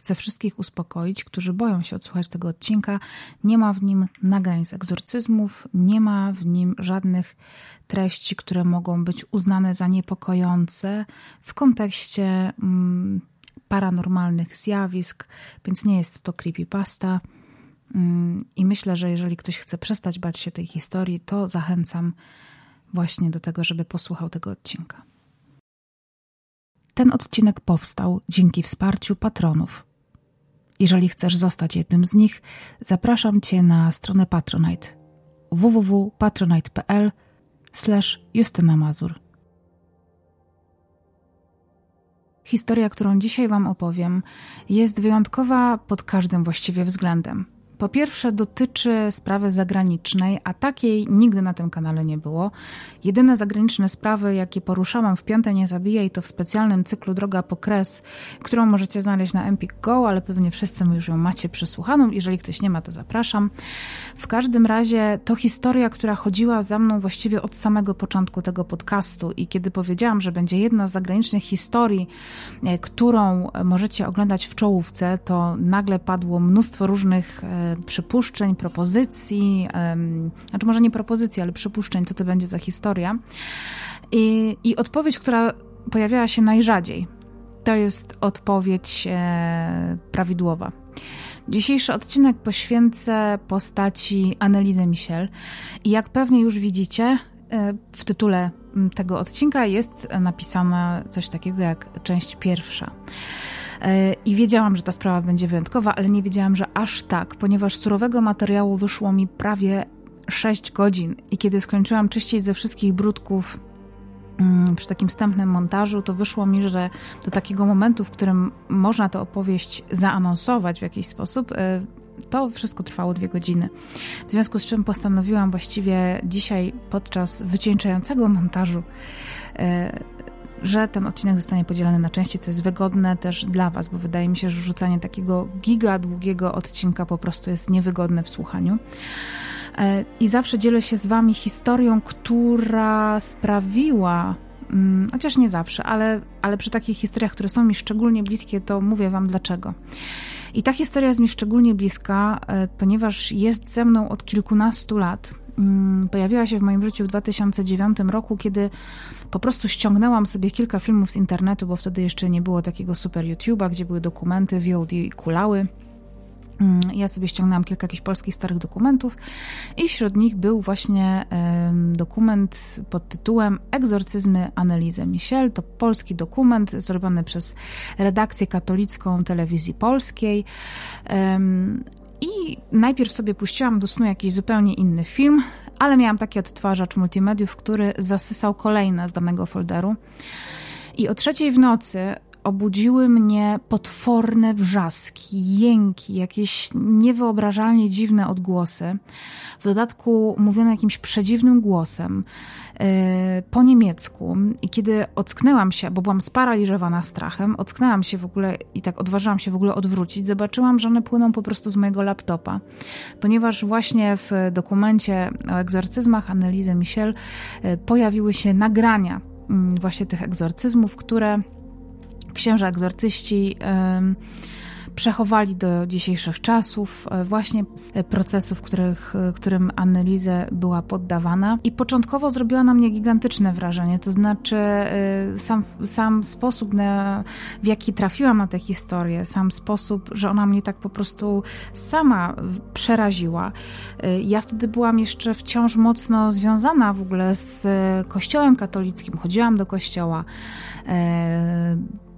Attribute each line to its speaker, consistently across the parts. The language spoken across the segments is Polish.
Speaker 1: chcę wszystkich uspokoić, którzy boją się odsłuchać tego odcinka. Nie ma w nim nagrań z egzorcyzmów, nie ma w nim żadnych treści, które mogą być uznane za niepokojące w kontekście mm, paranormalnych zjawisk, więc nie jest to creepypasta. Mm, I myślę, że jeżeli ktoś chce przestać bać się tej historii, to zachęcam właśnie do tego, żeby posłuchał tego odcinka. Ten odcinek powstał dzięki wsparciu patronów. Jeżeli chcesz zostać jednym z nich, zapraszam Cię na stronę Patronite www.patronite.pl Justyna Mazur. Historia, którą dzisiaj Wam opowiem, jest wyjątkowa pod każdym właściwie względem. Po pierwsze, dotyczy sprawy zagranicznej, a takiej nigdy na tym kanale nie było. Jedyne zagraniczne sprawy, jakie poruszałam w Piąte Nie Zabijaj, to w specjalnym cyklu Droga po Kres, którą możecie znaleźć na Empik Go, ale pewnie wszyscy już ją macie przesłuchaną. Jeżeli ktoś nie ma, to zapraszam. W każdym razie to historia, która chodziła za mną właściwie od samego początku tego podcastu i kiedy powiedziałam, że będzie jedna z zagranicznych historii, e, którą możecie oglądać w czołówce, to nagle padło mnóstwo różnych e, przypuszczeń, propozycji, znaczy może nie propozycji, ale przypuszczeń, co to będzie za historia. I, i odpowiedź, która pojawiała się najrzadziej, to jest odpowiedź e, prawidłowa. Dzisiejszy odcinek poświęcę postaci Annelizy Michel. I jak pewnie już widzicie, e, w tytule tego odcinka jest napisane coś takiego jak część pierwsza. E, I wiedziałam, że ta sprawa będzie wyjątkowa, ale nie wiedziałam, że aż tak, ponieważ surowego materiału wyszło mi prawie 6 godzin. I kiedy skończyłam czyścić ze wszystkich brudków mm, przy takim wstępnym montażu, to wyszło mi, że do takiego momentu, w którym można tę opowieść zaanonsować w jakiś sposób, e, to wszystko trwało dwie godziny. W związku z czym postanowiłam właściwie dzisiaj podczas wycieńczającego montażu e, że ten odcinek zostanie podzielony na części, co jest wygodne też dla Was, bo wydaje mi się, że wrzucanie takiego giga długiego odcinka po prostu jest niewygodne w słuchaniu. E, I zawsze dzielę się z Wami historią, która sprawiła, mm, chociaż nie zawsze, ale, ale przy takich historiach, które są mi szczególnie bliskie, to mówię Wam dlaczego. I ta historia jest mi szczególnie bliska, e, ponieważ jest ze mną od kilkunastu lat. Mm, pojawiła się w moim życiu w 2009 roku, kiedy po prostu ściągnęłam sobie kilka filmów z internetu, bo wtedy jeszcze nie było takiego super YouTube'a, gdzie były dokumenty, VOD i kulały. Mm, ja sobie ściągnęłam kilka jakichś polskich starych dokumentów i wśród nich był właśnie dokument pod tytułem Egzorcyzmy Analizy Michel. To polski dokument zrobiony przez redakcję katolicką telewizji polskiej. I najpierw sobie puściłam do snu jakiś zupełnie inny film, ale miałam taki odtwarzacz multimediów, który zasysał kolejne z danego folderu. I o trzeciej w nocy obudziły mnie potworne wrzaski, jęki, jakieś niewyobrażalnie dziwne odgłosy. W dodatku mówione jakimś przedziwnym głosem, po niemiecku. I kiedy ocknęłam się, bo byłam sparaliżowana strachem, ocknęłam się w ogóle i tak odważyłam się w ogóle odwrócić, zobaczyłam, że one płyną po prostu z mojego laptopa. Ponieważ właśnie w dokumencie o egzorcyzmach Annelizy Michel yy, pojawiły się nagrania mm, właśnie tych egzorcyzmów, które księża egzorcyści przechowali do dzisiejszych czasów e, właśnie procesów, których, e, którym analizę była poddawana. I początkowo zrobiła na mnie gigantyczne wrażenie, to znaczy e, sam, sam sposób, na, w jaki trafiłam na tę historię, sam sposób, że ona mnie tak po prostu sama przeraziła. Ja wtedy byłam jeszcze wciąż mocno związana w ogóle z kościołem katolickim, chodziłam do kościoła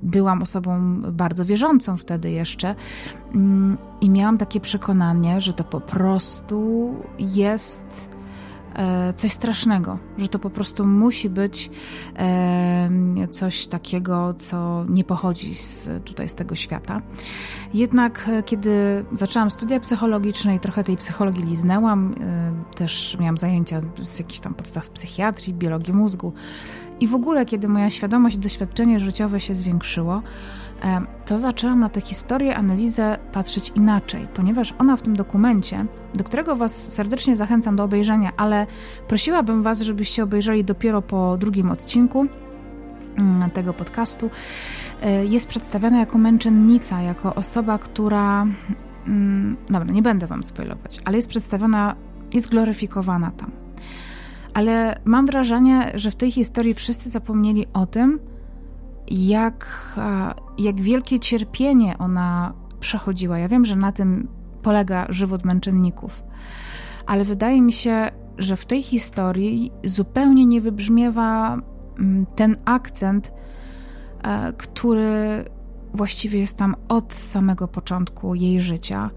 Speaker 1: byłam osobą bardzo wierzącą wtedy jeszcze mm, i miałam takie przekonanie, że to po prostu jest coś strasznego, że to po prostu musi być coś takiego, co nie pochodzi z, tutaj z tego świata. Jednak e, kiedy zaczęłam studia psychologiczne i trochę tej psychologii liznęłam, e, też miałam zajęcia z jakichś tam podstaw psychiatrii, biologii mózgu, i w ogóle, kiedy moja świadomość i doświadczenie życiowe się zwiększyło, e, to zaczęłam na tę historię, analizę patrzeć inaczej, ponieważ ona w tym dokumencie, do którego Was serdecznie zachęcam do obejrzenia, ale prosiłabym Was, żebyście obejrzeli dopiero po drugim odcinku, mm, tego podcastu, e, jest przedstawiana jako męczennica, jako osoba, która. Mm, dobra, nie będę Wam spoilować, ale jest przedstawiona, jest gloryfikowana tam. Ale mam wrażenie, że w tej historii wszyscy zapomnieli o tym, jak, jak wielkie cierpienie ona przechodziła. Ja wiem, że na tym polega żywot męczenników, ale wydaje mi się, że w tej historii zupełnie nie wybrzmiewa mm, ten akcent, e, który właściwie jest tam od samego początku jej życia,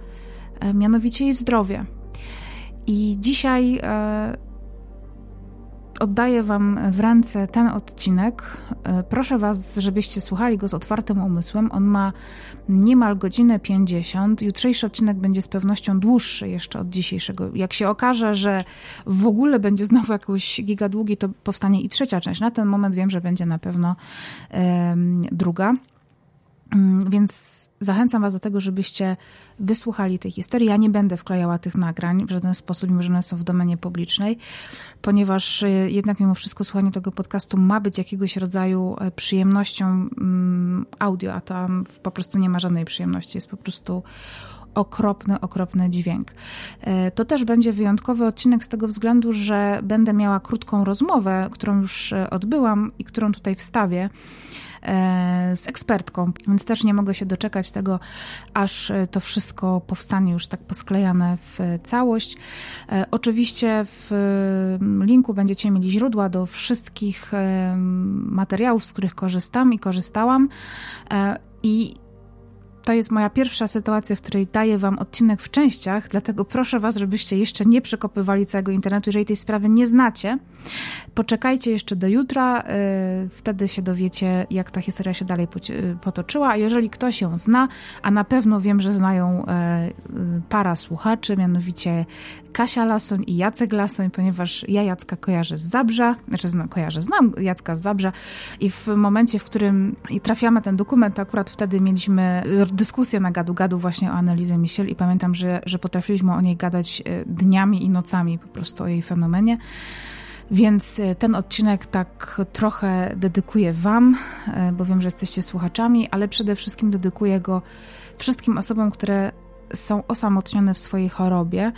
Speaker 1: e, mianowicie jej zdrowie. I dzisiaj e, oddaję Wam w ręce ten odcinek. E, proszę Was, żebyście słuchali go z otwartym umysłem. On ma niemal godzinę 50. Jutrzejszy odcinek będzie z pewnością dłuższy jeszcze od dzisiejszego. Jak się okaże, że w ogóle będzie znowu jakoś gigadługi, to powstanie i trzecia część. Na ten moment wiem, że będzie na pewno druga. Mm, więc zachęcam Was do tego, żebyście wysłuchali tej historii. Ja nie będę wklejała tych nagrań w żaden sposób, mimo że one są w domenie publicznej, ponieważ y, jednak mimo wszystko słuchanie tego podcastu ma być jakiegoś rodzaju e, przyjemnością mm, audio, a tam po prostu nie ma żadnej przyjemności. Jest po prostu okropny, okropny dźwięk. E, to też będzie wyjątkowy odcinek z tego względu, że będę miała krótką rozmowę, którą już e, odbyłam i którą tutaj wstawię E, z ekspertką, więc też nie mogę się doczekać tego, aż to wszystko powstanie już tak posklejane w całość. E, oczywiście w linku będziecie mieli źródła do wszystkich e, materiałów, z których korzystam i korzystałam. I to jest moja pierwsza sytuacja, w której daję Wam odcinek w częściach, dlatego proszę Was, żebyście jeszcze nie przekopywali całego internetu. Jeżeli tej sprawy nie znacie, poczekajcie jeszcze do jutra, yy, wtedy się dowiecie, jak ta historia się dalej potoczyła. A jeżeli ktoś ją zna, a na pewno wiem, że znają yy, para słuchaczy, mianowicie Kasia Lasoń i Jacek Lasoń, ponieważ ja Jacka kojarzę z Zabrza, znaczy znam, kojarzę, znam Jacka z Zabrza i w momencie, w którym trafiamy ten dokument, akurat wtedy mieliśmy dyskusję na gadu-gadu właśnie o analizie Michel i pamiętam, że, że potrafiliśmy o niej gadać e, dniami i nocami po prostu o jej fenomenie. Więc e, ten odcinek tak trochę dedykuję Wam, e, bo wiem, że jesteście słuchaczami, ale przede wszystkim dedykuję go wszystkim osobom, które są osamotnione w swojej chorobie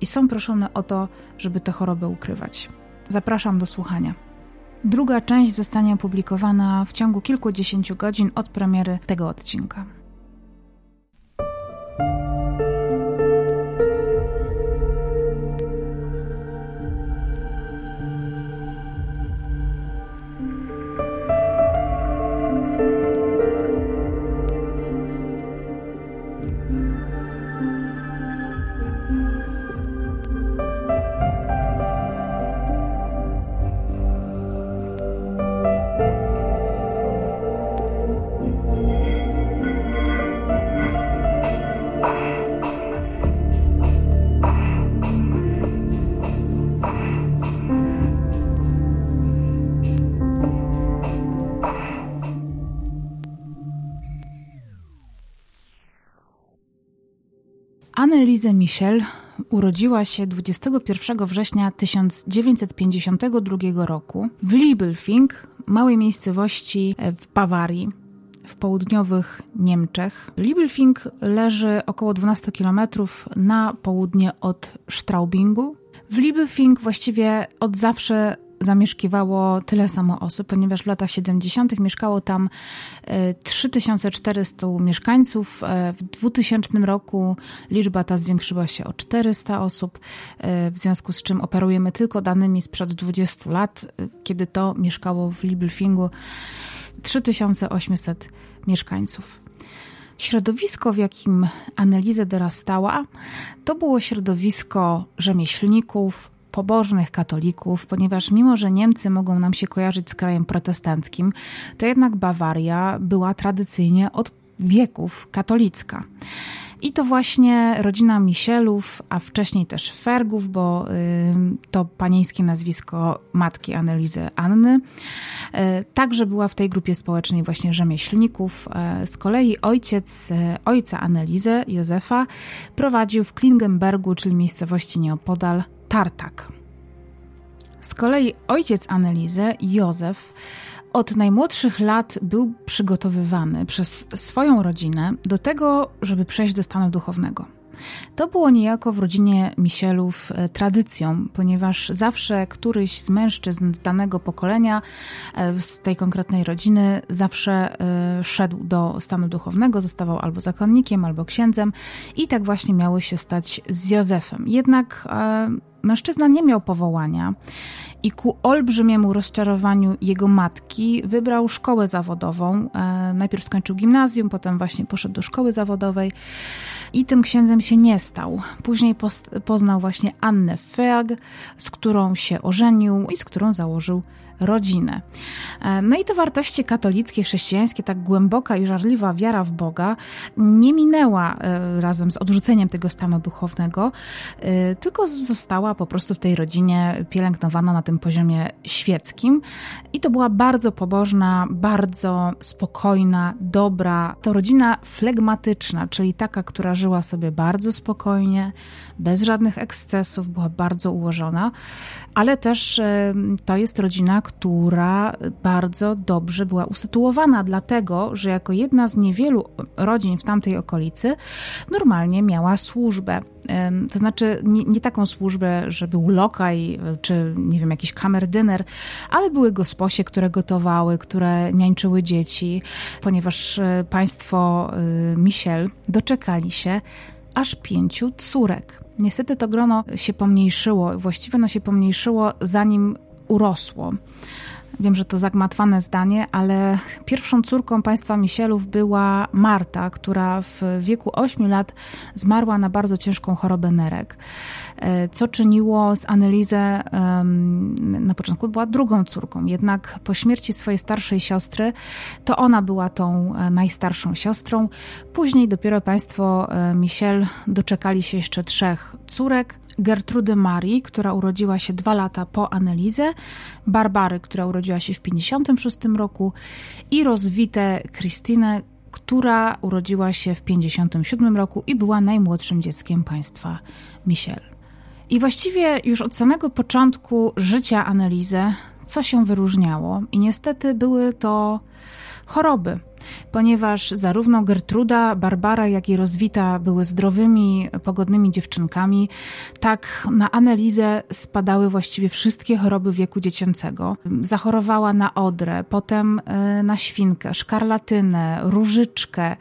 Speaker 1: i są proszone o to, żeby tę chorobę ukrywać. Zapraszam do słuchania. Druga część zostanie opublikowana w ciągu kilkudziesięciu godzin od premiery tego odcinka. you Annelise Michel urodziła się 21 września 1952 roku w Liebelfing, małej miejscowości w Bawarii w południowych Niemczech. Liebelfing leży około 12 km na południe od Straubingu. W Liebelfing właściwie od zawsze zamieszkiwało tyle samo osób, ponieważ w latach 70. mieszkało tam 3400 e, mieszkańców. E, w 2000 roku liczba ta zwiększyła się o 400 osób, e, w związku z czym operujemy tylko danymi sprzed 20 lat, kiedy to mieszkało w Libelfingu 3800 mieszkańców. Środowisko, w jakim analizę dorastała, to było środowisko rzemieślników, pobożnych katolików, ponieważ mimo, że Niemcy mogą nam się kojarzyć z krajem protestanckim, to jednak Bawaria była tradycyjnie od wieków katolicka. I to właśnie rodzina Michelów, a wcześniej też Fergów, bo y, to panieńskie nazwisko matki Anelizy Anny, y, także była w tej grupie społecznej właśnie rzemieślników. Y, z kolei ojciec ojca Anelizy, Józefa, prowadził w Klingenbergu, czyli miejscowości nieopodal, Tartak. Z kolei ojciec Anelizy, Józef, od najmłodszych lat był przygotowywany przez swoją rodzinę do tego, żeby przejść do stanu duchownego. To było niejako w rodzinie Misielów e, tradycją, ponieważ zawsze któryś z mężczyzn z danego pokolenia, e, z tej konkretnej rodziny, zawsze e, szedł do stanu duchownego, zostawał albo zakonnikiem, albo księdzem i tak właśnie miało się stać z Józefem. Jednak mężczyzna nie miał powołania i ku olbrzymiemu rozczarowaniu jego matki wybrał szkołę zawodową. E, najpierw skończył gimnazjum, potem właśnie poszedł do szkoły zawodowej i tym księdzem się nie stał. Później poznał właśnie Annę Feag, z którą się ożenił i z którą założył rodzinę. E, no i te wartości katolickie, chrześcijańskie, tak głęboka i żarliwa wiara w Boga nie minęła e, razem z odrzuceniem tego stanu duchownego, tylko została po prostu w tej rodzinie pielęgnowana na tym poziomie świeckim. I to była bardzo pobożna, bardzo spokojna, dobra, to rodzina flegmatyczna, czyli taka, która żyła sobie bardzo spokojnie, bez żadnych ekscesów, była bardzo ułożona, ale też to jest rodzina, która bardzo dobrze była usytuowana, dlatego że jako jedna z niewielu rodzin w tamtej okolicy normalnie miała służbę. To znaczy nie, nie, taką służbę, że był lokaj czy nie wiem, jakiś kamerdyner, ale były gosposie, które gotowały, które niańczyły dzieci, ponieważ e, państwo e, Michel doczekali się aż pięciu córek. Niestety to grono się pomniejszyło, właściwie ono się pomniejszyło zanim urosło. Wiem, że to zagmatwane zdanie, ale pierwszą córką państwa Misielów była Marta, która w wieku 8 lat zmarła na bardzo ciężką chorobę nerek, e, co czyniło z Anelizę na początku była drugą córką, jednak po śmierci swojej starszej siostry to ona była tą e, najstarszą siostrą. Później dopiero państwo e, Michel doczekali się jeszcze trzech córek, Gertrudy Marii, która urodziła się dwa lata po Anelizę, Barbary, która urodziła się w 56 roku i rozwite Krystynę, która urodziła się w 57 roku i była najmłodszym dzieckiem państwa Michel. I właściwie już od samego początku życia Anelizy co się wyróżniało i niestety były to choroby ponieważ zarówno Gertruda, Barbara, jak i Rozwita były zdrowymi, pogodnymi dziewczynkami, tak na analizę spadały właściwie wszystkie choroby wieku dziecięcego. Zachorowała na odrę, potem e, na świnkę, szkarlatynę, różyczkę.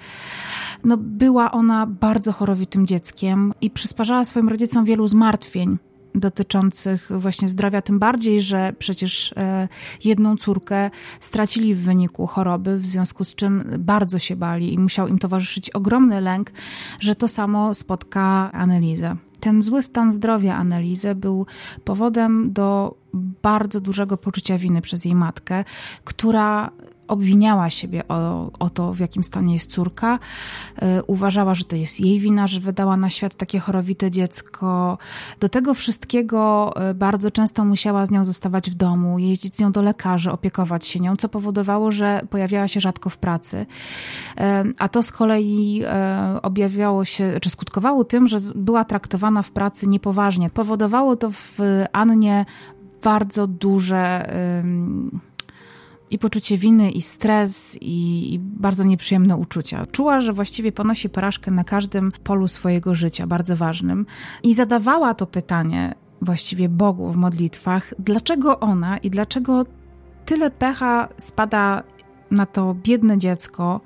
Speaker 1: No, była ona bardzo chorowitym dzieckiem i przysparzała swoim rodzicom wielu zmartwień dotyczących właśnie zdrowia, tym bardziej, że przecież e, jedną córkę stracili w wyniku choroby, w związku z czym bardzo się bali i musiał im towarzyszyć ogromny lęk, że to samo spotka Anelizę. Ten zły stan zdrowia Anelizy był powodem do bardzo dużego poczucia winy przez jej matkę, która obwiniała siebie o, o to, w jakim stanie jest córka. Y, uważała, że to jest jej wina, że wydała na świat takie chorowite dziecko. Do tego wszystkiego y, bardzo często musiała z nią zostawać w domu, jeździć z nią do lekarzy, opiekować się nią, co powodowało, że pojawiała się rzadko w pracy. Y, a to z kolei objawiało się, czy skutkowało tym, że była traktowana w pracy niepoważnie. Powodowało to w Annie bardzo duże i poczucie winy, i stres, i, i, bardzo nieprzyjemne uczucia. Czuła, że właściwie ponosi porażkę na każdym polu swojego życia, bardzo ważnym, i zadawała to pytanie właściwie Bogu w modlitwach, dlaczego ona i dlaczego tyle pecha spada na to biedne dziecko,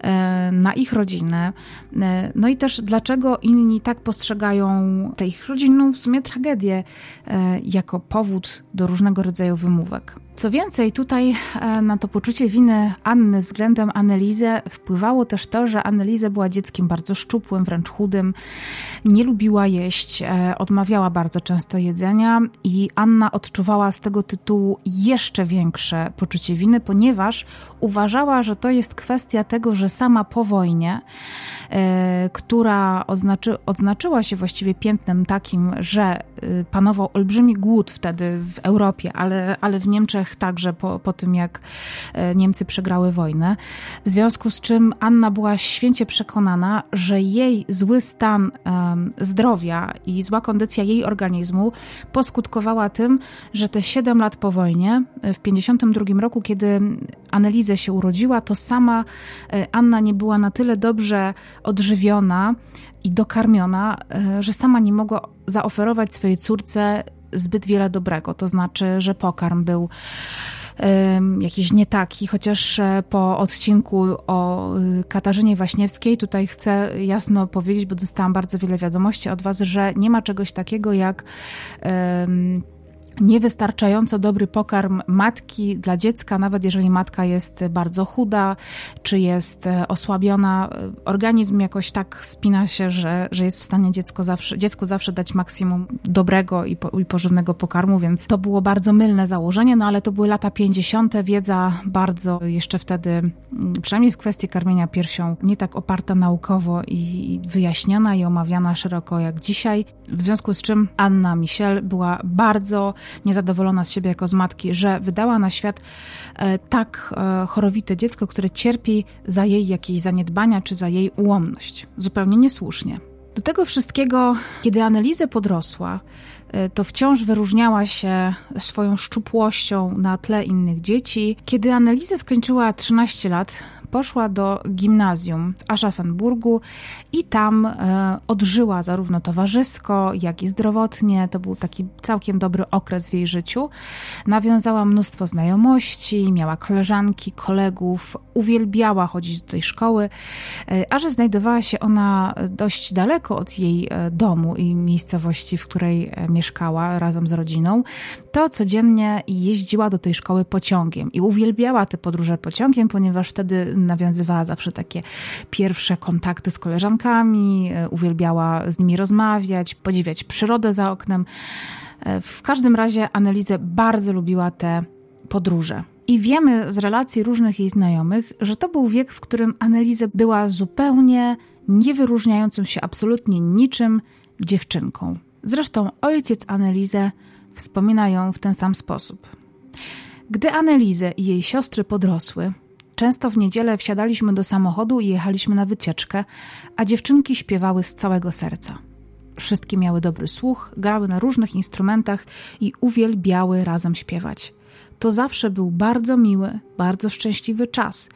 Speaker 1: e, na ich rodzinę. E, no i też dlaczego inni tak postrzegają tę ich rodzinną w sumie tragedię e, jako powód do różnego rodzaju wymówek. Co więcej, tutaj e, na to poczucie winy Anny względem Annelizę wpływało też to, że Annelizę była dzieckiem bardzo szczupłym, wręcz chudym, nie lubiła jeść, e, odmawiała bardzo często jedzenia i Anna odczuwała z tego tytułu jeszcze większe poczucie winy, ponieważ uważała, że to jest kwestia tego, że sama po wojnie która oznaczy, odznaczyła się właściwie piętnem takim, że panował olbrzymi głód wtedy w Europie, ale, ale w Niemczech także po, po tym, jak Niemcy przegrały wojnę. W związku z czym Anna była święcie przekonana, że jej zły stan um, zdrowia i zła kondycja jej organizmu poskutkowała tym, że te 7 lat po wojnie, w 52 roku, kiedy Anelizę się urodziła, to sama e, Anna nie była na tyle dobrze odżywiona i dokarmiona, e, że sama nie mogła zaoferować swojej córce zbyt wiele dobrego. To znaczy, że pokarm był jakiś nie taki, chociaż e, po odcinku o y, Katarzynie Waśniewskiej tutaj chcę jasno powiedzieć, bo dostałam bardzo wiele wiadomości od Was, że nie ma czegoś takiego jak niewystarczająco dobry pokarm matki dla dziecka, nawet jeżeli matka jest bardzo chuda, czy jest e, osłabiona, organizm jakoś tak spina się, że, że jest w stanie dziecko zawsze, dziecku zawsze dać maksimum dobrego i, po, i pożywnego pokarmu, więc to było bardzo mylne założenie, no ale to były lata 50., wiedza bardzo jeszcze wtedy, mm, przynajmniej w kwestii karmienia piersią, nie tak oparta naukowo i wyjaśniona i omawiana szeroko jak dzisiaj, w związku z czym Anna Michel była bardzo niezadowolona z siebie jako z matki, że wydała na świat e, tak e, chorowite dziecko, które cierpi za jej jakieś zaniedbania czy za jej ułomność. Zupełnie niesłusznie. Do tego wszystkiego, kiedy Anelizę podrosła, e, to wciąż wyróżniała się swoją szczupłością na tle innych dzieci. Kiedy Anelizę skończyła 13 lat, poszła do gimnazjum w Aschaffenburgu i tam e, odżyła zarówno towarzysko, jak i zdrowotnie. To był taki całkiem dobry okres w jej życiu. Nawiązała mnóstwo znajomości, miała koleżanki, kolegów, uwielbiała chodzić do tej szkoły, e, a że znajdowała się ona dość daleko od jej e, domu i miejscowości, w której mieszkała razem z rodziną, to codziennie jeździła do tej szkoły pociągiem i uwielbiała te podróże pociągiem, ponieważ wtedy nawiązywała zawsze takie pierwsze kontakty z koleżankami, e, uwielbiała z nimi rozmawiać, podziwiać przyrodę za oknem. E, w każdym razie Analizę bardzo lubiła te podróże. I wiemy z relacji różnych jej znajomych, że to był wiek, w którym Analizę była zupełnie niewyróżniającą się absolutnie niczym dziewczynką. Zresztą ojciec Anelizę wspomina ją w ten sam sposób. Gdy Anelizę i jej siostry podrosły, Często w niedzielę wsiadaliśmy do samochodu i jechaliśmy na wycieczkę, a dziewczynki śpiewały z całego serca. Wszystkie miały dobry słuch, grały na różnych instrumentach i uwielbiały razem śpiewać. To zawsze był bardzo miły, bardzo szczęśliwy czas,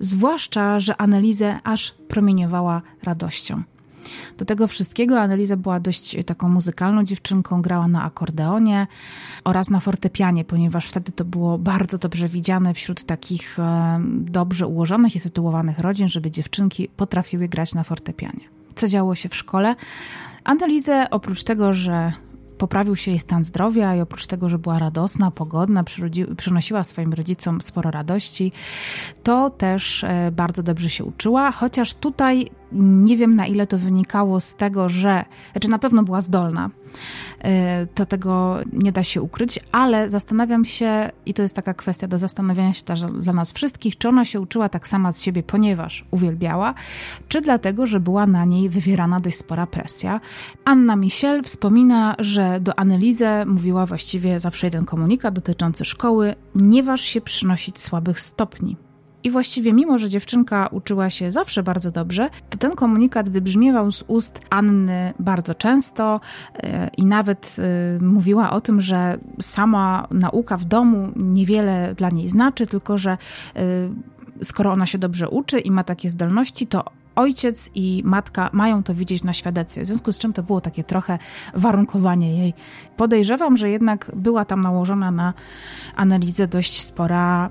Speaker 1: zwłaszcza, że Anelizę aż promieniowała radością. Do tego wszystkiego Analiza była dość taką muzykalną dziewczynką, grała na akordeonie oraz na fortepianie, ponieważ wtedy to było bardzo dobrze widziane wśród takich e, dobrze ułożonych i sytuowanych rodzin, żeby dziewczynki potrafiły grać na fortepianie. Co działo się w szkole? Analizę oprócz tego, że poprawił się jej stan zdrowia i oprócz tego, że była radosna, pogodna, przynosiła swoim rodzicom sporo radości, to też e, bardzo dobrze się uczyła, chociaż tutaj nie wiem na ile to wynikało z tego, że, znaczy na pewno była zdolna, e, to tego nie da się ukryć, ale zastanawiam się, i to jest taka kwestia do zastanowienia się dla nas wszystkich, czy ona się uczyła tak sama z siebie, ponieważ uwielbiała, czy dlatego, że była na niej wywierana dość spora presja. Anna Michel wspomina, że do Anelizę mówiła właściwie zawsze jeden komunikat dotyczący szkoły: nie waż się przynosić słabych stopni. I właściwie, mimo że dziewczynka uczyła się zawsze bardzo dobrze, to ten komunikat wybrzmiewał z ust Anny bardzo często e, i nawet e, mówiła o tym, że sama nauka w domu niewiele dla niej znaczy, tylko że e, skoro ona się dobrze uczy i ma takie zdolności, to ojciec i matka mają to widzieć na świadectwie, w związku z czym to było takie trochę warunkowanie jej. Podejrzewam, że jednak była tam nałożona na analizę dość spora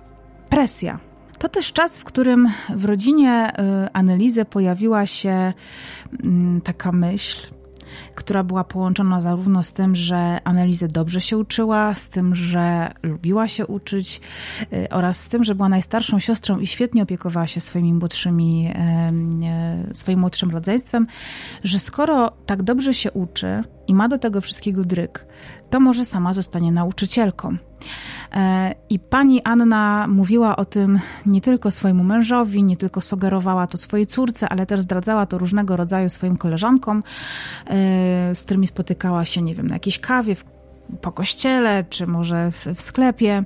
Speaker 1: presja. To też czas, w którym w rodzinie y, Anelizy pojawiła się mm, taka myśl, która była połączona zarówno z tym, że Anelizę dobrze się uczyła, z tym, że lubiła się uczyć y, oraz z tym, że była najstarszą siostrą i świetnie opiekowała się swoimi młodszymi, swoim młodszym rodzeństwem, że skoro tak dobrze się uczy, i ma do tego wszystkiego dryk, to może sama zostanie nauczycielką. E, I pani Anna mówiła o tym nie tylko swojemu mężowi, nie tylko sugerowała to swojej córce, ale też zdradzała to różnego rodzaju swoim koleżankom, e, z którymi spotykała się, nie wiem, na jakiejś kawie, po kościele, czy może w, w sklepie.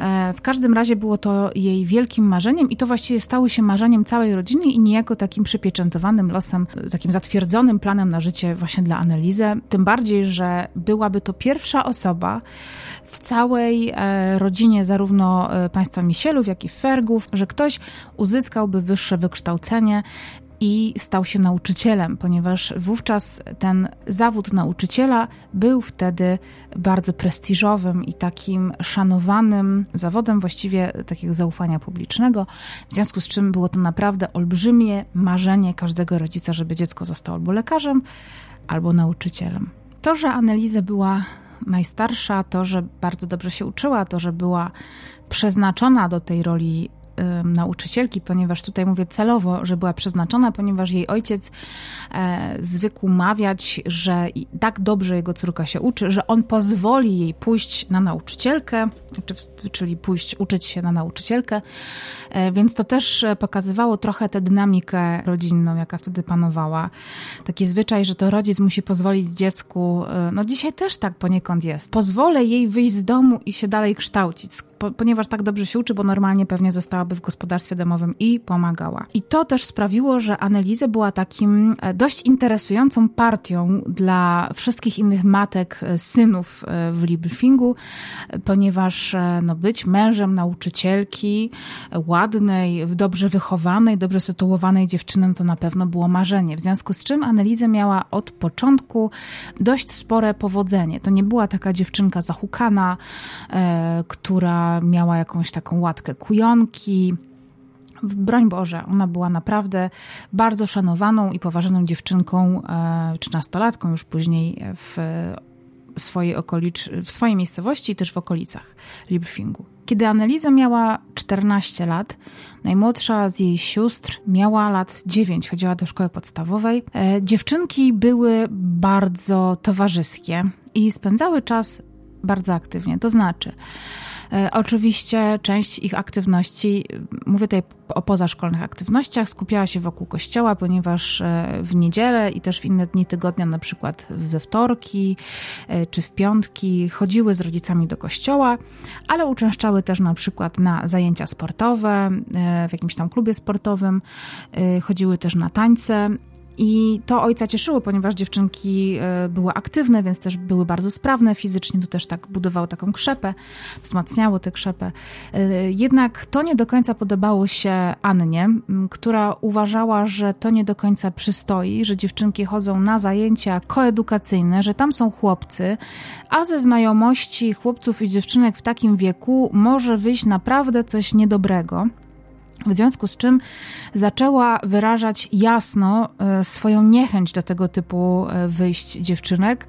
Speaker 1: E, w każdym razie było to jej wielkim marzeniem i to właściwie stało się marzeniem całej rodziny i niejako takim przypieczętowanym losem, takim zatwierdzonym planem na życie właśnie dla Anelizy. Tym bardziej, że byłaby to pierwsza osoba w całej e, rodzinie zarówno e, państwa Misielów, jak i Fergów, że ktoś uzyskałby wyższe wykształcenie i stał się nauczycielem, ponieważ wówczas ten zawód nauczyciela był wtedy bardzo prestiżowym i takim szanowanym zawodem, właściwie takiego zaufania publicznego, w związku z czym było to naprawdę olbrzymie marzenie każdego rodzica, żeby dziecko zostało albo lekarzem, albo nauczycielem. To, że Aneliza była najstarsza, to, że bardzo dobrze się uczyła, to, że była przeznaczona do tej roli nauczycielki, ponieważ tutaj mówię celowo, że była przeznaczona, ponieważ jej ojciec e, zwykł mawiać, że tak dobrze jego córka się uczy, że on pozwoli jej pójść na nauczycielkę, czyli pójść uczyć się na nauczycielkę, e, więc to też pokazywało trochę tę dynamikę rodzinną, jaka wtedy panowała. Taki zwyczaj, że to rodzic musi pozwolić dziecku, e, no dzisiaj też tak poniekąd jest. Pozwolę jej wyjść z domu i się dalej kształcić, ponieważ tak dobrze się uczy, bo normalnie pewnie zostałaby w gospodarstwie domowym i pomagała. I to też sprawiło, że Annelize była takim e, dość interesującą partią dla wszystkich innych matek, e, synów e, w Librfingu, ponieważ no, być mężem nauczycielki, ładnej, dobrze wychowanej, dobrze sytuowanej dziewczyny to na pewno było marzenie. W związku z czym Annelize miała od początku dość spore powodzenie. To nie była taka dziewczynka zahukana, e, która miała jakąś taką łatkę kujonki. Broń Boże, ona była naprawdę bardzo szanowaną i poważaną dziewczynką, e, czy nastolatką już później w swojej, okolicz, w swojej miejscowości i też w okolicach Librfingu. Kiedy Anneliza miała 14 lat, najmłodsza z jej sióstr miała lat 9, chodziła do szkoły podstawowej. E, dziewczynki były bardzo towarzyskie i spędzały czas bardzo aktywnie. To znaczy, E, oczywiście część ich aktywności, mówię tutaj o pozaszkolnych aktywnościach, skupiała się wokół kościoła, ponieważ e, w niedzielę i też w inne dni tygodnia, na przykład we wtorki e, czy w piątki, chodziły z rodzicami do kościoła, ale uczęszczały też na przykład na zajęcia sportowe w jakimś tam klubie sportowym, chodziły też na tańce i to ojca cieszyło, ponieważ dziewczynki e, były aktywne, więc też były bardzo sprawne fizycznie, to też tak budowało taką krzepę, wzmacniało tę krzepę. E, jednak to nie do końca podobało się Annie, która uważała, że to nie do końca przystoi, że dziewczynki chodzą na zajęcia koedukacyjne, że tam są chłopcy, a ze znajomości chłopców i dziewczynek w takim wieku może wyjść naprawdę coś niedobrego. W związku z czym zaczęła wyrażać jasno e, swoją niechęć do tego typu e, wyjść dziewczynek,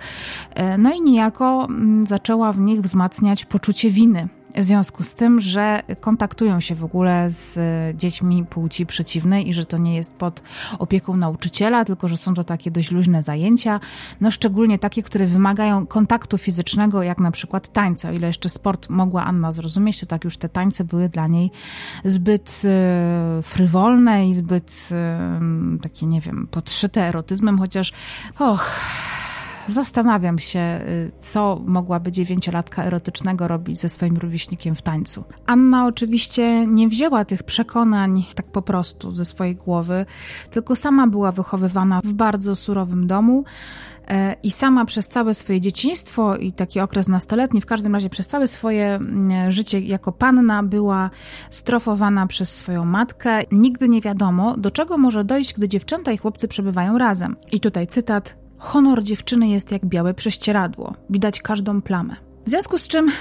Speaker 1: e, no i niejako mm, zaczęła w nich wzmacniać poczucie winy w związku z tym, że kontaktują się w ogóle z dziećmi płci przeciwnej i że to nie jest pod opieką nauczyciela, tylko że są to takie dość luźne zajęcia, no szczególnie takie, które wymagają kontaktu fizycznego, jak na przykład tańca. O ile jeszcze sport mogła Anna zrozumieć, to tak już te tańce były dla niej zbyt e, frywolne i zbyt e, takie, nie wiem, podszyte erotyzmem, chociaż och Zastanawiam się, y, co mogłaby dziewięciolatka erotycznego robić ze swoim rówieśnikiem w tańcu. Anna oczywiście nie wzięła tych przekonań tak po prostu ze swojej głowy, tylko sama była wychowywana w bardzo surowym domu e, i sama przez całe swoje dzieciństwo i taki okres nastoletni, w każdym razie przez całe swoje mm, życie jako panna była strofowana przez swoją matkę. Nigdy nie wiadomo, do czego może dojść, gdy dziewczęta i chłopcy przebywają razem. I tutaj cytat Honor dziewczyny jest jak białe prześcieradło, widać każdą plamę. W związku z czym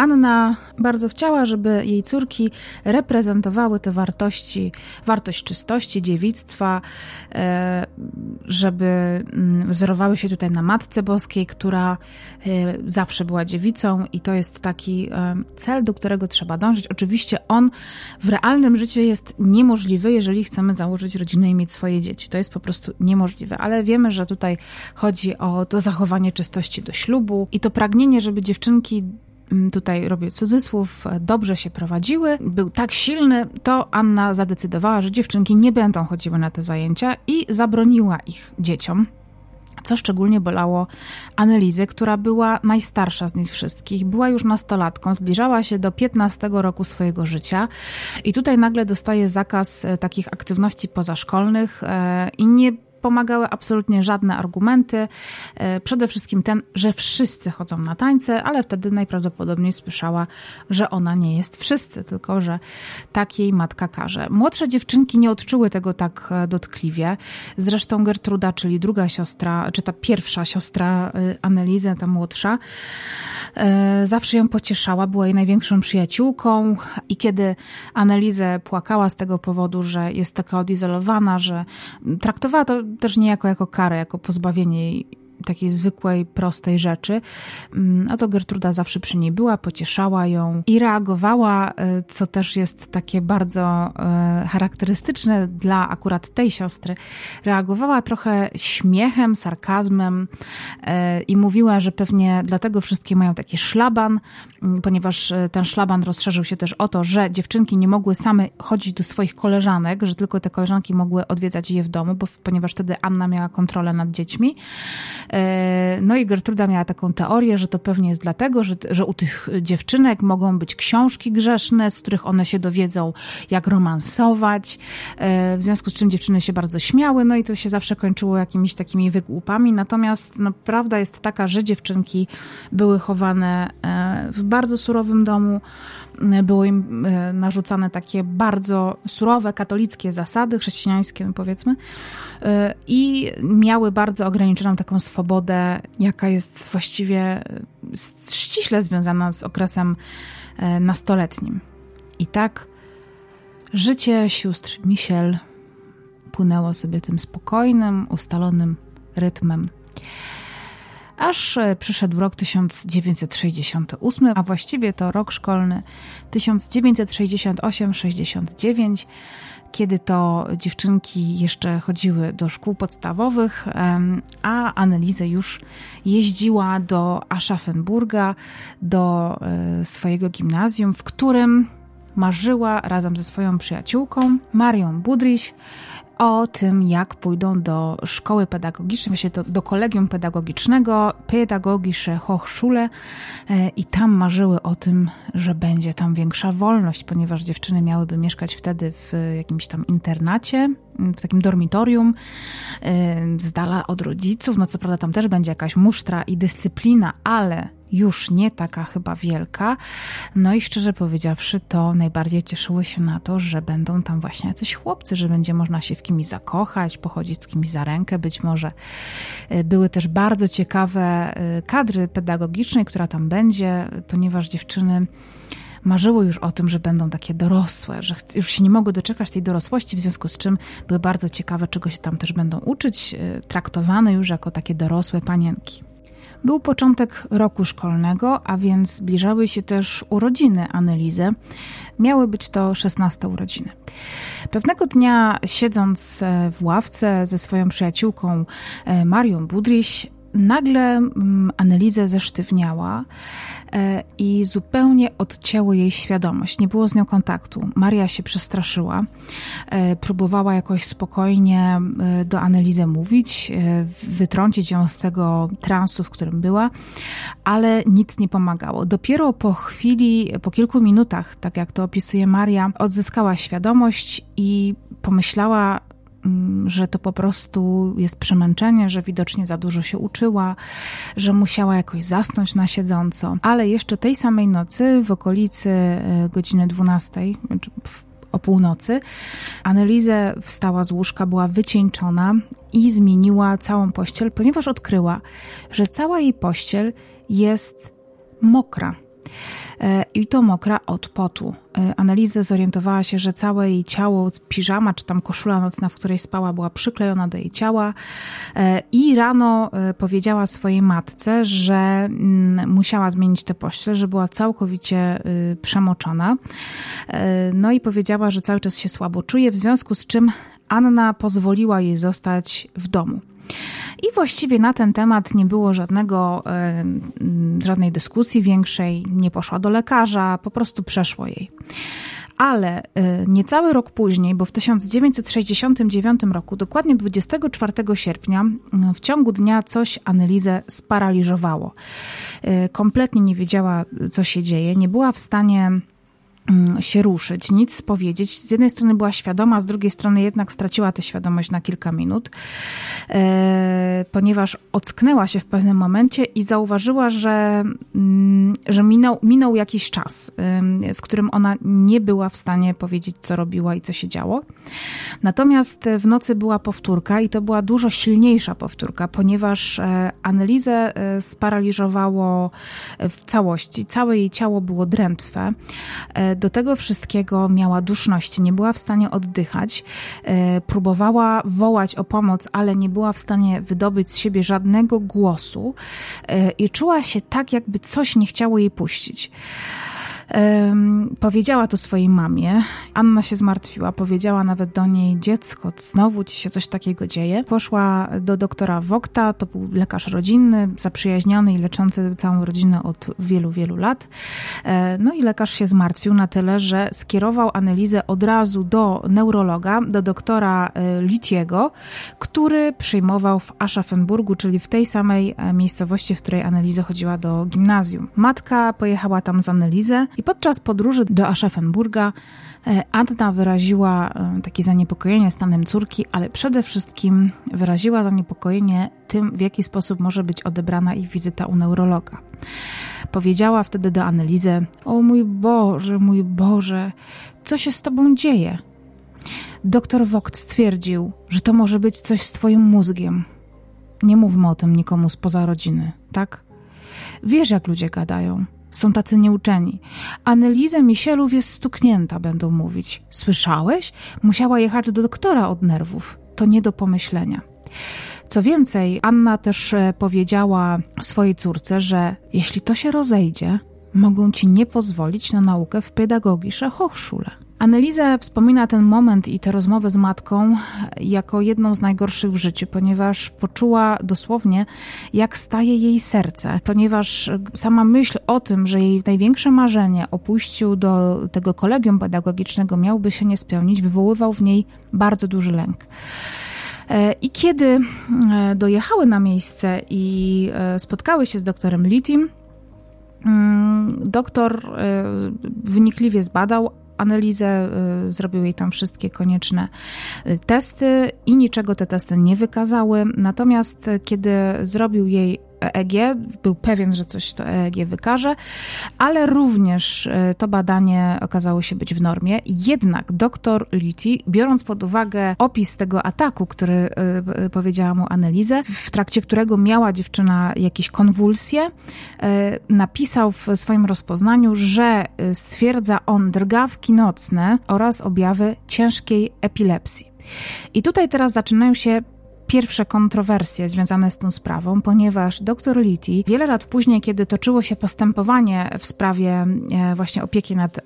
Speaker 1: Anna bardzo chciała, żeby jej córki reprezentowały te wartości, wartość czystości, dziewictwa, e, żeby mm, wzorowały się tutaj na Matce Boskiej, która zawsze była dziewicą i to jest taki cel, do którego trzeba dążyć. Oczywiście on w realnym życiu jest niemożliwy, jeżeli chcemy założyć rodzinę i mieć swoje dzieci. To jest po prostu niemożliwe, ale wiemy, że tutaj chodzi o to zachowanie czystości do ślubu i to pragnienie, żeby dziewczynki tutaj robię cudzysłów, dobrze się prowadziły, był tak silny, to Anna zadecydowała, że dziewczynki nie będą chodziły na te zajęcia i zabroniła ich dzieciom co szczególnie bolało Anelizę, która była najstarsza z nich wszystkich. Była już nastolatką, zbliżała się do 15 roku swojego życia i tutaj nagle dostaje zakaz e, takich aktywności pozaszkolnych e, i nie pomagały absolutnie żadne argumenty. E, przede wszystkim ten, że wszyscy chodzą na tańce, ale wtedy najprawdopodobniej słyszała, że ona nie jest wszyscy, tylko że tak jej matka każe. Młodsze dziewczynki nie odczuły tego tak e, dotkliwie. Zresztą Gertruda, czyli druga siostra, czy ta pierwsza siostra e, Anelizy, ta młodsza, zawsze ją pocieszała, była jej największą przyjaciółką i kiedy Anelizę płakała z tego powodu, że jest taka odizolowana, że traktowała to też nie jako, karę, jako pozbawienie takiej zwykłej, prostej rzeczy. Mm, a to Gertruda zawsze przy niej była, pocieszała ją i reagowała, e, co też jest takie bardzo e, charakterystyczne dla akurat tej siostry. Reagowała trochę śmiechem, sarkazmem e, i mówiła, że pewnie dlatego wszystkie mają taki szlaban, mm, ponieważ ten szlaban rozszerzył się też o to, że dziewczynki nie mogły same chodzić do swoich koleżanek, że tylko te koleżanki mogły odwiedzać je w domu, bo, ponieważ wtedy Anna miała kontrolę nad dziećmi. E, no i Gertruda miała taką teorię, że to pewnie jest dlatego, że, że u tych dziewczynek mogą być książki grzeszne, z których one się dowiedzą, jak romansować, e, w związku z czym dziewczyny się bardzo śmiały, no i to się zawsze kończyło jakimiś takimi wygłupami. Natomiast no, prawda jest taka, że dziewczynki były chowane e, w bardzo surowym domu, były im narzucane takie bardzo surowe katolickie zasady, chrześcijańskie, powiedzmy, i miały bardzo ograniczoną taką swobodę jaka jest właściwie e, ściśle związana z okresem e, nastoletnim. I tak życie sióstr Michel płynęło sobie tym spokojnym, ustalonym rytmem. Aż e, przyszedł rok 1968, a właściwie to rok szkolny 1968-69 kiedy to dziewczynki jeszcze chodziły do szkół podstawowych, a Annelize już jeździła do Aschaffenburga, do e, swojego gimnazjum, w którym marzyła razem ze swoją przyjaciółką Marią Budryś o tym, jak pójdą do szkoły pedagogicznej, właśnie do, do kolegium pedagogicznego, Pedagogische Hochschule e, i tam marzyły o tym, że będzie tam większa wolność, ponieważ dziewczyny miałyby mieszkać wtedy w jakimś tam internacie, w takim dormitorium, e, z dala od rodziców. No co prawda tam też będzie jakaś musztra i dyscyplina, ale już nie taka chyba wielka. No i szczerze powiedziawszy, to najbardziej cieszyły się na to, że będą tam właśnie jacyś chłopcy, że będzie można się w kimś zakochać, pochodzić z kimś za rękę. Być może e, były też bardzo ciekawe e, kadry pedagogicznej, która tam będzie, ponieważ dziewczyny marzyły już o tym, że będą takie dorosłe, że już się nie mogły doczekać tej dorosłości, w związku z czym były bardzo ciekawe, czego się tam też będą uczyć, e, traktowane już jako takie dorosłe panienki. Był początek roku szkolnego, a więc zbliżały się też urodziny Anelizy. Miały być to 16 urodziny. Pewnego dnia, siedząc e, w ławce ze swoją przyjaciółką e, Marią Budryś, nagle mm, Anelizę zesztywniała E, i zupełnie odcięło jej świadomość. Nie było z nią kontaktu. Maria się przestraszyła, e, próbowała jakoś spokojnie e, do Anelizy mówić, wytrącić ją z tego transu, w którym była, ale nic nie pomagało. Dopiero po chwili, po kilku minutach, tak jak to opisuje Maria, odzyskała świadomość i pomyślała, że to po prostu jest przemęczenie, że widocznie za dużo się uczyła, że musiała jakoś zasnąć na siedząco. Ale jeszcze tej samej nocy, w okolicy e, godziny 12, o północy, Annelize wstała z łóżka, była wycieńczona i zmieniła całą pościel, ponieważ odkryła, że cała jej pościel jest mokra i to mokra od potu. E, Analiza zorientowała się, że całe jej ciało, piżama czy tam koszula nocna, w której spała, była przyklejona do jej ciała e, i rano powiedziała swojej matce, że mm, musiała zmienić tę pościel, że była całkowicie przemoczona. No i powiedziała, że cały czas się słabo czuje, w związku z czym Anna pozwoliła jej zostać w domu. I właściwie na ten temat nie było żadnego, żadnej dyskusji większej, nie poszła do lekarza, po prostu przeszło jej. Ale e, niecały rok później, bo w 1969 roku, dokładnie 24 sierpnia, w ciągu dnia coś Analizę sparaliżowało. E, kompletnie nie wiedziała, co się dzieje, nie była w stanie się ruszyć, nic powiedzieć. Z jednej strony była świadoma, z drugiej strony jednak straciła tę świadomość na kilka minut, e, ponieważ ocknęła się w pewnym momencie i zauważyła, że, mm, że minął, minął jakiś czas, w którym ona nie była w stanie powiedzieć, co robiła i co się działo. Natomiast w nocy była powtórka i to była dużo silniejsza powtórka, ponieważ e, analizę e, sparaliżowało w całości. Całe jej ciało było drętwe do tego wszystkiego miała duszność, nie była w stanie oddychać, e, próbowała wołać o pomoc, ale nie była w stanie wydobyć z siebie żadnego głosu e, i czuła się tak, jakby coś nie chciało jej puścić. Powiedziała to swojej mamie. Anna się zmartwiła, powiedziała nawet do niej: Dziecko, znowu ci się coś takiego dzieje. Poszła do doktora Wokta, to był lekarz rodzinny, zaprzyjaźniony i leczący całą rodzinę od wielu, wielu lat. E, no i lekarz się zmartwił na tyle, że skierował analizę od razu do neurologa, do doktora e, Litiego, który przyjmował w Aschaffenburgu, czyli w tej samej e, miejscowości, w której analiza chodziła do gimnazjum. Matka pojechała tam z analizę i podczas podróży do Aschaffenburga e, Anna wyraziła e, takie zaniepokojenie stanem córki, ale przede wszystkim wyraziła zaniepokojenie tym, w jaki sposób może być odebrana ich wizyta u neurologa. Powiedziała wtedy do Analizy: O mój Boże, mój Boże, co się z tobą dzieje? Doktor Vogt stwierdził, że to może być coś z twoim mózgiem. Nie mówmy o tym nikomu spoza rodziny, tak? Wiesz, jak ludzie gadają. Są tacy nieuczeni. Annelize Misielów jest stuknięta, będą mówić. Słyszałeś? Musiała jechać do doktora od nerwów. To nie do pomyślenia. Co więcej, Anna też e, powiedziała swojej córce, że jeśli to się rozejdzie, mogą ci nie pozwolić na naukę w pedagogische Hochschule. Analiza wspomina ten moment i tę rozmowę z matką jako jedną z najgorszych w życiu, ponieważ poczuła dosłownie, jak staje jej serce, ponieważ sama myśl o tym, że jej największe marzenie o pójściu do tego kolegium pedagogicznego miałby się nie spełnić, wywoływał w niej bardzo duży lęk. E, I kiedy e, dojechały na miejsce i e, spotkały się z doktorem Litim, mm, doktor wynikliwie zbadał, analizę, y, zrobił jej tam wszystkie konieczne y, testy i niczego te testy nie wykazały. Natomiast y, kiedy zrobił jej EEG, był pewien, że coś to EEG wykaże, ale również e, to badanie okazało się być w normie. Jednak dr Liti, biorąc pod uwagę opis tego ataku, który e, e, powiedziała mu analizę, w trakcie którego miała dziewczyna jakieś konwulsje, napisał w swoim rozpoznaniu, że stwierdza on drgawki nocne oraz objawy ciężkiej epilepsji. I tutaj teraz zaczynają się pierwsze kontrowersje związane z tą sprawą, ponieważ dr Liti wiele lat później, kiedy toczyło się postępowanie w sprawie e, właśnie opieki nad e,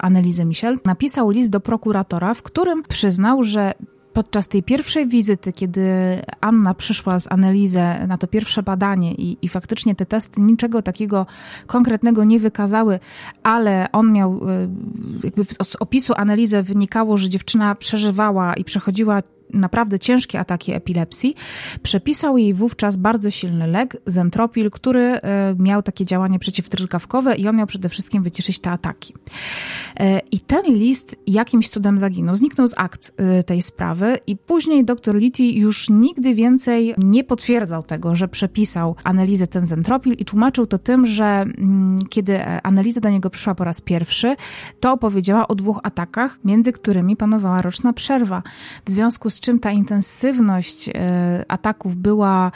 Speaker 1: Annelise Michel, napisał list do prokuratora, w którym przyznał, że podczas tej pierwszej wizyty, kiedy Anna przyszła z analizę na to pierwsze badanie i, i faktycznie te testy niczego takiego konkretnego nie wykazały, ale on miał, e, jakby z opisu analizy wynikało, że dziewczyna przeżywała i przechodziła naprawdę ciężkie ataki epilepsji, przepisał jej wówczas bardzo silny lek, zentropil, który e, miał takie działanie przeciwdrgawkowe i on miał przede wszystkim wyciszyć te ataki. E, I ten list jakimś cudem zaginął, zniknął z akt e, tej sprawy i później dr Liti już nigdy więcej nie potwierdzał tego, że przepisał analizę ten zentropil i tłumaczył to tym, że mm, kiedy analiza do niego przyszła po raz pierwszy, to opowiedziała o dwóch atakach, między którymi panowała roczna przerwa. W związku z czym ta intensywność e, ataków była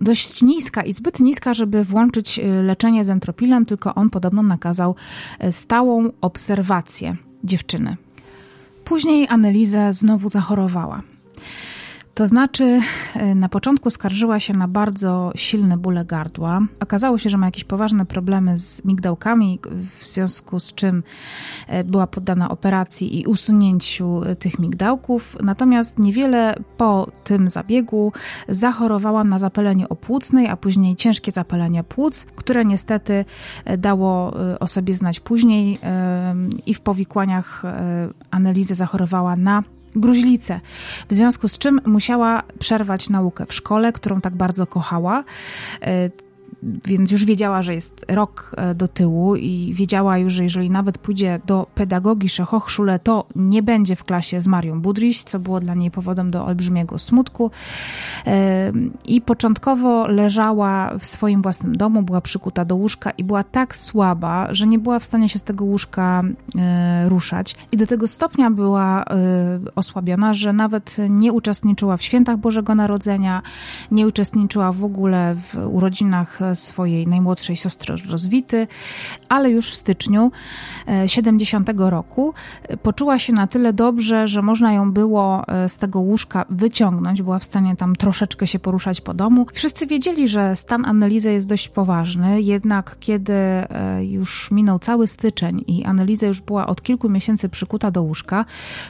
Speaker 1: dość niska i zbyt niska, żeby włączyć leczenie z entropilem, tylko on podobno nakazał stałą obserwację dziewczyny. Później Annelizę znowu zachorowała. To znaczy, e, na początku skarżyła się na bardzo silne bóle gardła. Okazało się, że ma jakieś poważne problemy z migdałkami, w związku z czym e, była poddana operacji i usunięciu e, tych migdałków. Natomiast niewiele po tym zabiegu zachorowała na zapalenie opłucnej, a później ciężkie zapalenie płuc, które niestety dało o sobie znać później i w powikłaniach analizy zachorowała na gruźlicę, w związku z czym musiała przerwać naukę w szkole, którą tak bardzo kochała. Więc już wiedziała, że jest rok e, do tyłu i wiedziała już, że jeżeli nawet pójdzie do pedagogi Hochschule, to nie będzie w klasie z Marią Budryś, co było dla niej powodem do olbrzymiego smutku. E, I początkowo leżała w swoim własnym domu, była przykuta do łóżka i była tak słaba, że nie była w stanie się z tego łóżka e, ruszać. I do tego stopnia była osłabiona, że nawet nie uczestniczyła w świętach Bożego Narodzenia, nie uczestniczyła w ogóle w urodzinach swojej najmłodszej siostry rozwity, ale już w styczniu 70 e, roku e, poczuła się na tyle dobrze, że można ją było e, z tego łóżka wyciągnąć, była w stanie tam troszeczkę się poruszać po domu. Wszyscy wiedzieli, że stan Annelizy jest dość poważny, jednak kiedy już minął cały styczeń i Anneliza już była od kilku miesięcy przykuta do łóżka,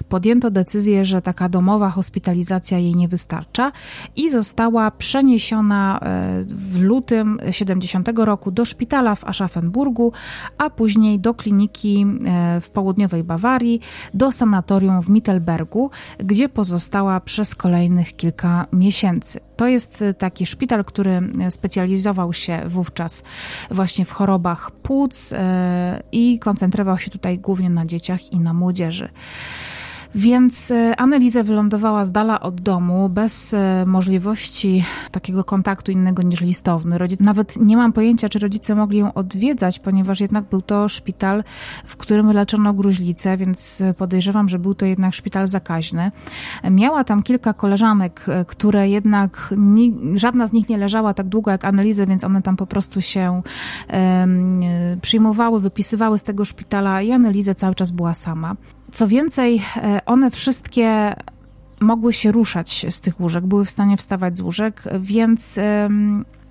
Speaker 1: podjęto decyzję, że taka domowa hospitalizacja jej nie wystarcza i została przeniesiona w lutym 70 roku do szpitala w Aschaffenburgu, a później do kliniki e, w południowej Bawarii, do sanatorium w Mittelbergu, gdzie pozostała przez kolejnych kilka miesięcy. To jest e, taki szpital, który specjalizował się wówczas właśnie w chorobach płuc e, i koncentrował się tutaj głównie na dzieciach i na młodzieży. Więc e, Annelize wylądowała z dala od domu, bez e, możliwości takiego kontaktu innego niż listowny. Rodzic, nawet nie mam pojęcia, czy rodzice mogli ją odwiedzać, ponieważ jednak był to szpital, w którym leczono gruźlicę, więc podejrzewam, że był to jednak szpital zakaźny. Miała tam kilka koleżanek, e, które jednak żadna z nich nie leżała tak długo jak Annelize, więc one tam po prostu się um, przyjmowały, wypisywały z tego szpitala i Annelize cały czas była sama. Co więcej, e, one wszystkie mogły się ruszać z tych łóżek, były w stanie wstawać z łóżek, więc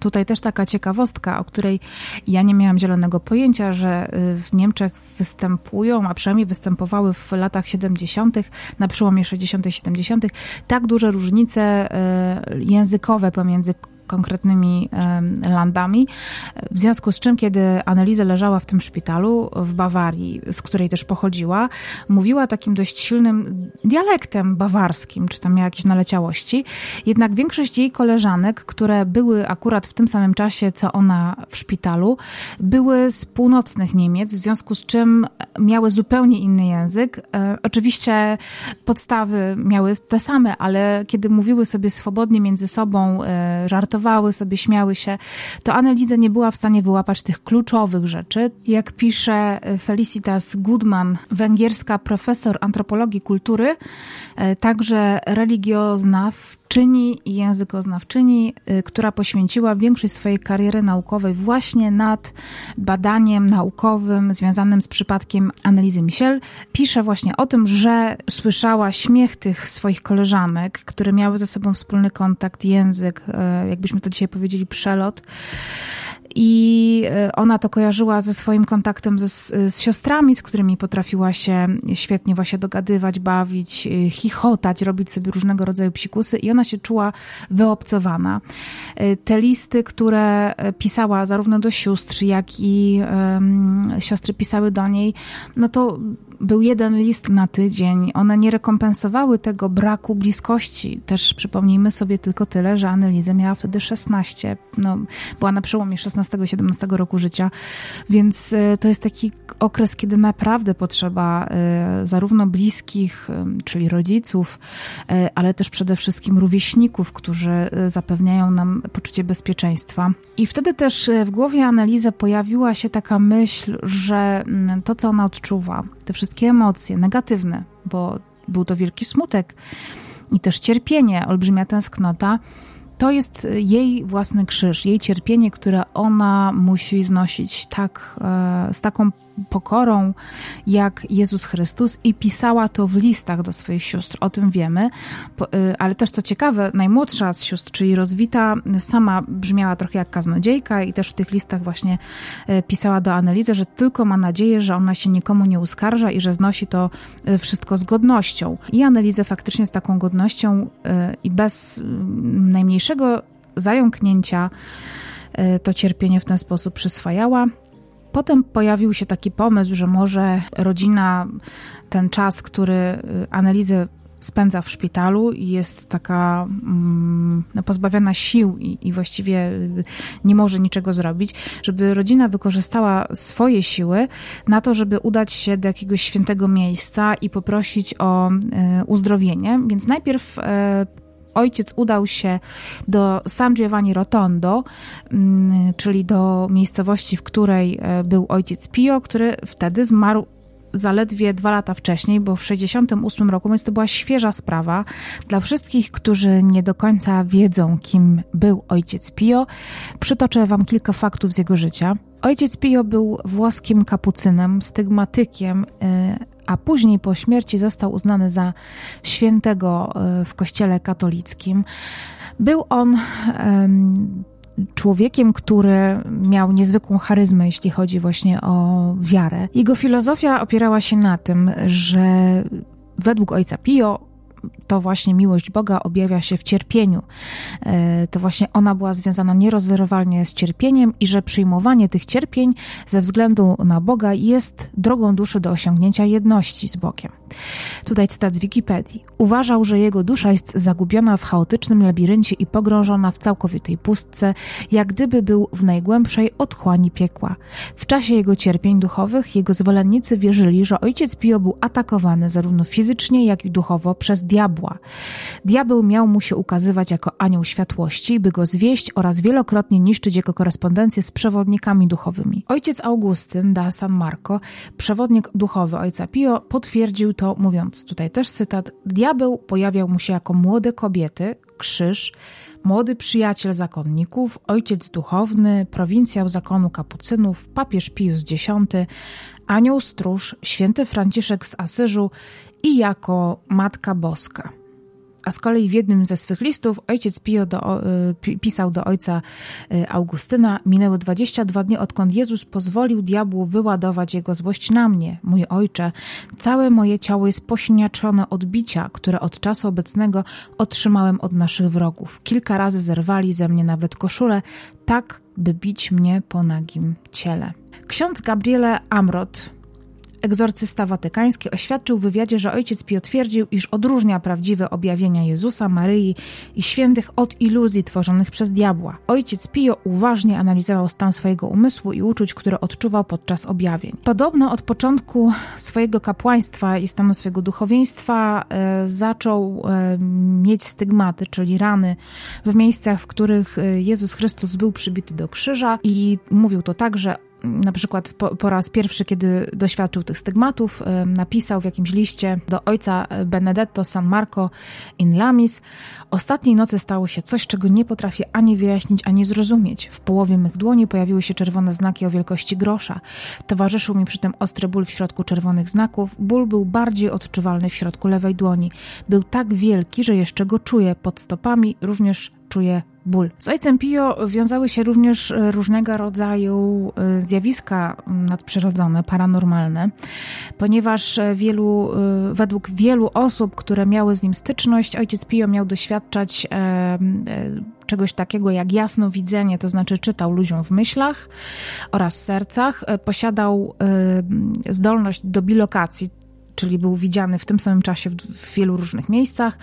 Speaker 1: tutaj też taka ciekawostka, o której ja nie miałam zielonego pojęcia, że e, w Niemczech występują, a przynajmniej występowały w latach 70., na przełomie 60. i 70., tak duże różnice e, językowe pomiędzy konkretnymi landami. W związku z czym, kiedy Annelize leżała w tym szpitalu w Bawarii, z której też pochodziła, mówiła takim dość silnym dialektem bawarskim, czy tam miała jakieś naleciałości. Jednak większość jej koleżanek, które były akurat w tym samym czasie, co ona w szpitalu, były z północnych Niemiec, w związku z czym miały zupełnie inny język. E, oczywiście podstawy miały te same, ale kiedy mówiły sobie swobodnie między sobą, e, żartowały, żartowały sobie, śmiały się, to Annelize nie była w stanie wyłapać tych kluczowych rzeczy. Jak pisze Felicitas Goodman, węgierska profesor antropologii kultury, e, także religioznawczyni, czyni i językoznawczyni, y, która poświęciła większość swojej kariery naukowej właśnie nad badaniem naukowym związanym z przypadkiem analizy Michel. Pisze właśnie o tym, że słyszała śmiech tych swoich koleżanek, które miały ze sobą wspólny kontakt, język, y, jakbyśmy to dzisiaj powiedzieli, przelot i e, ona to kojarzyła ze swoim kontaktem ze, z siostrami, z którymi potrafiła się świetnie właśnie dogadywać, bawić, e, chichotać, robić sobie różnego rodzaju psikusy i ona się czuła wyobcowana. E, te listy, które pisała zarówno do sióstr, jak i um, siostry pisały do niej, no to był jeden list na tydzień. One nie rekompensowały tego braku bliskości. Też przypomnijmy sobie tylko tyle, że Annelize miała wtedy 16. No, była na przełomie 16 i 17 roku życia, więc e, to jest taki okres, kiedy naprawdę potrzeba e, zarówno bliskich, e, czyli rodziców, ale też przede wszystkim rówieśników, którzy zapewniają nam poczucie bezpieczeństwa. I wtedy też w głowie Analizy pojawiła się taka myśl, że mm, to, co ona odczuwa, te wszystkie emocje negatywne, bo był to wielki smutek i też cierpienie, olbrzymia tęsknota, to jest jej własny krzyż, jej cierpienie, które ona musi znosić tak, e, z taką pokorą jak Jezus Chrystus i pisała to w listach do swoich sióstr, o tym wiemy. Y, ale też co ciekawe, najmłodsza z sióstr, czyli rozwita, sama brzmiała trochę jak kaznodziejka i też w tych listach właśnie y, pisała do analizy, że tylko ma nadzieję, że ona się nikomu nie uskarża i że znosi to y, wszystko z godnością. I analizę faktycznie z taką godnością i bez najmniejszego zająknięcia to cierpienie w ten sposób przyswajała. Potem pojawił się taki pomysł, że może rodzina ten czas, który y, analizę spędza w szpitalu i jest taka mm, no, pozbawiona sił i, i, właściwie y, nie może niczego zrobić, żeby rodzina wykorzystała swoje siły na to, żeby udać się do jakiegoś świętego miejsca i poprosić o y, uzdrowienie. Więc najpierw ojciec udał się do San Giovanni Rotondo, mm, czyli do miejscowości, w której e, był ojciec Pio, który wtedy zmarł zaledwie dwa lata wcześniej, bo w 1968 roku, więc to była świeża sprawa. Dla wszystkich, którzy nie do końca wiedzą, kim był ojciec Pio, przytoczę wam kilka faktów z jego życia. Ojciec Pio był włoskim kapucynem, stygmatykiem, e, a później po śmierci został uznany za świętego e, w Kościele katolickim. Był on człowiekiem, który miał niezwykłą charyzmę, jeśli chodzi właśnie o wiarę. Jego filozofia opierała się na tym, że według ojca Pio to właśnie miłość Boga objawia się w cierpieniu. E, to właśnie ona była związana nierozerwalnie z cierpieniem i że przyjmowanie tych cierpień ze względu na Boga jest drogą duszy do osiągnięcia jedności z Bogiem. Tutaj cytat z Wikipedii. Uważał, że jego dusza jest zagubiona w chaotycznym labiryncie i pogrążona w całkowitej pustce, jak gdyby był w najgłębszej otchłani piekła. W czasie jego cierpień duchowych jego zwolennicy wierzyli, że ojciec Pio był atakowany zarówno fizycznie, jak i duchowo przez diabła. Diabeł miał mu się ukazywać jako anioł światłości, by go zwieść oraz wielokrotnie niszczyć jego korespondencję z przewodnikami duchowymi. Ojciec Augustyn da San Marco, przewodnik duchowy ojca Pio, potwierdził to mówiąc, tutaj też cytat, diabeł pojawiał mu się jako młode kobiety, krzyż, młody przyjaciel zakonników, ojciec duchowny, prowincjał zakonu kapucynów, papież Pius X, anioł stróż, święty Franciszek z Asyżu i jako Matka Boska. A z kolei w jednym ze swych listów ojciec Pio do, y, pisał do ojca y, Augustyna: Minęły 22 dni, odkąd Jezus pozwolił diabłu wyładować jego złość na mnie, mój ojcze. Całe moje ciało jest posiniaczone od bicia, które od czasu obecnego otrzymałem od naszych wrogów. Kilka razy zerwali ze mnie nawet koszulę, tak by bić mnie po nagim ciele. Ksiądz Gabriele Amrot Egzorcysta watykański oświadczył w wywiadzie, że ojciec Pio twierdził, iż odróżnia prawdziwe objawienia Jezusa, Maryi i świętych od iluzji tworzonych przez diabła. Ojciec Pio uważnie analizował stan swojego umysłu i uczuć, które odczuwał podczas objawień. Podobno od początku swojego kapłaństwa i stanu swojego duchowieństwa e, zaczął e, mieć stygmaty, czyli rany w miejscach, w których e, Jezus Chrystus był przybity do krzyża i mówił to tak, że na przykład po, po, raz pierwszy, kiedy doświadczył tych stygmatów, napisał w jakimś liście do ojca Benedetto San Marco in Lamis: Ostatniej nocy stało się coś, czego nie potrafię ani wyjaśnić, ani zrozumieć. W połowie mych dłoni pojawiły się czerwone znaki o wielkości grosza. Towarzyszył mi przy tym ostry ból w środku czerwonych znaków. Ból był bardziej odczuwalny w środku lewej dłoni. Był tak wielki, że jeszcze go czuję pod stopami, również czuję ból. Z ojcem Pio wiązały się również e, różnego rodzaju e, zjawiska nadprzyrodzone, paranormalne, ponieważ e, wielu, według wielu osób, które miały z nim styczność, ojciec Pio miał doświadczać czegoś takiego jak jasnowidzenie, to znaczy czytał ludziom w myślach oraz sercach, posiadał zdolność do bilokacji, czyli był widziany w tym samym czasie w, wielu różnych miejscach,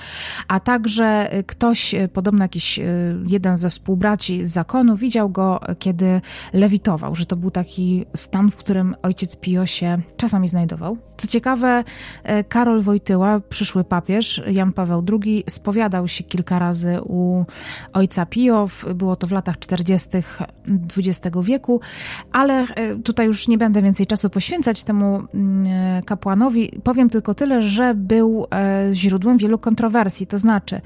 Speaker 1: a także ktoś, e, podobno jakiś e, jeden ze współbraci z zakonu, widział go, kiedy lewitował, że to był taki stan, w którym ojciec Pio się czasami znajdował. Co ciekawe, Karol Wojtyła, przyszły papież, Jan Paweł II, spowiadał się kilka razy u ojca Pio, było to w latach 40. XX wieku, ale tutaj już nie będę więcej czasu poświęcać temu mm, kapłanowi. Powiem tylko tyle, że był e, źródłem wielu kontrowersji, to znaczy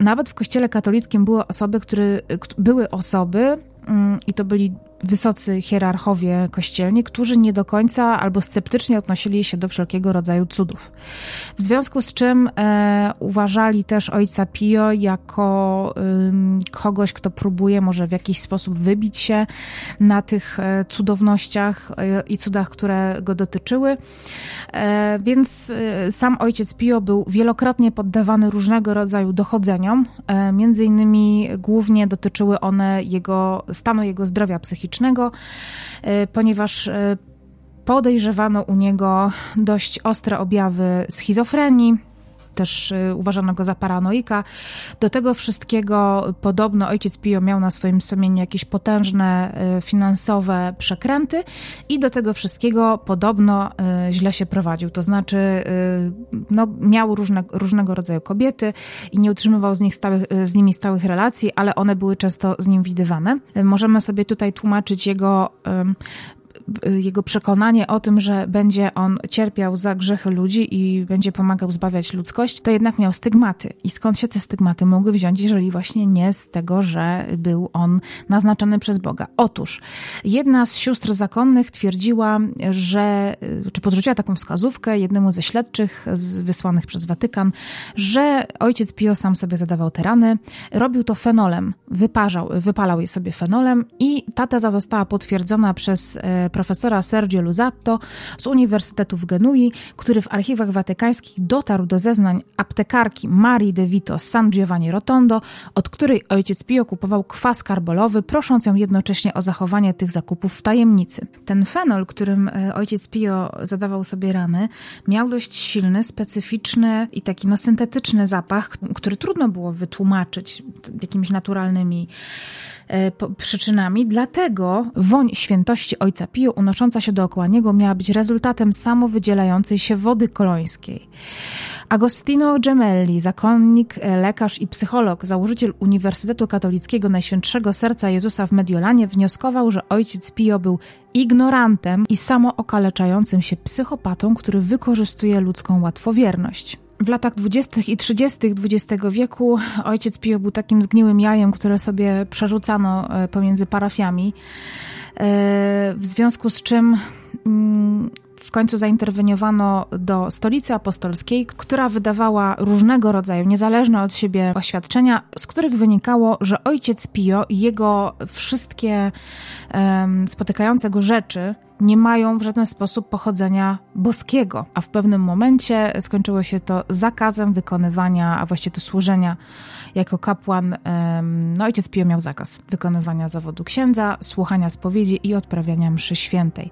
Speaker 1: nawet w kościele katolickim były osoby, które, były osoby, i to byli wysocy hierarchowie kościelni, którzy nie do końca albo sceptycznie odnosili się do wszelkiego rodzaju cudów. W związku z czym e, uważali też ojca Pio jako y, kogoś, kto próbuje może w jakiś sposób wybić się na tych e, cudownościach e, i cudach, które go dotyczyły. E, więc e, sam ojciec Pio był wielokrotnie poddawany różnego rodzaju dochodzeniom. E, między innymi głównie dotyczyły one jego stanu jego zdrowia psychicznego E, ponieważ e, podejrzewano u niego dość ostre objawy schizofrenii, też y, uważano go za paranoika. Do tego wszystkiego podobno ojciec Pio miał na swoim sumieniu jakieś potężne y, finansowe przekręty i do tego wszystkiego podobno y, źle się prowadził. To znaczy no, miał różne, różnego rodzaju kobiety i nie utrzymywał z, nich stałych, z nimi stałych relacji, ale one były często z nim widywane. Możemy sobie tutaj tłumaczyć jego jego przekonanie o tym, że będzie on cierpiał za grzechy ludzi i będzie pomagał zbawiać ludzkość, to jednak miał stygmaty. I skąd się te stygmaty mogły wziąć, jeżeli właśnie nie z tego, że był on naznaczony przez Boga? Otóż jedna z sióstr zakonnych twierdziła, że, czy podrzuciła taką wskazówkę jednemu ze śledczych z, wysłanych przez Watykan, że ojciec Pio sam sobie zadawał te rany, robił to fenolem, wyparzał, wypalał je sobie fenolem i ta teza została potwierdzona przez e, profesora Sergio Luzatto z Uniwersytetu w Genui, który w archiwach watykańskich dotarł do zeznań aptekarki Marii de Vito San Giovanni Rotondo, od której ojciec Pio kupował kwas karbolowy, prosząc ją jednocześnie o zachowanie tych zakupów w tajemnicy. Ten fenol, którym e, ojciec Pio zadawał sobie rany, miał dość silny, specyficzny i taki no, syntetyczny zapach, który trudno było wytłumaczyć jakimiś naturalnymi przyczynami, dlatego woń świętości ojca Pio unosząca się dookoła niego miała być rezultatem samowydzielającej się wody kolońskiej. Agostino Gemelli, zakonnik, e, lekarz i psycholog, założyciel Uniwersytetu Katolickiego Najświętszego Serca Jezusa w Mediolanie, wnioskował, że ojciec Pio był ignorantem i samookaleczającym się psychopatą, który wykorzystuje ludzką łatwowierność. W latach 20. i 30. XX wieku ojciec Pio był takim zgniłym jajem, które sobie przerzucano e, pomiędzy parafiami, e, w związku z czym mm, w końcu zainterweniowano do stolicy apostolskiej, która wydawała różnego rodzaju, niezależne od siebie oświadczenia, z których wynikało, że ojciec Pio i jego wszystkie spotykające go rzeczy nie mają w żaden sposób pochodzenia boskiego, a w pewnym momencie skończyło się to zakazem wykonywania, a właściwie to służenia jako kapłan. No, ojciec Pio miał zakaz wykonywania zawodu księdza, słuchania spowiedzi i odprawiania mszy świętej.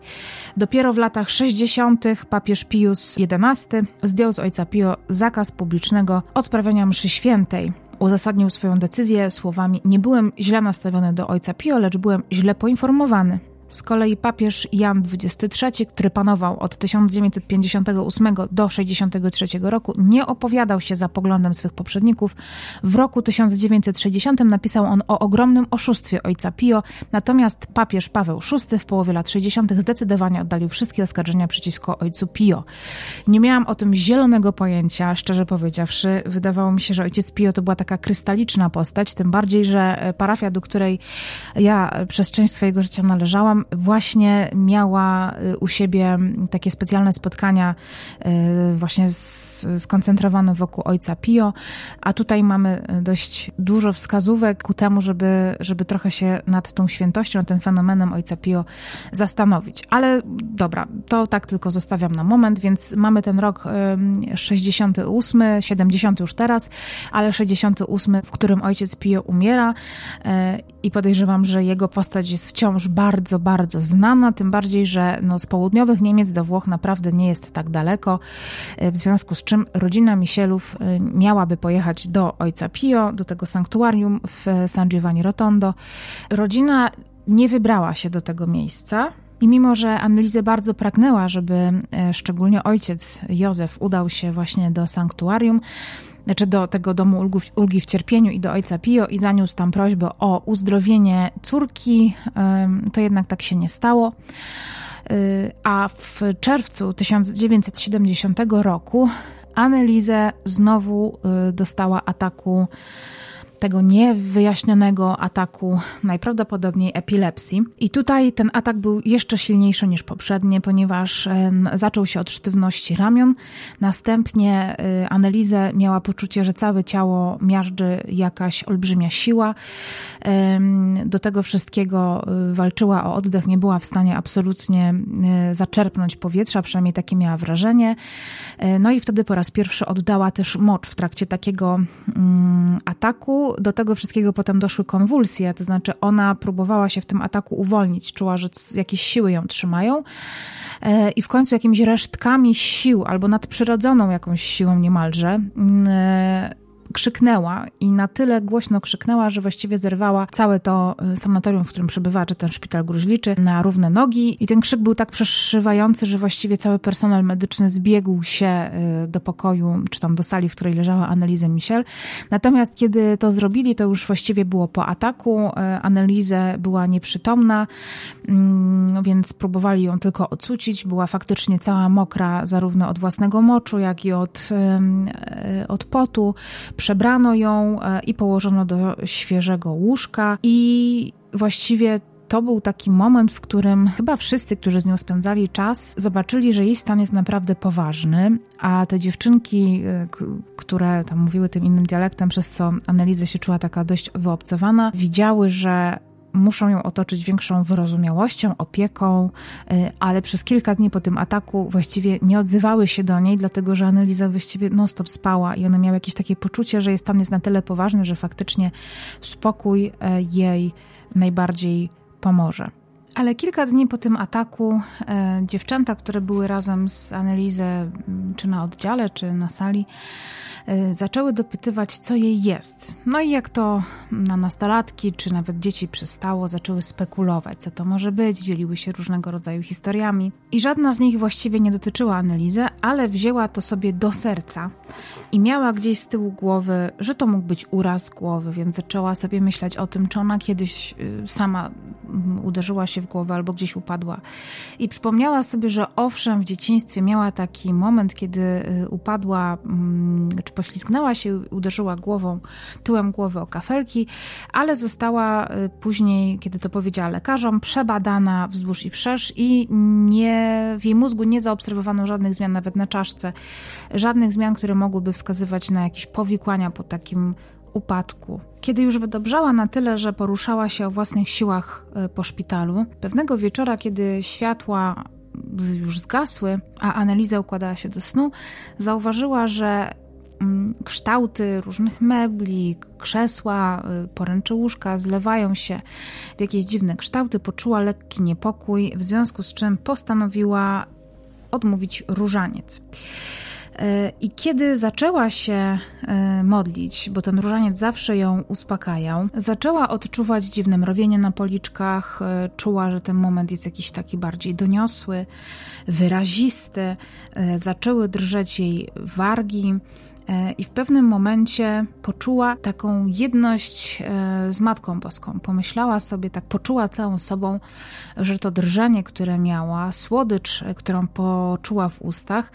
Speaker 1: Dopiero w latach 60. papież Pius XI zdjął z ojca Pio zakaz publicznego odprawiania mszy świętej uzasadnił swoją decyzję słowami: Nie byłem źle nastawiony do ojca Pio, lecz byłem źle poinformowany. Z kolei papież Jan XXIII, który panował od 1958 do 1963 roku, nie opowiadał się za poglądem swych poprzedników. W roku 1960 napisał on o ogromnym oszustwie ojca Pio, natomiast papież Paweł VI w połowie lat 60. zdecydowanie oddalił wszystkie oskarżenia przeciwko ojcu Pio. Nie miałam o tym zielonego pojęcia, szczerze powiedziawszy. Wydawało mi się, że ojciec Pio to była taka krystaliczna postać, tym bardziej, że parafia, do której ja przez część swojego życia należałam, właśnie miała y, u siebie takie specjalne spotkania y, właśnie skoncentrowane wokół ojca Pio, a tutaj mamy dość dużo wskazówek ku temu, żeby, żeby trochę się nad tą świętością, tym fenomenem ojca Pio zastanowić. Ale dobra, to tak tylko zostawiam na moment, więc mamy ten rok 68, 70 już teraz, ale 68, w którym ojciec Pio umiera y, i podejrzewam, że jego postać jest wciąż bardzo, bardzo bardzo znana, tym bardziej, że no, z południowych Niemiec do Włoch naprawdę nie jest tak daleko, e, w związku z czym rodzina Misielów e, miałaby pojechać do ojca Pio, do tego sanktuarium w San Giovanni Rotondo. Rodzina nie wybrała się do tego miejsca. I mimo, że Annelize bardzo pragnęła, żeby e, szczególnie ojciec Józef udał się właśnie do sanktuarium, znaczy do tego domu ulgi w cierpieniu i do ojca Pio i zaniósł tam prośbę o uzdrowienie córki, to jednak tak się nie stało. Y, a w czerwcu 1970 roku Annelizę znowu y, dostała ataku tego niewyjaśnionego ataku, najprawdopodobniej epilepsji. I tutaj ten atak był jeszcze silniejszy niż poprzednie, ponieważ zaczął się od sztywności ramion. Następnie y, Anelizę miała poczucie, że całe ciało miażdży jakaś olbrzymia siła. Do tego wszystkiego y, walczyła o oddech, nie była w stanie absolutnie y, zaczerpnąć powietrza, przynajmniej takie miała wrażenie. No i wtedy po raz pierwszy oddała też mocz w trakcie takiego mm, do tego wszystkiego potem doszły konwulsje, to znaczy ona próbowała się w tym ataku uwolnić, czuła, że jakieś siły ją trzymają e, i w końcu jakimiś resztkami sił albo nadprzyrodzoną jakąś siłą niemalże mm, e, krzyknęła i na tyle głośno krzyknęła, że właściwie zerwała całe to y, sanatorium, w którym przebywała, czy ten szpital gruźliczy, na równe nogi. I ten krzyk był tak przeszywający, że właściwie cały personel medyczny zbiegł się y, do pokoju, czy tam do sali, w której leżała Annelise Michel. Natomiast kiedy to zrobili, to już właściwie było po ataku. Y, Annelise była nieprzytomna, mm, więc próbowali ją tylko odsucić. Była faktycznie cała mokra, zarówno od własnego moczu, jak i od, od potu Przebrano ją e, i położono do świeżego łóżka. I właściwie to był taki moment, w którym chyba wszyscy, którzy z nią spędzali czas, zobaczyli, że jej stan jest naprawdę poważny, a te dziewczynki, e, które tam mówiły tym innym dialektem, przez co Analiza się czuła taka dość wyobcowana, widziały, że muszą ją otoczyć większą wyrozumiałością, opieką, y, ale przez kilka dni po tym ataku właściwie nie odzywały się do niej, dlatego że Analiza właściwie non-stop spała i one miały jakieś takie poczucie, że jej stan jest na tyle poważny, że faktycznie spokój y, jej najbardziej pomoże. Ale kilka dni po tym ataku e, dziewczęta, które były razem z Anelizę, czy na oddziale, czy na sali, e, zaczęły dopytywać, co jej jest. No i jak to na nastolatki, czy nawet dzieci przystało, zaczęły spekulować, co to może być, dzieliły się różnego rodzaju historiami. I żadna z nich właściwie nie dotyczyła Anelizę, ale wzięła to sobie do serca i miała gdzieś z tyłu głowy, że to mógł być uraz głowy, więc zaczęła sobie myśleć o tym, czy ona kiedyś y, sama uderzyła się w głowę albo gdzieś upadła. I przypomniała sobie, że owszem, w dzieciństwie miała taki moment, kiedy y, upadła, mm, czy poślizgnęła się, uderzyła głową, tyłem głowy o kafelki, ale została y, później, kiedy to powiedziała lekarzom, przebadana wzdłuż i wszerz i nie, w jej mózgu nie zaobserwowano żadnych zmian, nawet na czaszce, żadnych zmian, które mogłyby wskazywać na jakieś powikłania po takim upadku. Kiedy już wydobrzała na tyle, że poruszała się o własnych siłach e, po szpitalu, pewnego wieczora, kiedy światła już zgasły, a analiza układała się do snu, zauważyła, że mm, kształty różnych mebli, krzesła, e, poręcze łóżka zlewają się w jakieś dziwne kształty, poczuła lekki niepokój, w związku z czym postanowiła odmówić różaniec. I kiedy zaczęła się e, modlić, bo ten różaniec zawsze ją uspokajał, zaczęła odczuwać dziwne mrowienie na policzkach, e, czuła, że ten moment jest jakiś taki bardziej doniosły, wyrazisty, e, zaczęły drżeć jej wargi. I w pewnym momencie poczuła taką jedność z Matką Boską. Pomyślała sobie, tak poczuła całą sobą, że to drżenie, które miała, słodycz, którą poczuła w ustach,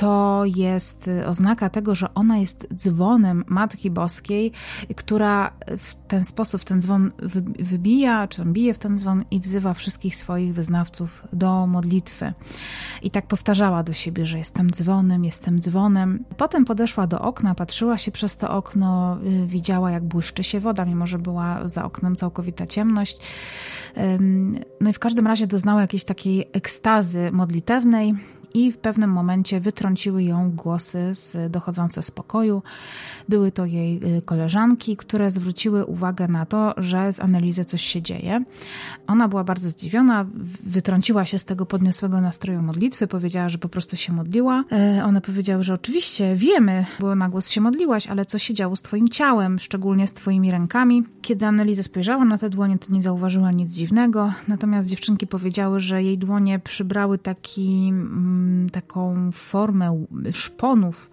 Speaker 1: to jest y, oznaka tego, że ona jest dzwonem Matki Boskiej, która w ten sposób, w ten dzwon wybija, czy tam bije w ten dzwon i wzywa wszystkich swoich wyznawców do modlitwy. I tak powtarzała do siebie, że jestem dzwonem, jestem dzwonem. Potem podeszła do okna, patrzyła się przez to okno, y, widziała jak błyszczy się woda, mimo że była za oknem całkowita ciemność. No i w każdym razie doznała jakiejś takiej ekstazy modlitewnej i w pewnym momencie wytrąciły ją głosy z, dochodzące z pokoju. Były to jej y, koleżanki, które zwróciły uwagę na to, że z analizy coś się dzieje. Ona była bardzo zdziwiona, wytrąciła się z tego podniosłego nastroju modlitwy, powiedziała, że po prostu się modliła. E, one powiedziały, że oczywiście wiemy, bo na głos się modliłaś, ale co się działo z twoim ciałem, szczególnie z twoimi rękami. Kiedy Analiza spojrzała na te dłonie, to nie zauważyła nic dziwnego, natomiast dziewczynki powiedziały, że jej dłonie przybrały taki mm, taką formę szponów.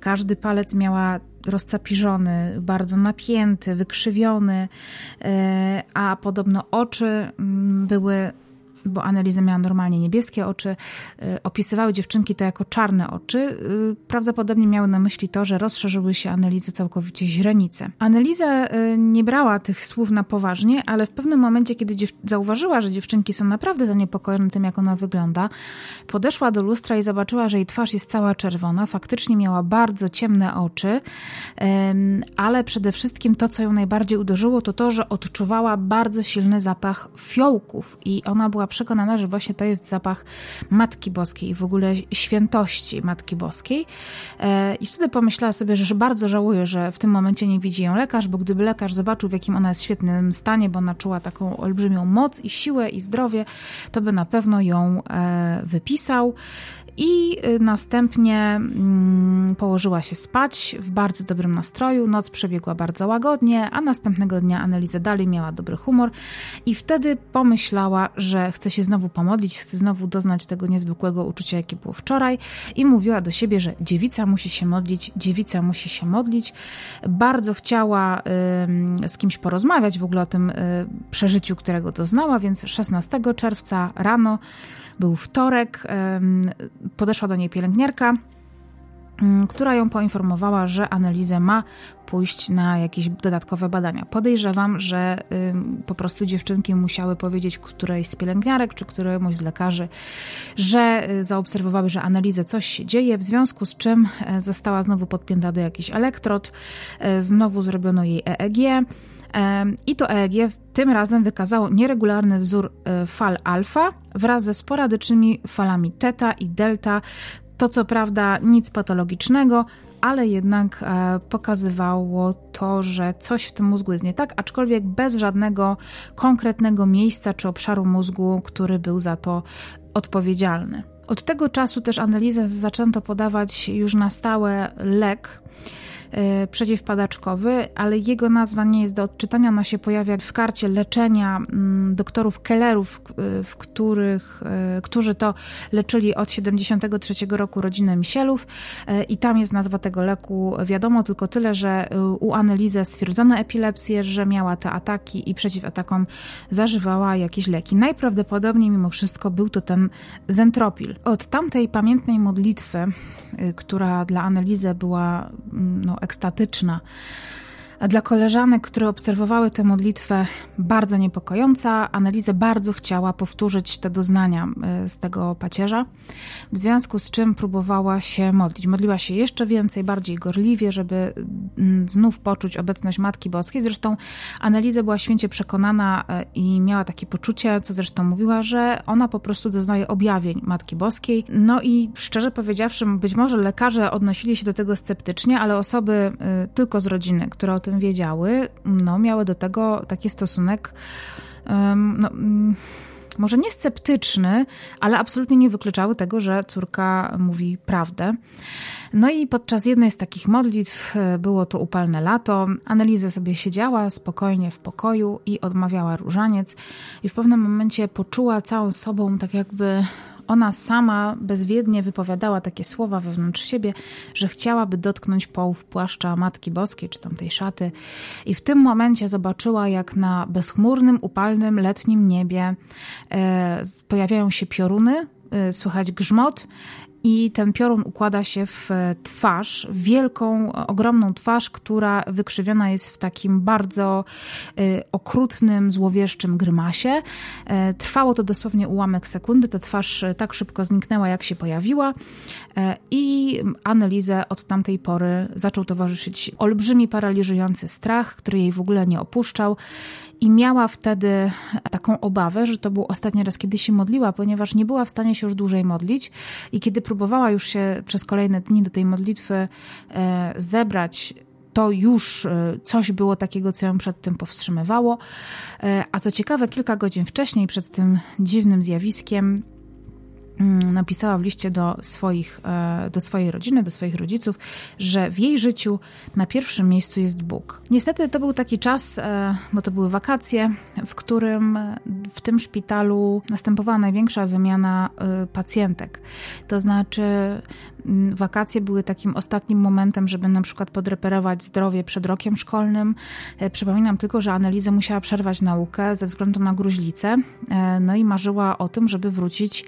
Speaker 1: Każdy palec miała rozcapiżony, bardzo napięty, wykrzywiony, e, a podobno oczy były bo Analiza miała normalnie niebieskie oczy, y, opisywały dziewczynki to jako czarne oczy. Y, prawdopodobnie miały na myśli to, że rozszerzyły się Analizy całkowicie źrenice. Analiza y, nie brała tych słów na poważnie, ale w pewnym momencie, kiedy zauważyła, że dziewczynki są naprawdę zaniepokojone tym, jak ona wygląda, podeszła do lustra i zobaczyła, że jej twarz jest cała czerwona. Faktycznie miała bardzo ciemne oczy, ale przede wszystkim to, co ją najbardziej uderzyło, to to, że odczuwała bardzo silny zapach fiołków i ona była przekonana, że właśnie to jest zapach Matki Boskiej i w ogóle świętości Matki Boskiej. E, I wtedy pomyślała sobie, że bardzo żałuje, że w tym momencie nie widzi ją lekarz, bo gdyby lekarz zobaczył, w jakim ona jest świetnym stanie, bo ona czuła taką olbrzymią moc i siłę i zdrowie, to by na pewno ją e, wypisał i y, następnie mm, położyła się spać w bardzo dobrym nastroju. Noc przebiegła bardzo łagodnie, a następnego dnia Analiza dalej miała dobry humor i wtedy pomyślała, że chce się znowu pomodlić, chce znowu doznać tego niezwykłego uczucia, jakie było wczoraj i mówiła do siebie, że dziewica musi się modlić, dziewica musi się modlić. Bardzo chciała y, z kimś porozmawiać w ogóle o tym y, przeżyciu, którego doznała, więc 16 czerwca rano był wtorek, podeszła do niej pielęgniarka, mm, która ją poinformowała, że analizę ma pójść na jakieś dodatkowe badania. Podejrzewam, że po prostu dziewczynki musiały powiedzieć którejś z pielęgniarek czy któremuś z lekarzy, że y, zaobserwowały, że analizę coś się dzieje, w związku z czym e, została znowu podpięta do jakiś elektrod, e, znowu zrobiono jej EEG. I to EEG tym razem wykazało nieregularny wzór e, fal alfa wraz ze sporadycznymi falami teta i delta. To co prawda nic patologicznego, ale jednak e, pokazywało to, że coś w tym mózgu jest nie tak, aczkolwiek bez żadnego konkretnego miejsca czy obszaru mózgu, który był za to odpowiedzialny. Od tego czasu też analizę zaczęto podawać już na stałe lek, przeciwpadaczkowy, ale jego nazwa nie jest do odczytania. Ona się pojawia w karcie leczenia mm, doktorów Kellerów, w których, e, którzy to leczyli od 73 roku rodzinę Misielów e, i tam jest nazwa tego leku. Wiadomo tylko tyle, że u Anelizy stwierdzono epilepsję, że miała te ataki i przeciw atakom zażywała jakieś leki. Najprawdopodobniej mimo wszystko był to ten zentropil. Od tamtej pamiętnej modlitwy, która dla Anelizy była mm, no, ekstatyczna. A dla koleżanek, które obserwowały tę modlitwę, bardzo niepokojąca. Analizę bardzo chciała powtórzyć te doznania e, z tego pacierza, w związku z czym próbowała się modlić. Modliła się jeszcze więcej, bardziej gorliwie, żeby mm, znów poczuć obecność Matki Boskiej. Zresztą Analiza była święcie przekonana e, i miała takie poczucie, co zresztą mówiła, że ona po prostu doznaje objawień Matki Boskiej. No i szczerze powiedziawszy, być może lekarze odnosili się do tego sceptycznie, ale osoby e, tylko z rodziny, które o tym tym wiedziały, no, miały do tego taki stosunek, no, mm, może nie sceptyczny, ale absolutnie nie wykluczały tego, że córka mówi prawdę. No i podczas jednej z takich modlitw, e, było to upalne lato, Analiza sobie siedziała spokojnie w pokoju i odmawiała różaniec i w pewnym momencie poczuła całą sobą tak jakby ona sama bezwiednie wypowiadała takie słowa wewnątrz siebie, że chciałaby dotknąć połów płaszcza Matki Boskiej czy tamtej szaty. I w tym momencie zobaczyła, jak na bezchmurnym, upalnym, letnim niebie e, pojawiają się pioruny, e, słychać grzmot i ten piorun układa się w twarz, wielką, ogromną twarz, która wykrzywiona jest w takim bardzo y, okrutnym, złowieszczym grymasie. E, trwało to dosłownie ułamek sekundy. Ta twarz e, tak szybko zniknęła, jak się pojawiła e, i Annelizę od tamtej pory zaczął towarzyszyć olbrzymi, paraliżujący strach, który jej w ogóle nie opuszczał i miała wtedy taką obawę, że to był ostatni raz, kiedy się modliła, ponieważ nie była w stanie się już dłużej modlić i kiedy próbowała już się przez kolejne dni do tej modlitwy e, zebrać, to już e, coś było takiego, co ją przed tym powstrzymywało. E, a co ciekawe, kilka godzin wcześniej, przed tym dziwnym zjawiskiem, napisała w liście do, swoich, e, do swojej rodziny, do swoich rodziców, że w jej życiu na pierwszym miejscu jest Bóg. Niestety to był taki czas, e, bo to były wakacje, w którym w tym szpitalu następowała największa wymiana y, pacjentek. To znaczy, mm, wakacje były takim ostatnim momentem, żeby na przykład podreperować zdrowie przed rokiem szkolnym. E, przypominam tylko, że Analizę musiała przerwać naukę ze względu na gruźlicę, e, no i marzyła o tym, żeby wrócić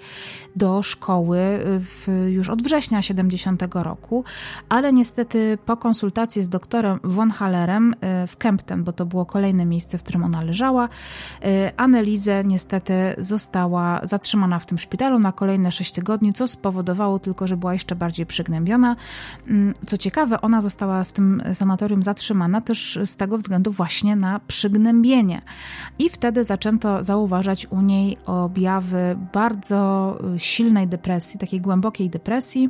Speaker 1: do szkoły w, już od września 70 roku, ale niestety po konsultacji z doktorem von Hallerem e, w Kempten, bo to było kolejne miejsce, w którym ona leżała, Annelize niestety została zatrzymana w tym szpitalu na kolejne 6 tygodni, co spowodowało tylko, że była jeszcze bardziej przygnębiona. Mm, co ciekawe, ona została w tym sanatorium zatrzymana też z tego względu właśnie na przygnębienie. I wtedy zaczęto zauważać u niej objawy bardzo y, silnej depresji, takiej głębokiej depresji.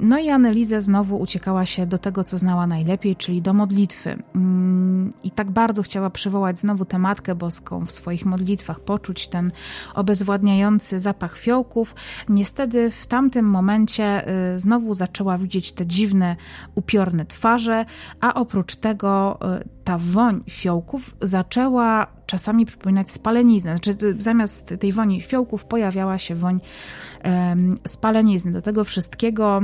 Speaker 1: No i Annelize znowu uciekała się do tego, co znała najlepiej, czyli do modlitwy. Mm, I tak bardzo chciała przywołać znowu tę Matkę Boską w swoich modlitwach, poczuć ten obezwładniający zapach fiołków. Niestety w tamtym momencie y, znowu zaczęła widzieć te dziwne, upiorne twarze, a oprócz tego y, ta woń fiołków zaczęła czasami przypominać spalenizny. Znaczy, zamiast tej woni fiołków pojawiała się woń spalenizny. Do tego wszystkiego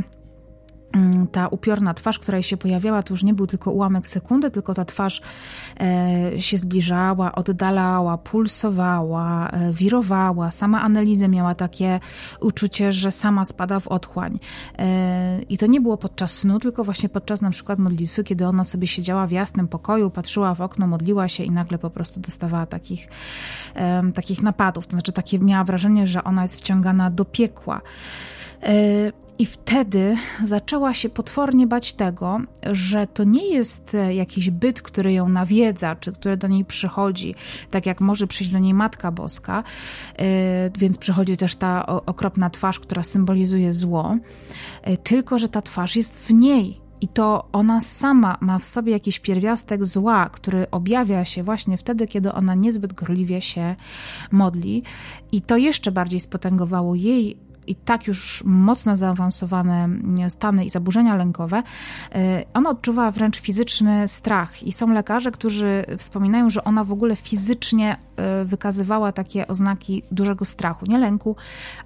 Speaker 1: ta upiorna twarz, która jej się pojawiała, to już nie był tylko ułamek sekundy, tylko ta twarz e, się zbliżała, oddalała, pulsowała, e, wirowała. Sama analiza miała takie uczucie, że sama spada w otchłań. E, I to nie było podczas snu, tylko właśnie podczas na przykład modlitwy, kiedy ona sobie siedziała w jasnym pokoju, patrzyła w okno, modliła się i nagle po prostu dostawała takich, takich napadów. To znaczy takie miała wrażenie, że ona jest wciągana do piekła. I wtedy zaczęła się potwornie bać tego, że to nie jest e, jakiś byt, który ją nawiedza, czy który do niej przychodzi, tak jak może przyjść do niej Matka Boska, e, więc przychodzi też ta okropna twarz, która symbolizuje zło, e, tylko że ta twarz jest w niej. I to ona sama ma w sobie jakiś pierwiastek zła, który objawia się właśnie wtedy, kiedy ona niezbyt gorliwie się modli. I to jeszcze bardziej spotęgowało jej i tak już mocno zaawansowane stany i zaburzenia lękowe, e, ona odczuwała wręcz fizyczny strach. I są lekarze, którzy wspominają, że ona w ogóle fizycznie e, wykazywała takie oznaki dużego strachu. Nie lęku,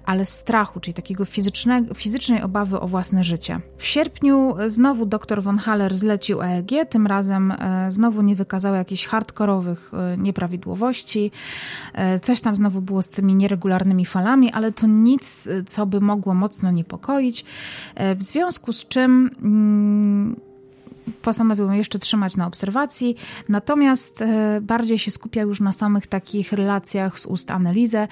Speaker 1: ale strachu, czyli takiego fizycznego, fizycznej obawy o własne życie. W sierpniu znowu dr von Haller zlecił EEG, tym razem e, znowu nie wykazała jakichś hardkorowych nieprawidłowości. Coś tam znowu było z tymi nieregularnymi falami, ale to nic, co by mogło mocno niepokoić, e, w związku z czym mm, postanowił jeszcze trzymać na obserwacji, natomiast e, bardziej się skupia już na samych takich relacjach z ust Annelizę,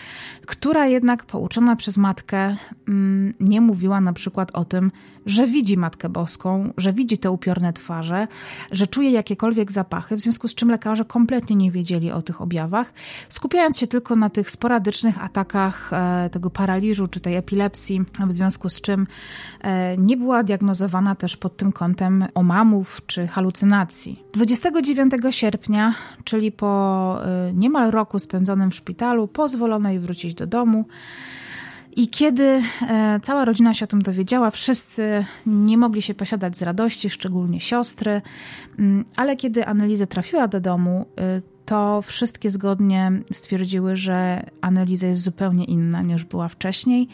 Speaker 1: która jednak pouczona przez matkę mm, nie mówiła na przykład o tym, że widzi Matkę Boską, że widzi te upiorne twarze, że czuje jakiekolwiek zapachy, w związku z czym lekarze kompletnie nie wiedzieli o tych objawach, skupiając się tylko na tych sporadycznych atakach e, tego paraliżu czy tej epilepsji, w związku z czym e, nie była diagnozowana też pod tym kątem omamów czy halucynacji. 29 sierpnia, czyli po e, niemal roku spędzonym w szpitalu, pozwolono jej wrócić do domu. I kiedy e, cała rodzina się o tym dowiedziała, wszyscy nie mogli się posiadać z radości, szczególnie siostry, mm, ale kiedy Annelize trafiła do domu, e, to wszystkie zgodnie stwierdziły, że Annelize jest zupełnie inna niż była wcześniej,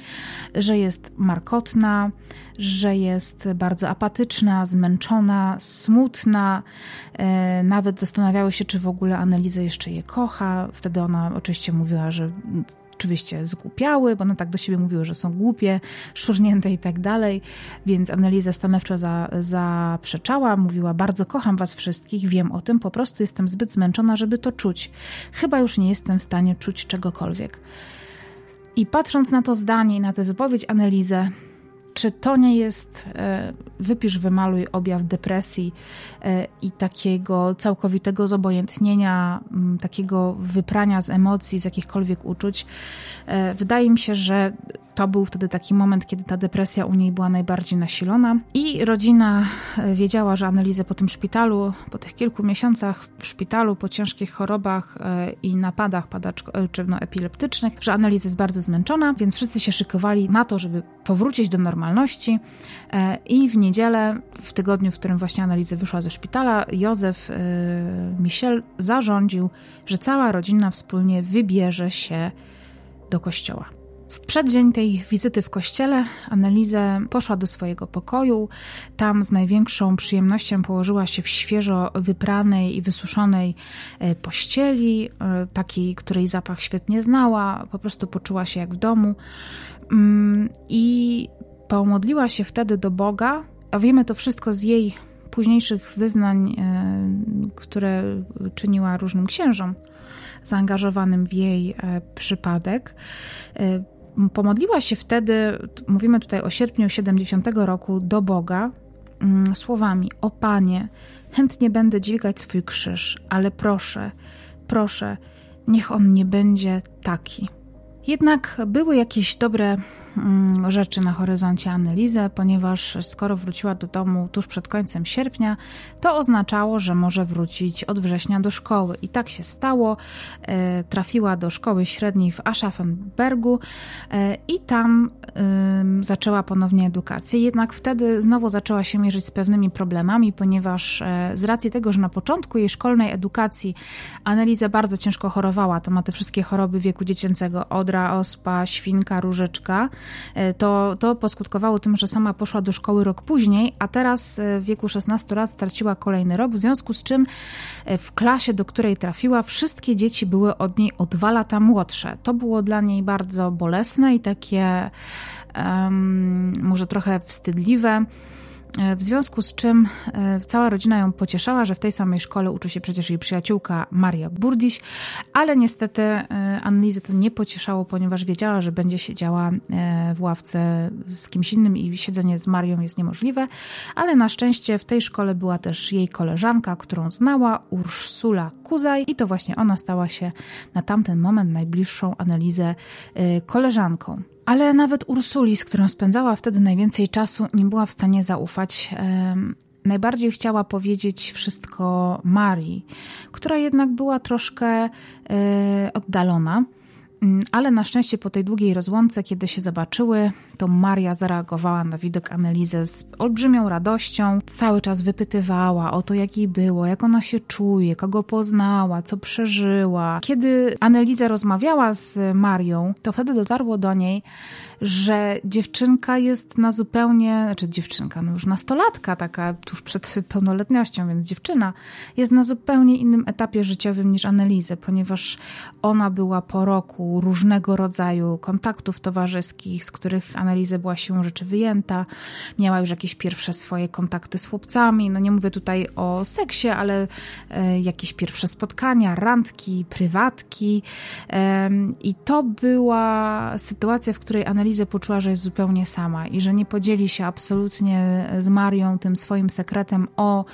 Speaker 1: że jest markotna, że jest bardzo apatyczna, zmęczona, smutna. E, nawet zastanawiały się, czy w ogóle Annelize jeszcze je kocha. Wtedy ona oczywiście mówiła, że oczywiście zgłupiały, bo one tak do siebie mówiły, że są głupie, szurnięte i tak dalej, więc Anneliza stanowczo za, zaprzeczała, mówiła, bardzo kocham was wszystkich, wiem o tym, po prostu jestem zbyt zmęczona, żeby to czuć. Chyba już nie jestem w stanie czuć czegokolwiek. I patrząc na to zdanie i na tę wypowiedź Annelizę, czy to nie jest e, wypisz, wymaluj objaw depresji e, i takiego całkowitego zobojętnienia, takiego wyprania z emocji, z jakichkolwiek uczuć? E, wydaje mi się, że to był wtedy taki moment, kiedy ta depresja u niej była najbardziej nasilona i rodzina e, wiedziała, że Analizę po tym szpitalu, po tych kilku miesiącach w szpitalu, po ciężkich chorobach e, i napadach padaczko, e, że Analiza jest bardzo zmęczona, więc wszyscy się szykowali na to, żeby powrócić do normalności i w niedzielę, w tygodniu, w którym właśnie Analiza wyszła ze szpitala, Józef Michel zarządził, że cała rodzina wspólnie wybierze się do kościoła. W przeddzień tej wizyty w kościele Annelise poszła do swojego pokoju. Tam z największą przyjemnością położyła się w świeżo wypranej i wysuszonej e, pościeli, e, takiej, której zapach świetnie znała, po prostu poczuła się jak w domu. Mm, I pomodliła się wtedy do Boga, a wiemy to wszystko z jej późniejszych wyznań, e, które czyniła różnym księżom zaangażowanym w jej przypadek pomodliła się wtedy, mówimy tutaj o sierpniu 70 roku, do Boga mm, słowami: O Panie, chętnie będę dźwigać swój krzyż, ale proszę, proszę, niech on nie będzie taki. Jednak były jakieś dobre rzeczy na horyzoncie Annelizę, ponieważ skoro wróciła do domu tuż przed końcem sierpnia, to oznaczało, że może wrócić od września do szkoły. I tak się stało. E, trafiła do szkoły średniej w Aschaffenbergu e, i tam zaczęła ponownie edukację. Jednak wtedy znowu zaczęła się mierzyć z pewnymi problemami, ponieważ e, z racji tego, że na początku jej szkolnej edukacji Anneliza bardzo ciężko chorowała, to ma te wszystkie choroby wieku dziecięcego, odra, ospa, świnka, różyczka, to, to poskutkowało tym, że sama poszła do szkoły rok później, a teraz e, w wieku 16 lat straciła kolejny rok, w związku z czym e, w klasie, do której trafiła, wszystkie dzieci były od niej o dwa lata młodsze. To było dla niej bardzo bolesne i takie um, może trochę wstydliwe. E, w związku z czym e, cała rodzina ją pocieszała, że w tej samej szkole uczy się przecież jej przyjaciółka Maria Burdiś, ale niestety e, Annelizę to nie pocieszało, ponieważ wiedziała, że będzie siedziała w ławce z kimś innym i siedzenie z Marią jest niemożliwe, ale na szczęście w tej szkole była też jej koleżanka, którą znała, Ursula Kuzaj i to właśnie ona stała się na tamten moment najbliższą Annelizę koleżanką. Ale nawet Ursuli, z którą spędzała wtedy najwięcej czasu, nie była w stanie zaufać. Najbardziej chciała powiedzieć wszystko Marii, która jednak była troszkę e, oddalona. Mm, ale na szczęście po tej długiej rozłące, kiedy się zobaczyły, to Maria zareagowała na widok Anelizę z olbrzymią radością. Cały czas wypytywała o to, jak jej było, jak ona się czuje, kogo poznała, co przeżyła. Kiedy Aneliza rozmawiała z Marią, to wtedy dotarło do niej, że dziewczynka jest na zupełnie, znaczy dziewczynka, no już nastolatka, taka tuż przed pełnoletnością, więc dziewczyna, jest na zupełnie innym etapie życiowym niż Annelizę, ponieważ ona była po roku różnego rodzaju kontaktów towarzyskich, z których Annelizę była siłą rzeczy wyjęta, miała już jakieś pierwsze swoje kontakty z chłopcami, no nie mówię tutaj o seksie, ale e, jakieś pierwsze spotkania, randki, prywatki. E, i to była sytuacja, w której Annelizę Elizę poczuła, że jest zupełnie sama i że nie podzieli się absolutnie z Marią tym swoim sekretem o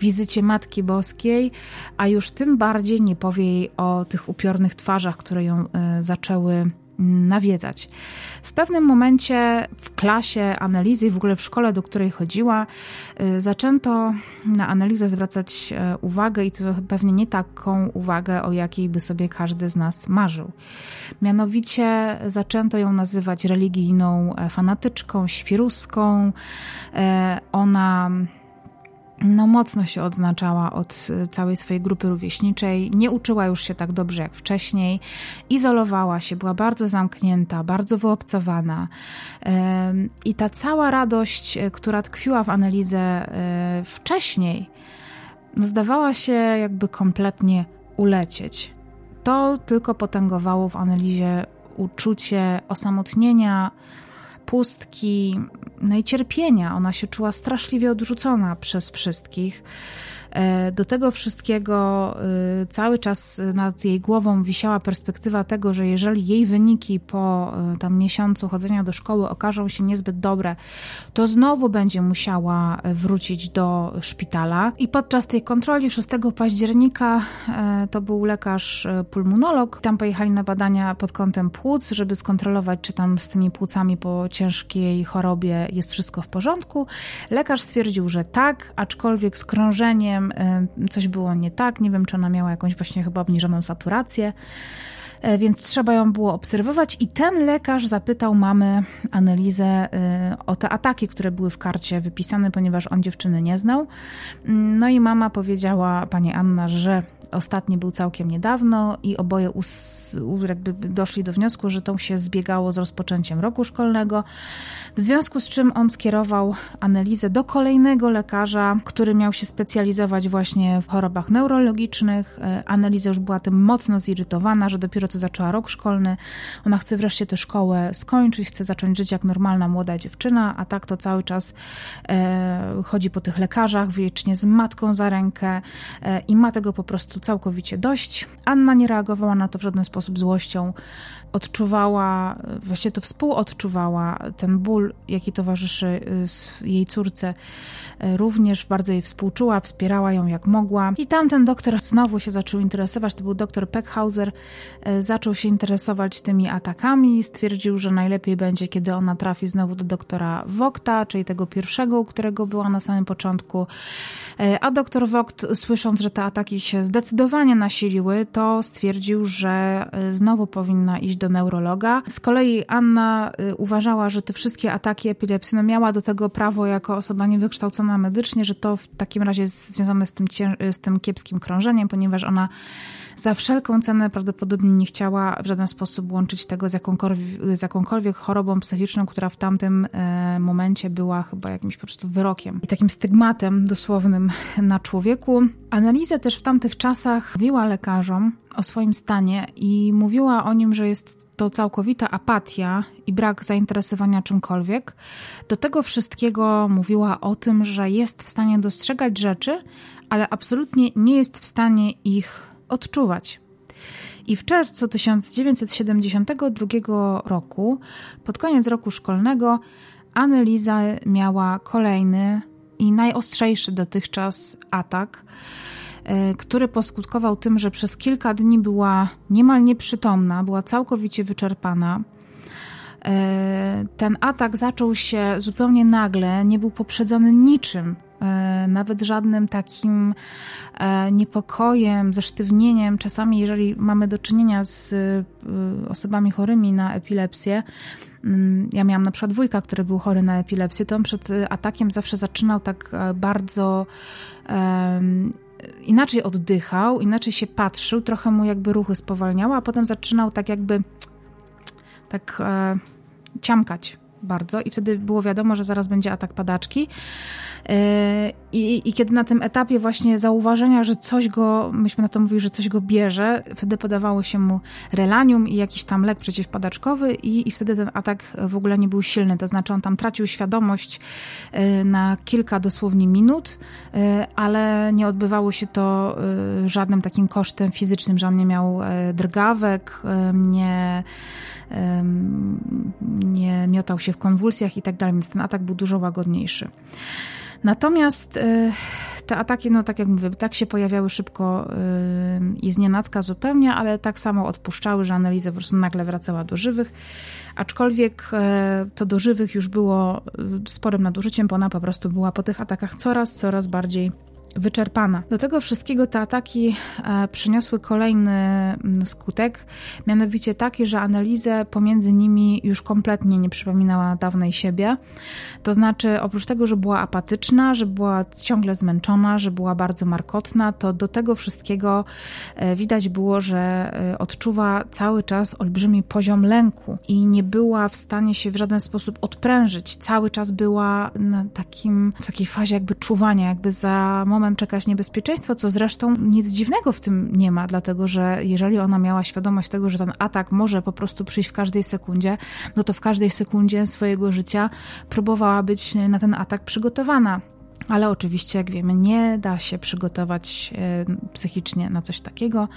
Speaker 1: wizycie Matki Boskiej, a już tym bardziej nie powie jej o tych upiornych twarzach, które ją e, zaczęły nawiedzać. W pewnym momencie w klasie analizy w ogóle w szkole, do której chodziła, y, zaczęto na analizę zwracać e, uwagę i to pewnie nie taką uwagę, o jakiej by sobie każdy z nas marzył. Mianowicie zaczęto ją nazywać religijną e, fanatyczką, świruską. E, ona no, mocno się odznaczała od y, całej swojej grupy rówieśniczej, nie uczyła już się tak dobrze jak wcześniej, izolowała się, była bardzo zamknięta, bardzo wyobcowana. I ta cała radość, y, która tkwiła w analizę y, wcześniej, no, zdawała się jakby kompletnie ulecieć. To tylko potęgowało w analizie uczucie osamotnienia, pustki, no i cierpienia. Ona się czuła straszliwie odrzucona przez wszystkich. E, do tego wszystkiego e, cały czas nad jej głową wisiała perspektywa tego, że jeżeli jej wyniki po tam miesiącu chodzenia do szkoły okażą się niezbyt dobre, to znowu będzie musiała wrócić do szpitala. I podczas tej kontroli 6 października to był lekarz pulmonolog. Tam pojechali na badania pod kątem płuc, żeby skontrolować, czy tam z tymi płucami po ciężkiej chorobie jest wszystko w porządku. Lekarz stwierdził, że tak, aczkolwiek z krążeniem y, coś było nie tak. Nie wiem, czy ona miała jakąś właśnie chyba obniżoną saturację y, więc trzeba ją było obserwować i ten lekarz zapytał mamy Analizę y, o te ataki, które były w karcie wypisane, ponieważ on dziewczyny nie znał. No i mama powiedziała, pani Anna, że Ostatni był całkiem niedawno i oboje us, jakby doszli do wniosku, że to się zbiegało z rozpoczęciem roku szkolnego. W związku z czym on skierował analizę do kolejnego lekarza, który miał się specjalizować właśnie w chorobach neurologicznych. E, analiza już była tym mocno zirytowana, że dopiero co zaczęła rok szkolny. Ona chce wreszcie tę szkołę skończyć, chce zacząć żyć jak normalna młoda dziewczyna, a tak to cały czas e, chodzi po tych lekarzach, wiecznie z matką za rękę e, i ma tego po prostu całkowicie dość. Anna nie reagowała na to w żaden sposób złością. Odczuwała, właściwie to współodczuwała ten ból, jaki towarzyszy y, jej córce. Y, również bardzo jej współczuła, wspierała ją jak mogła. I tamten doktor znowu się zaczął interesować, to był doktor Peckhauser, y, zaczął się interesować tymi atakami. Stwierdził, że najlepiej będzie, kiedy ona trafi znowu do doktora Wokta, czyli tego pierwszego, u którego była na samym początku. A doktor Vogt, słysząc, że te ataki się zdecydowanie nasiliły, to stwierdził, że znowu powinna iść do neurologa. Z kolei Anna y, uważała, że te wszystkie ataki epilepsji, no miała do tego prawo jako osoba niewykształcona medycznie, że to w takim razie jest związane z tym, z tym kiepskim krążeniem, ponieważ ona za wszelką cenę prawdopodobnie nie chciała w żaden sposób łączyć tego z jakąkolwiek, z jakąkolwiek chorobą psychiczną, która w tamtym e, momencie była chyba jakimś po prostu wyrokiem i takim stygmatem dosłownym na człowieku. Analiza też w tamtych czasach mówiła lekarzom o swoim stanie i mówiła o nim, że jest to całkowita apatia i brak zainteresowania czymkolwiek. Do tego wszystkiego mówiła o tym, że jest w stanie dostrzegać rzeczy, ale absolutnie nie jest w stanie ich odczuwać. I w czerwcu 1972 roku, pod koniec roku szkolnego, Anneliza miała kolejny i najostrzejszy dotychczas atak, e, który poskutkował tym, że przez kilka dni była niemal nieprzytomna, była całkowicie wyczerpana. E, ten atak zaczął się zupełnie nagle, nie był poprzedzony niczym, nawet żadnym takim e, niepokojem, zesztywnieniem. Czasami, jeżeli mamy do czynienia z osobami chorymi na epilepsję, mm, ja miałam na przykład wujka, który był chory na epilepsję, to on przed atakiem zawsze zaczynał tak bardzo inaczej oddychał, inaczej się patrzył, trochę mu jakby ruchy spowalniało, a potem zaczynał tak jakby tak ciamkać bardzo i wtedy było wiadomo, że zaraz będzie atak padaczki. E, I, I, kiedy na tym etapie właśnie zauważenia, że coś go, myśmy na to mówili, że coś go bierze, wtedy podawało się mu relanium i jakiś tam lek przeciwpadaczkowy i, i wtedy ten atak w ogóle nie był silny, to znaczy on tam tracił świadomość e, na kilka dosłownie minut, e, ale nie odbywało się to żadnym takim kosztem fizycznym, że on nie miał drgawek, nie nie miotał się w konwulsjach i tak dalej, więc ten atak był dużo łagodniejszy. Natomiast e, te ataki, no tak jak mówię, tak się pojawiały szybko i znienacka zupełnie, ale tak samo odpuszczały, że analiza po prostu nagle wracała do żywych. Aczkolwiek e, to do żywych już było e, sporym nadużyciem, bo ona po prostu była po tych atakach coraz, coraz bardziej wyczerpana. Do tego wszystkiego te ataki e, przyniosły kolejny mm, skutek, mianowicie taki, że analizę pomiędzy nimi już kompletnie nie przypominała dawnej siebie. To znaczy, oprócz tego, że była apatyczna, że była ciągle zmęczona, że była bardzo markotna, to do tego wszystkiego e, widać było, że e, odczuwa cały czas olbrzymi poziom lęku i nie była w stanie się w żaden sposób odprężyć. Cały czas była na takim, w takiej fazie jakby czuwania, jakby za moment czekać niebezpieczeństwo, co zresztą nic dziwnego w tym nie ma, dlatego że jeżeli ona miała świadomość tego, że ten atak może po prostu przyjść w każdej sekundzie, no to w każdej sekundzie swojego życia próbowała być na ten atak przygotowana. ale oczywiście, jak wiemy, nie da się przygotować e, psychicznie na coś takiego.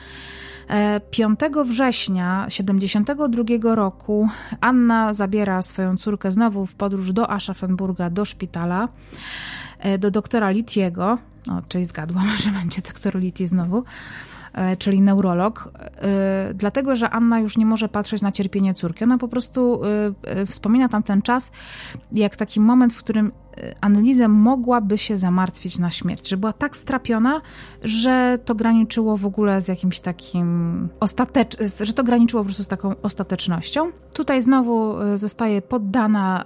Speaker 1: 5 e, września 72 roku Anna zabiera swoją córkę znowu w podróż do Aschaffenburga, do szpitala, e, do doktora Litiego. O, czyli zgadłam, że będzie doktor Liti znowu. E, czyli neurolog, e, dlatego że Anna już nie może patrzeć na cierpienie córki. Ona po prostu e, wspomina tam ten czas jak taki moment, w którym Annelizę mogłaby się zamartwić na śmierć, że była tak strapiona, że to graniczyło w ogóle z jakimś takim ostatecz... że to graniczyło po prostu z taką ostatecznością. Tutaj znowu zostaje poddana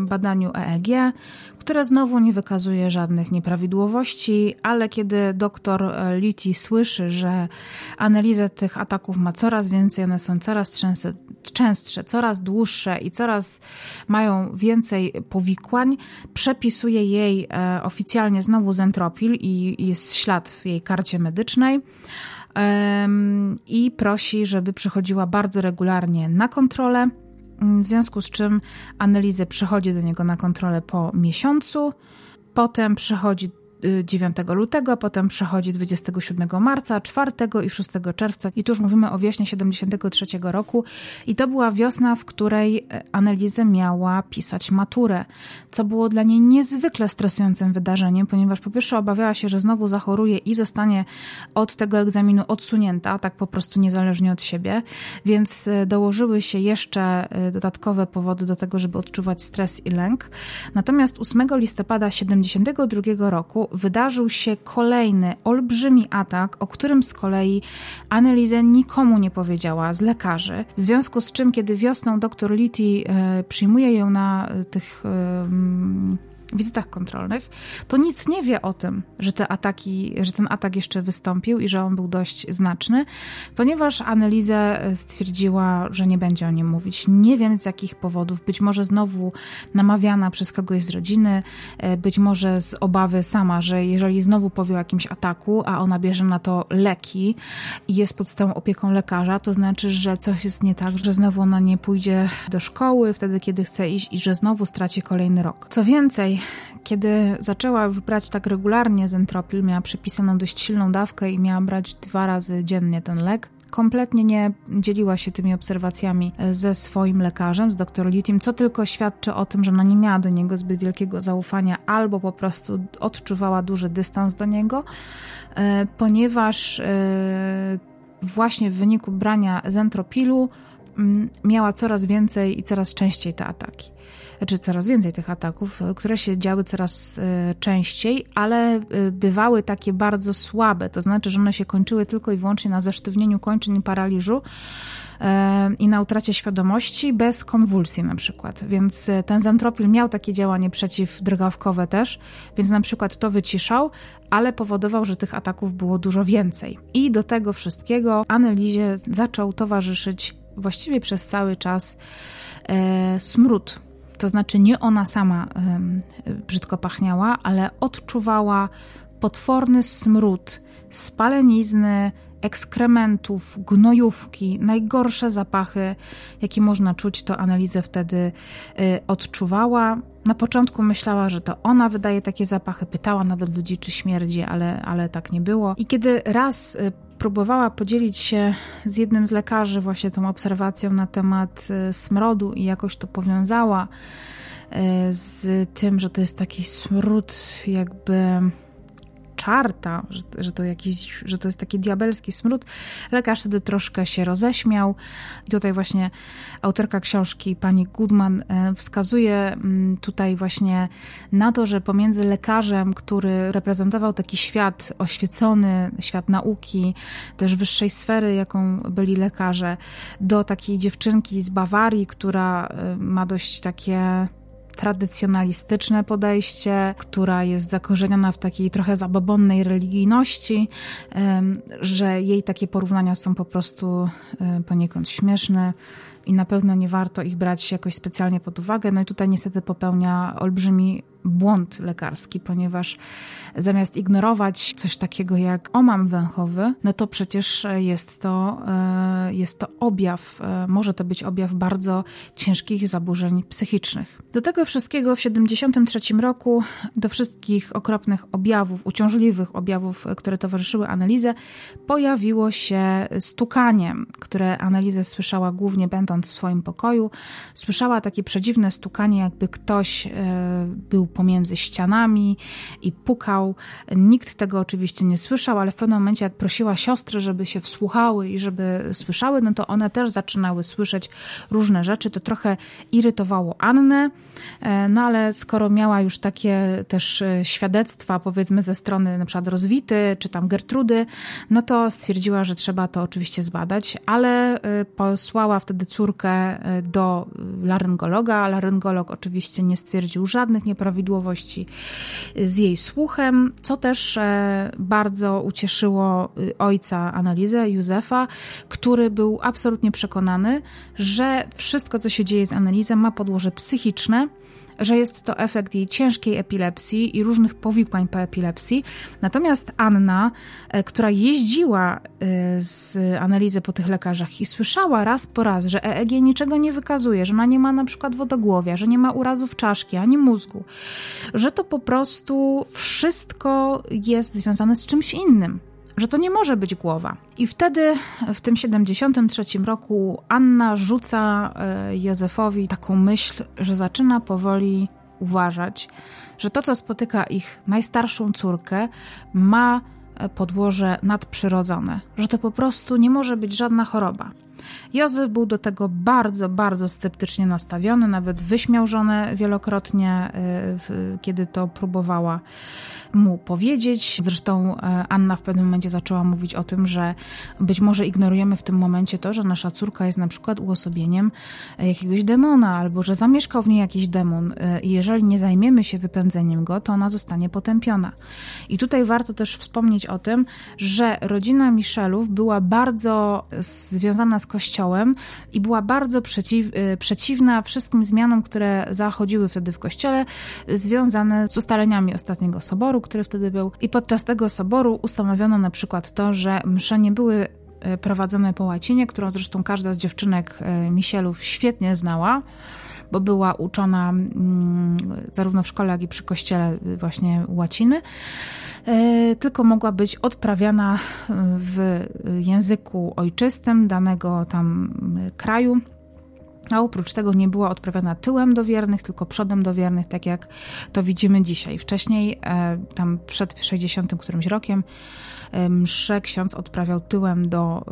Speaker 1: badaniu EEG, które znowu nie wykazuje żadnych nieprawidłowości, ale kiedy doktor Liti słyszy, że analizę tych ataków ma coraz więcej, one są coraz częstsze, częstsze, coraz dłuższe i coraz mają więcej powikłań, przepisuje jej e, oficjalnie znowu zentropil i jest ślad w jej karcie medycznej i prosi, żeby przychodziła bardzo regularnie na kontrolę. W związku z czym analizę przychodzi do niego na kontrolę po miesiącu, potem przychodzi 9 lutego, potem przechodzi 27 marca, 4 i 6 czerwca. I tu już mówimy o wiośnie 73 roku. I to była wiosna, w której e, Annelize miała pisać maturę, co było dla niej niezwykle stresującym wydarzeniem, ponieważ po pierwsze obawiała się, że znowu zachoruje i zostanie od tego egzaminu odsunięta, tak po prostu niezależnie od siebie, więc e, dołożyły się jeszcze e, dodatkowe powody do tego, żeby odczuwać stres i lęk. Natomiast 8 listopada 72 roku wydarzył się kolejny olbrzymi atak, o którym z kolei Annelize nikomu nie powiedziała z lekarzy. W związku z czym, kiedy wiosną dr Liti e, przyjmuje ją na e, tych e, wizytach kontrolnych, to nic nie wie o tym, że te ataki, że ten atak jeszcze wystąpił i że on był dość znaczny, ponieważ Annelize stwierdziła, że nie będzie o nim mówić. Nie wiem z jakich powodów, być może znowu namawiana przez kogoś z rodziny, e, być może z obawy sama, że jeżeli znowu powie o jakimś ataku, a ona bierze na to leki i jest pod stałą opieką lekarza, to znaczy, że coś jest nie tak, że znowu ona nie pójdzie do szkoły wtedy, kiedy chce iść i że znowu straci kolejny rok. Co więcej, kiedy zaczęła już brać tak regularnie zentropil, miała przepisaną dość silną dawkę i miała brać dwa razy dziennie ten lek, kompletnie nie dzieliła się tymi obserwacjami ze swoim lekarzem, z dr Litim, co tylko świadczy o tym, że ona nie miała do niego zbyt wielkiego zaufania albo po prostu odczuwała duży dystans do niego, e, ponieważ e, właśnie w wyniku brania zentropilu mm, miała coraz więcej i coraz częściej te ataki czy coraz więcej tych ataków, które się działy coraz e, częściej, ale e, bywały takie bardzo słabe, to znaczy, że one się kończyły tylko i wyłącznie na zesztywnieniu kończyn i paraliżu e, i na utracie świadomości bez konwulsji na przykład. Więc ten zentropil miał takie działanie przeciwdrgawkowe też, więc na przykład to wyciszał, ale powodował, że tych ataków było dużo więcej. I do tego wszystkiego analizie zaczął towarzyszyć właściwie przez cały czas e, smród to znaczy nie ona sama brzydko pachniała, ale odczuwała potworny smród spalenizny, ekskrementów, gnojówki, najgorsze zapachy, jakie można czuć, to analizę wtedy y, odczuwała. Na początku myślała, że to ona wydaje takie zapachy, pytała nawet ludzi, czy śmierdzi, ale, ale tak nie było. I kiedy raz y, próbowała podzielić się z jednym z lekarzy właśnie tą obserwacją na temat e, smrodu i jakoś to powiązała e, z tym, że to jest taki smród jakby czarta, że, że, to jakiś, że to jest taki diabelski smród. Lekarz wtedy troszkę się roześmiał. I tutaj właśnie autorka książki, pani Goodman, e, wskazuje mm, tutaj właśnie na to, że pomiędzy lekarzem, który reprezentował taki świat oświecony, świat nauki, też wyższej sfery, jaką byli lekarze, do takiej dziewczynki z Bawarii, która e, ma dość takie tradycjonalistyczne podejście, która jest zakorzeniona w takiej trochę zabobonnej religijności, że jej takie porównania są po prostu poniekąd śmieszne i na pewno nie warto ich brać jakoś specjalnie pod uwagę. No i tutaj niestety popełnia olbrzymi błąd lekarski, ponieważ zamiast ignorować coś takiego jak omam węchowy, no to przecież jest to, e, jest to objaw, e, może to być objaw bardzo ciężkich zaburzeń psychicznych. Do tego wszystkiego w 1973 roku, do wszystkich okropnych objawów, uciążliwych objawów, które towarzyszyły analizę, pojawiło się stukanie, które analizę słyszała głównie będąc w swoim pokoju. Słyszała takie przedziwne stukanie, jakby ktoś e, był pomiędzy ścianami i pukał. Nikt tego oczywiście nie słyszał, ale w pewnym momencie, jak prosiła siostry, żeby się wsłuchały i żeby słyszały, no to one też zaczynały słyszeć różne rzeczy. To trochę irytowało Annę, e, no ale skoro miała już takie też e, świadectwa, powiedzmy, ze strony na przykład Rozwity czy tam Gertrudy, no to stwierdziła, że trzeba to oczywiście zbadać, ale e, posłała wtedy córkę do laryngologa. Laryngolog oczywiście nie stwierdził żadnych nieprawidłowości nieprawidłowości z jej słuchem, co też e, bardzo ucieszyło y, ojca analizę, Józefa, który był absolutnie przekonany, że wszystko, co się dzieje z analizą, ma podłoże psychiczne że jest to efekt jej ciężkiej epilepsji i różnych powikłań po epilepsji. Natomiast Anna, e, która jeździła e, z analizy po tych lekarzach i słyszała raz po raz, że EEG niczego nie wykazuje, że ona nie ma na przykład wodogłowia, że nie ma urazów czaszki ani mózgu, że to po prostu wszystko jest związane z czymś innym że to nie może być głowa. I wtedy, w tym 73 roku, Anna rzuca e, Józefowi taką myśl, że zaczyna powoli uważać, że to, co spotyka ich najstarszą córkę, ma e, podłoże nadprzyrodzone, że to po prostu nie może być żadna choroba. Józef był do tego bardzo, bardzo sceptycznie nastawiony, nawet wyśmiał żonę wielokrotnie, e, kiedy to próbowała mu powiedzieć. Zresztą e, Anna w pewnym momencie zaczęła mówić o tym, że być może ignorujemy w tym momencie to, że nasza córka jest na przykład uosobieniem e, jakiegoś demona, albo że zamieszkał w niej jakiś demon i jeżeli nie zajmiemy się wypędzeniem go, to ona zostanie potępiona. I tutaj warto też wspomnieć o tym, że rodzina Michelów była bardzo związana z Kościołem i była bardzo przeciw, y, przeciwna wszystkim zmianom, które zachodziły wtedy w Kościele, związane z ustaleniami ostatniego soboru, który wtedy był. I podczas tego soboru ustanowiono na przykład to, że msze nie były y, prowadzone po łacinie, którą zresztą każda z dziewczynek y, Misielów świetnie znała bo była uczona mm, zarówno w szkole, jak i przy kościele właśnie łaciny, e, tylko mogła być odprawiana w języku ojczystym danego tam kraju. A oprócz tego nie była odprawiana tyłem do wiernych, tylko przodem do wiernych, tak jak to widzimy dzisiaj. Wcześniej, e, tam przed 60 którymś rokiem, mszę ksiądz odprawiał tyłem do,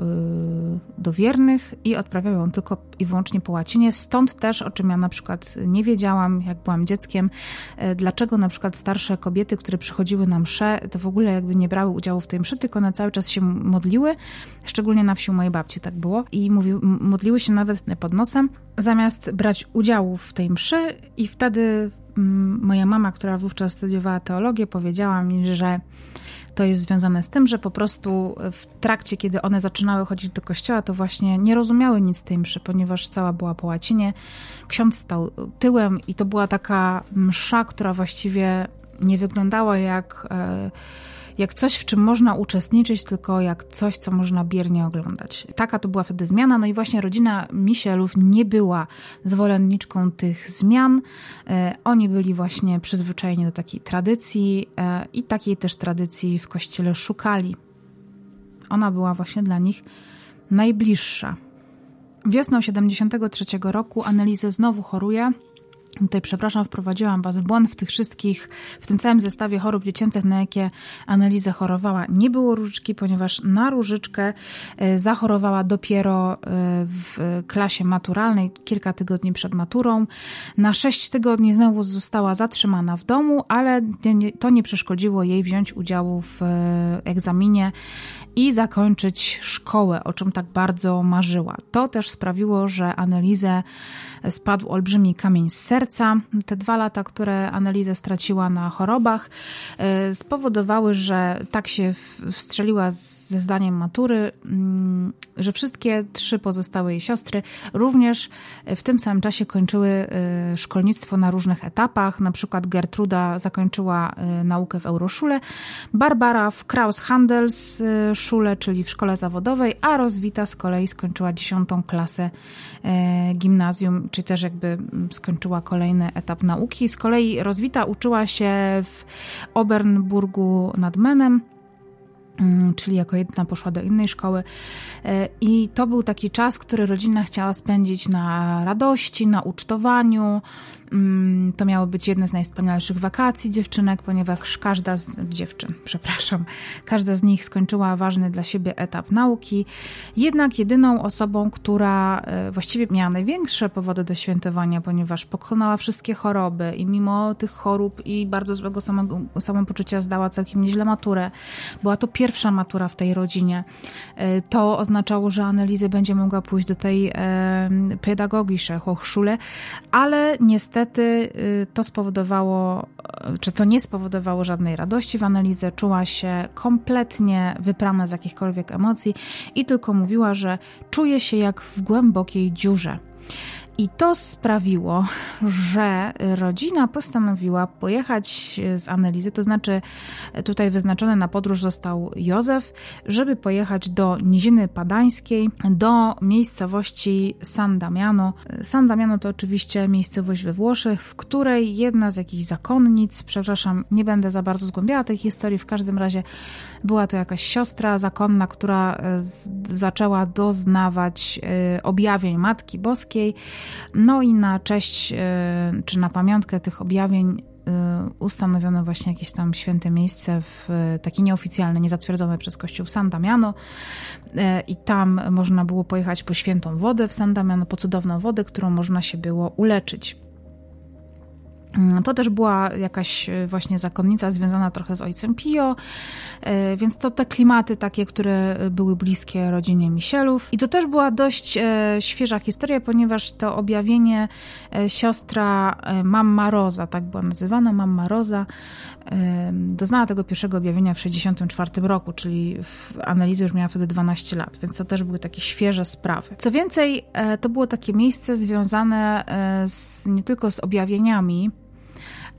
Speaker 1: y, do wiernych i odprawiał ją tylko i wyłącznie po łacinie. Stąd też, o czym ja na przykład nie wiedziałam, jak byłam dzieckiem, e, dlaczego na przykład starsze kobiety, które przychodziły na mszę, to w ogóle jakby nie brały udziału w tej mszy, tylko na cały czas się modliły, szczególnie na wsi u mojej babci tak było i mówił, modliły się nawet pod nosem, zamiast brać udziału w tej mszy i wtedy moja mama, która wówczas studiowała teologię, powiedziała mi, że to jest związane z tym, że po prostu w trakcie, kiedy one zaczynały chodzić do kościoła, to właśnie nie rozumiały nic tej mszy, ponieważ cała była po łacinie. Ksiądz stał tyłem i to była taka msza, która właściwie nie wyglądała jak... E, jak coś, w czym można uczestniczyć, tylko jak coś, co można biernie oglądać. Taka to była wtedy zmiana, no i właśnie rodzina Michelów nie była zwolenniczką tych zmian. E, oni byli właśnie przyzwyczajeni do takiej tradycji e, i takiej też tradycji w kościele szukali. Ona była właśnie dla nich najbliższa. Wiosną 73 roku Annelise znowu choruje Tutaj, przepraszam, wprowadziłam Was w błąd w tych wszystkich, w tym całym zestawie chorób dziecięcych, na jakie analizę chorowała. Nie było różyczki, ponieważ na różyczkę e, zachorowała dopiero e, w klasie maturalnej, kilka tygodni przed maturą. Na sześć tygodni znowu została zatrzymana w domu, ale to nie przeszkodziło jej wziąć udziału w e, egzaminie i zakończyć szkołę, o czym tak bardzo marzyła. To też sprawiło, że analizę spadł olbrzymi kamień z serca. Te dwa lata, które analizę straciła na chorobach, spowodowały, że tak się wstrzeliła ze zdaniem matury, mm, że wszystkie trzy pozostałe jej siostry również w tym samym czasie kończyły y, szkolnictwo na różnych etapach. Na przykład Gertruda zakończyła y, naukę w Euroszule, Barbara w Kraus Handels Schule, czyli w szkole zawodowej, a Roswita z kolei skończyła dziesiątą klasę gimnazjum, czy też jakby skończyła kolejny etap nauki. Z kolei Roswita uczyła się w Obernburgu nad Menem czyli jako jedna poszła do innej szkoły. E, I to był taki czas, który rodzina chciała spędzić na radości, na ucztowaniu, Mm, to miało być jedne z najwspanialszych wakacji dziewczynek, ponieważ każda z dziewczyn, przepraszam, każda z nich skończyła ważny dla siebie etap nauki. Jednak jedyną osobą, która e, właściwie miała największe powody do świętowania, ponieważ pokonała wszystkie choroby i mimo tych chorób i bardzo złego samego, samopoczucia zdała całkiem nieźle maturę. Była to pierwsza matura w tej rodzinie. E, to oznaczało, że Annelize będzie mogła pójść do tej pedagogische Hochschule, ale niestety niestety y, to spowodowało, czy to nie spowodowało żadnej radości w analizie. Czuła się kompletnie wyprana z jakichkolwiek emocji i tylko mówiła, że czuje się jak w głębokiej dziurze. I to sprawiło, że rodzina postanowiła pojechać z analizy, to znaczy tutaj wyznaczony na podróż został Józef, żeby pojechać do Niziny Padańskiej, do miejscowości San Damiano. San Damiano to oczywiście miejscowość we Włoszech, w której jedna z jakichś zakonnic, przepraszam, nie będę za bardzo zgłębiała tej historii, w każdym razie była to jakaś siostra zakonna, która e, zaczęła doznawać e, objawień Matki Boskiej. No i na cześć e, czy na pamiątkę tych objawień ustanowiono właśnie jakieś tam święte miejsce, w, takie nieoficjalne, niezatwierdzone przez Kościół w San Damiano i tam można było pojechać po świętą wodę w San Damiano, po cudowną wodę, którą można się było uleczyć. Mm, to też była jakaś e, właśnie zakonnica związana trochę z ojcem Pio, e, więc to te klimaty takie, które były bliskie rodzinie Misielów. I to też była dość e, świeża historia, ponieważ to objawienie siostra Mamma Roza, tak była nazywana, Mamma Roza, doznała tego pierwszego objawienia w 1964 roku, czyli w analizy już miała wtedy 12 lat, więc to też były takie świeże sprawy. Co więcej, to było takie miejsce związane z, nie tylko z objawieniami,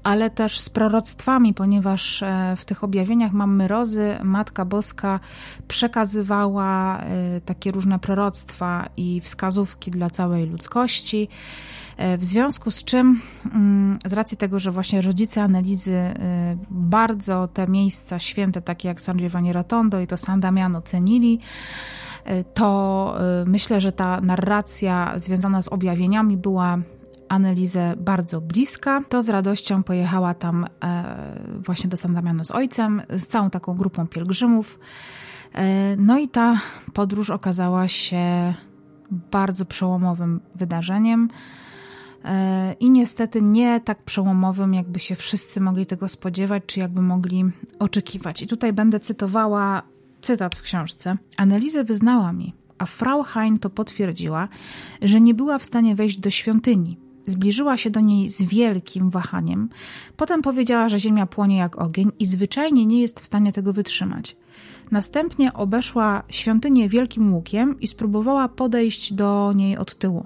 Speaker 1: ale też z proroctwami, ponieważ e, w tych objawieniach mamy Rozy, Matka Boska przekazywała e, takie różne proroctwa i wskazówki dla całej ludzkości. E, w związku z czym, mm, z racji tego, że właśnie rodzice analizy bardzo te miejsca święte, takie jak San Giovanni Rotondo i to San Damiano cenili, to myślę, że ta narracja związana z objawieniami była Analizę bardzo bliska, to z radością pojechała tam e, właśnie do San Damiano z ojcem, z całą taką grupą pielgrzymów. E, no i ta podróż okazała się bardzo przełomowym wydarzeniem. E, I niestety nie tak przełomowym, jakby się wszyscy mogli tego spodziewać, czy jakby mogli oczekiwać. I tutaj będę cytowała cytat w książce. Analizę wyznała mi, a Frau Hein to potwierdziła, że nie była w stanie wejść do świątyni, Zbliżyła się do niej z wielkim wahaniem. Potem powiedziała, że ziemia płonie jak ogień i zwyczajnie nie jest w stanie tego wytrzymać. Następnie obeszła świątynię wielkim łukiem i spróbowała podejść do niej od tyłu.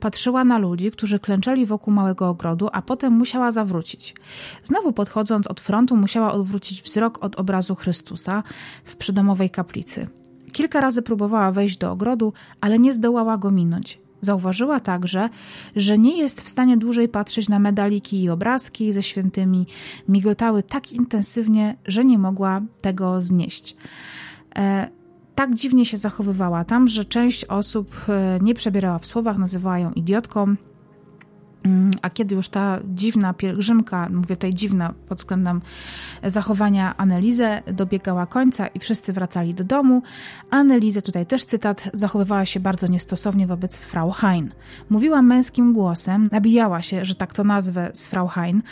Speaker 1: Patrzyła na ludzi, którzy klęczeli wokół małego ogrodu, a potem musiała zawrócić. Znowu podchodząc od frontu, musiała odwrócić wzrok od obrazu Chrystusa w przydomowej kaplicy. Kilka razy próbowała wejść do ogrodu, ale nie zdołała go minąć. Zauważyła także, że nie jest w stanie dłużej patrzeć na medaliki i obrazki ze świętymi. Migotały tak intensywnie, że nie mogła tego znieść. E, tak dziwnie się zachowywała tam, że część osób e, nie przebierała w słowach, nazywała ją idiotką. Mm, a kiedy już ta dziwna pielgrzymka, mówię tutaj dziwna pod względem zachowania Anelizę, dobiegała końca i wszyscy wracali do domu, Anelizę, tutaj też cytat, zachowywała się bardzo niestosownie wobec Frau Hein. Mówiła męskim głosem, nabijała się, że tak to nazwę z Frau Hein,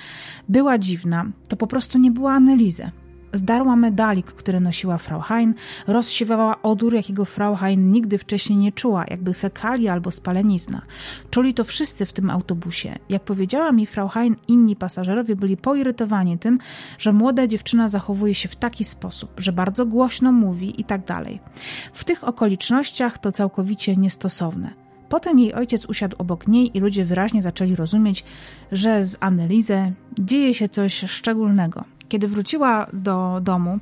Speaker 1: była dziwna, to po prostu nie była Anelizę. Zdarła medalik, który nosiła Frau Hein, rozsiewała odór, jakiego Frau Hein nigdy wcześniej nie czuła, jakby fekalia albo spalenizna. Czuli to wszyscy w tym autobusie. Jak powiedziała mi Frau Hein, inni pasażerowie byli poirytowani tym, że młoda dziewczyna zachowuje się w taki sposób, że bardzo głośno mówi i tak dalej. W tych okolicznościach to całkowicie niestosowne. Potem jej ojciec usiadł obok niej i ludzie wyraźnie zaczęli rozumieć, że z Annelizę dzieje się coś szczególnego. Kiedy wróciła do domu,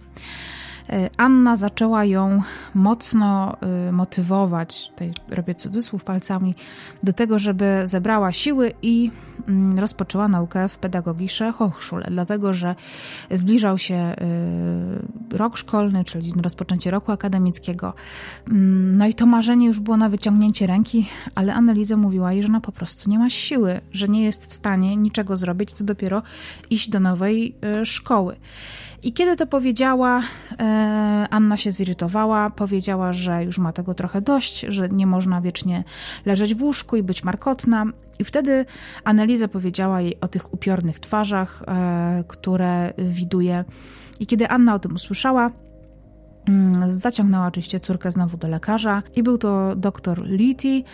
Speaker 1: Anna zaczęła ją mocno e, motywować, tutaj robię cudzysłów palcami, do tego, żeby zebrała siły i mm, rozpoczęła naukę w pedagogisze Hochschule, dlatego że zbliżał się e, rok szkolny, czyli rozpoczęcie roku akademickiego. Mm, no i to marzenie już było na wyciągnięcie ręki, ale Anneliza mówiła jej, że ona po prostu nie ma siły, że nie jest w stanie niczego zrobić, co dopiero iść do nowej szkoły. I kiedy to powiedziała, e, Anna się zirytowała, powiedziała, że już ma tego trochę dość, że nie można wiecznie leżeć w łóżku i być markotna. I wtedy Anneliza powiedziała jej o tych upiornych twarzach, e, które widuje. I kiedy Anna o tym usłyszała, mm, Zaciągnęła oczywiście córkę znowu do lekarza i był to doktor Liti,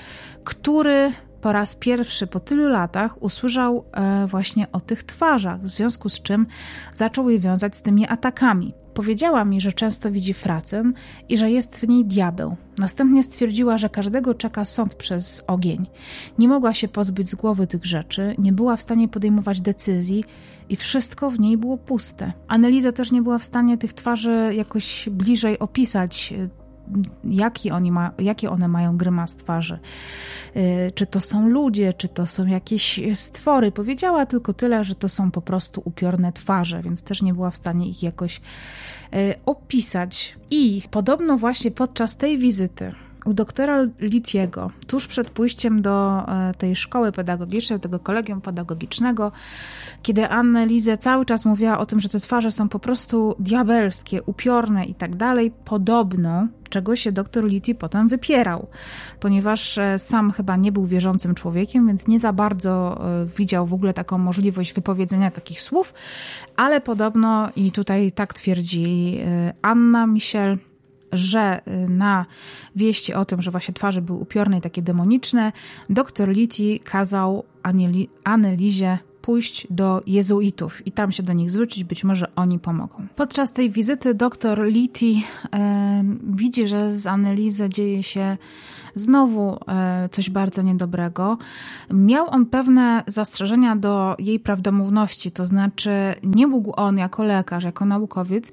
Speaker 1: który po raz pierwszy po tylu latach usłyszał e, właśnie o tych twarzach, w związku z czym zaczął je wiązać z tymi atakami. Powiedziała mi, że często widzi fracę i że jest w niej diabeł. Następnie stwierdziła, że każdego czeka sąd przez ogień. Nie mogła się pozbyć z głowy tych rzeczy, nie była w stanie podejmować decyzji i wszystko w niej było puste. Analiza też nie była w stanie tych twarzy jakoś bliżej opisać, jaki oni ma, jakie one mają grymas twarzy. Y, czy to są ludzie, czy to są jakieś stwory. Powiedziała tylko tyle, że to są po prostu upiorne twarze, więc też nie była w stanie ich jakoś y, opisać. I podobno właśnie podczas tej wizyty u doktora Litiego, tuż przed pójściem do e, tej szkoły pedagogicznej, tego kolegium pedagogicznego, kiedy Annelize cały czas mówiła o tym, że te twarze są po prostu diabelskie, upiorne i tak dalej, podobno czego się doktor Liti potem wypierał, ponieważ e, sam chyba nie był wierzącym człowiekiem, więc nie za bardzo e, widział w ogóle taką możliwość wypowiedzenia takich słów, ale podobno, i tutaj tak twierdzi Anna Michel, że na wieści o tym, że właśnie twarze były upiorne i takie demoniczne, dr Liti kazał Annelizie pójść do jezuitów i tam się do nich zwrócić, być może oni pomogą. Podczas tej wizyty dr Liti e, widzi, że z Annelizę dzieje się znowu e, coś bardzo niedobrego. Miał on pewne zastrzeżenia do jej prawdomówności, to znaczy nie mógł on jako lekarz, jako naukowiec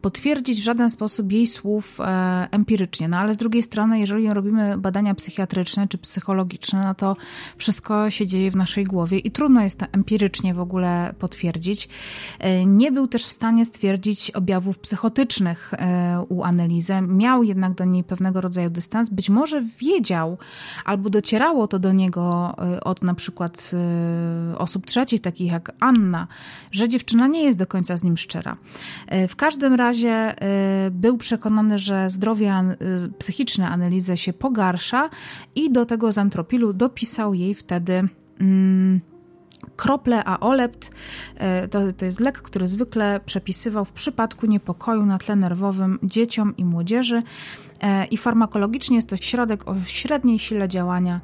Speaker 1: potwierdzić w żaden sposób jej słów e, empirycznie. No ale z drugiej strony, jeżeli robimy badania psychiatryczne czy psychologiczne, no to wszystko się dzieje w naszej głowie i trudno jest to empirycznie w ogóle potwierdzić. E, nie był też w stanie stwierdzić objawów psychotycznych e, u Anelizy. Miał jednak do niej pewnego rodzaju dystans. Być może wiedział albo docierało to do niego od na przykład osób trzecich, takich jak Anna, że dziewczyna nie jest do końca z nim szczera. W każdym razie razie y, był przekonany, że zdrowie y, psychiczne Anelizy się pogarsza i do tego zantropilu dopisał jej wtedy mm, krople aolept. Y, to, to jest lek, który zwykle przepisywał w przypadku niepokoju na tle nerwowym dzieciom i młodzieży i farmakologicznie jest to środek o średniej sile działania.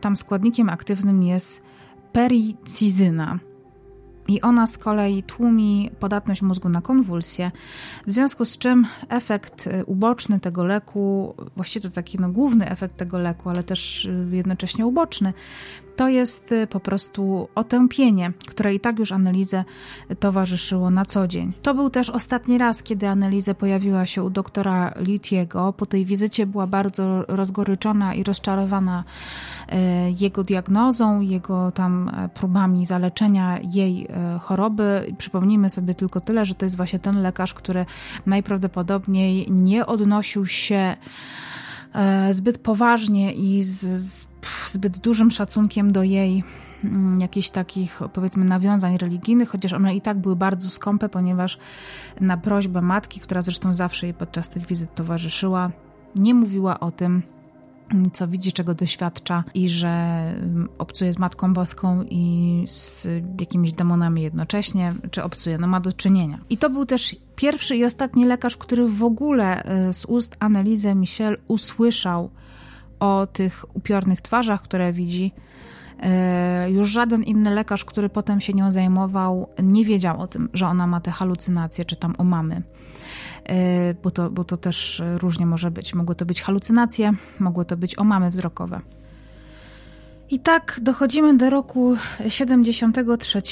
Speaker 1: Tam składnikiem aktywnym jest pericizyna i ona z kolei tłumi podatność mózgu na konwulsje, w związku z czym efekt y, uboczny tego leku, właściwie to taki no, główny efekt tego leku, ale też y, jednocześnie uboczny, to jest y, po prostu otępienie, które i tak już Anelizę towarzyszyło na co dzień. To był też ostatni raz, kiedy Anelizę pojawiła się u doktora Litiego. Po tej wizycie była bardzo rozgoryczona i rozczarowana y, jego diagnozą, jego tam e, próbami zaleczenia jej e, choroby. Przypomnijmy sobie tylko tyle, że to jest właśnie ten lekarz, który najprawdopodobniej nie odnosił się e, zbyt poważnie i z, z zbyt dużym szacunkiem do jej mm, jakichś takich, powiedzmy, nawiązań religijnych, chociaż one i tak były bardzo skąpe, ponieważ na prośbę matki, która zresztą zawsze jej podczas tych wizyt towarzyszyła, nie mówiła o tym, co widzi, czego doświadcza i że mm, obcuje z Matką Boską i z jakimiś demonami jednocześnie, czy obcuje, no ma do czynienia. I to był też pierwszy i ostatni lekarz, który w ogóle y, z ust Annelizy Michel usłyszał o tych upiornych twarzach, które widzi. Y, już żaden inny lekarz, który potem się nią zajmował, nie wiedział o tym, że ona ma te halucynacje, czy tam o mamy. E, bo to, bo to też różnie może być. Mogły to być halucynacje, mogły to być omamy wzrokowe. I tak dochodzimy do roku 73.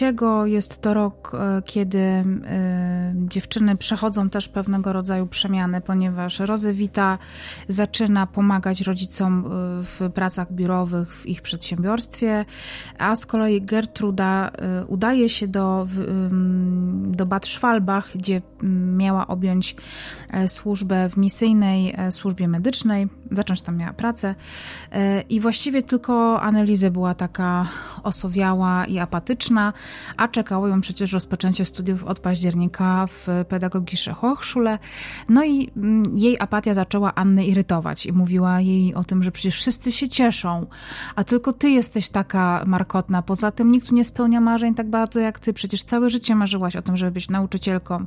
Speaker 1: Jest to rok, e, kiedy y, dziewczyny przechodzą też pewnego rodzaju przemiany, ponieważ Rozewita zaczyna pomagać rodzicom w pracach biurowych w ich przedsiębiorstwie, a z kolei Gertruda udaje się do, do Bad Schwalbach, gdzie miała objąć służbę w misyjnej służbie medycznej, zacząć tam miała pracę i właściwie tylko Anneli Lizy była taka osowiała i apatyczna, a czekało ją przecież rozpoczęcie studiów od października w pedagogicznej Hochschule. No i mm, jej apatia zaczęła Annę irytować i mówiła jej o tym, że przecież wszyscy się cieszą, a tylko ty jesteś taka markotna. Poza tym nikt tu nie spełnia marzeń tak bardzo jak ty. Przecież całe życie marzyłaś o tym, żeby być nauczycielką,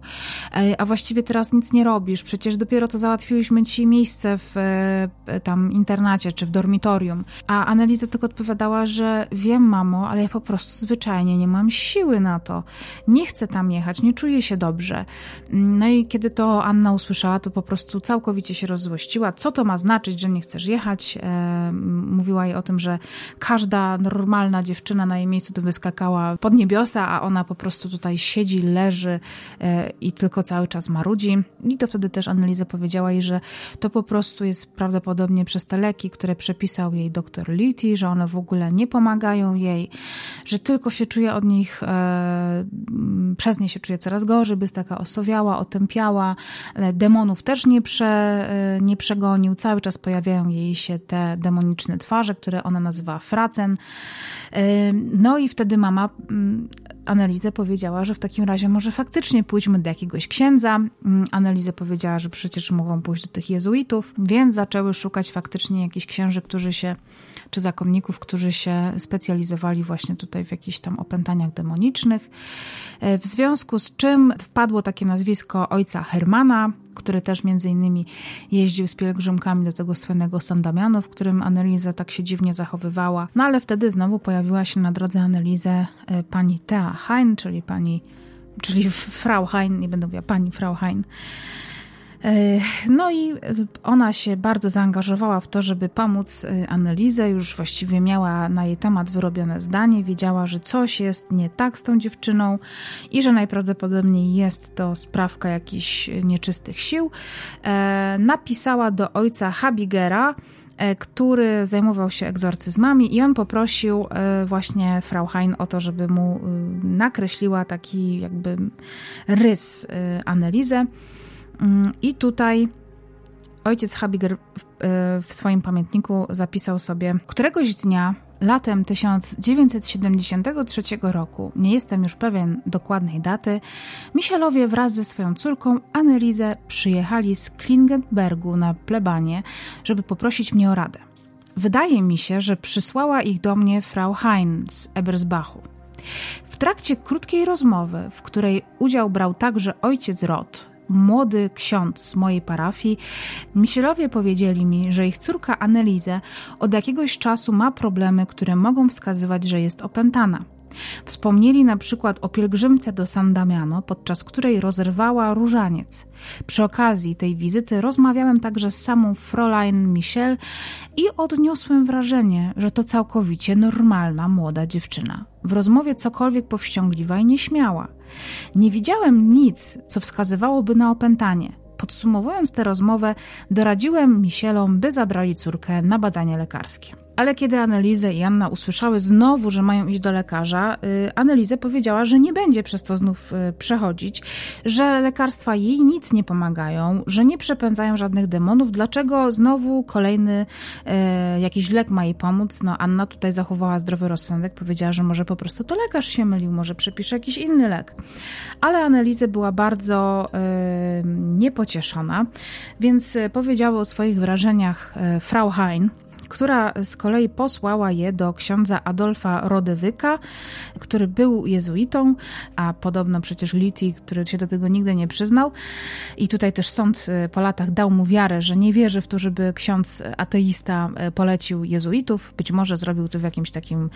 Speaker 1: a właściwie teraz nic nie robisz. Przecież dopiero to załatwiłyśmy ci miejsce w e, tam internacie czy w dormitorium. A Analiza tylko odpowiadała, odpowiadała, że wiem, mamo, ale ja po prostu zwyczajnie nie mam siły na to. Nie chcę tam jechać, nie czuję się dobrze. No i kiedy to Anna usłyszała, to po prostu całkowicie się rozzłościła. Co to ma znaczyć, że nie chcesz jechać? E, mówiła jej o tym, że każda normalna dziewczyna na jej miejscu to wyskakała pod niebiosa, a ona po prostu tutaj siedzi, leży e, i tylko cały czas marudzi. I to wtedy też Anneliza powiedziała jej, że to po prostu jest prawdopodobnie przez te leki, które przepisał jej doktor Liti, że one w ogóle nie pomagają jej, że tylko się czuje od nich, e, przez nie się czuje coraz gorzej, by jest taka osowiała, otępiała, demonów też nie, prze, e, nie przegonił, cały czas pojawiają jej się te demoniczne twarze, które ona nazywa fracen. E, no i wtedy mama Analizę powiedziała, że w takim razie może faktycznie pójdźmy do jakiegoś księdza. Mm, Analizę powiedziała, że przecież mogą pójść do tych jezuitów, więc zaczęły szukać faktycznie jakichś księży, którzy się, czy zakonników, którzy się specjalizowali właśnie tutaj w jakichś tam opętaniach demonicznych. E, w związku z czym wpadło takie nazwisko ojca Hermana, który też między innymi jeździł z pielgrzymkami do tego słynnego San Damiano, w którym Anneliza tak się dziwnie zachowywała. No ale wtedy znowu pojawiła się na drodze Annelizę e, pani Thea Hein, czyli pani, czyli Frau Hein, nie będę mówiła pani Frau Hein, no i ona się bardzo zaangażowała w to, żeby pomóc e, Annelizę. Już właściwie miała na jej temat wyrobione zdanie. Wiedziała, że coś jest nie tak z tą dziewczyną i że najprawdopodobniej jest to sprawka jakichś nieczystych sił. E, napisała do ojca Habigera, który zajmował się egzorcyzmami i on poprosił właśnie Frau Hein o to, żeby mu nakreśliła taki jakby rys Annelizę. Mm, I tutaj ojciec Habiger w swoim pamiętniku zapisał sobie, któregoś dnia latem 1973 roku, nie jestem już pewien dokładnej daty, Michelowie wraz ze swoją córką Annelizę przyjechali z Klingenbergu na plebanie, żeby poprosić mnie o radę. Wydaje mi się, że przysłała ich do mnie Frau Hein z Ebersbachu. W trakcie krótkiej rozmowy, w której udział brał także ojciec Roth, młody ksiądz z mojej parafii, Michelowie powiedzieli mi, że ich córka Annelize od jakiegoś czasu ma problemy, które mogą wskazywać, że jest opętana. Wspomnieli na przykład o pielgrzymce do San Damiano, podczas której rozerwała różaniec. Przy okazji tej wizyty rozmawiałem także z samą Fräulein Michel i odniosłem wrażenie, że to całkowicie normalna młoda dziewczyna. W rozmowie cokolwiek powściągliwa i nieśmiała. Nie widziałem nic, co wskazywałoby na opętanie. Podsumowując tę rozmowę, doradziłem Michelom, by zabrali córkę na badanie lekarskie. Ale kiedy Annelize i Anna usłyszały znowu, że mają iść do lekarza, y, Annelize powiedziała, że nie będzie przez to znów y, przechodzić, że lekarstwa jej nic nie pomagają, że nie przepędzają żadnych demonów. Dlaczego znowu kolejny y, jakiś lek ma jej pomóc? No, Anna tutaj zachowała zdrowy rozsądek, powiedziała, że może po prostu to lekarz się mylił, może przepisze jakiś inny lek. Ale Annelize była bardzo niepocieszona, więc powiedziała o swoich wrażeniach Frau Hein, która z kolei posłała je do księdza Adolfa Rodewyka, który był jezuitą, a podobno przecież Liti, który się do tego nigdy nie przyznał. I tutaj też sąd e, po latach dał mu wiarę, że nie wierzy w to, żeby ksiądz ateista e, polecił jezuitów. Być może zrobił to w jakimś takim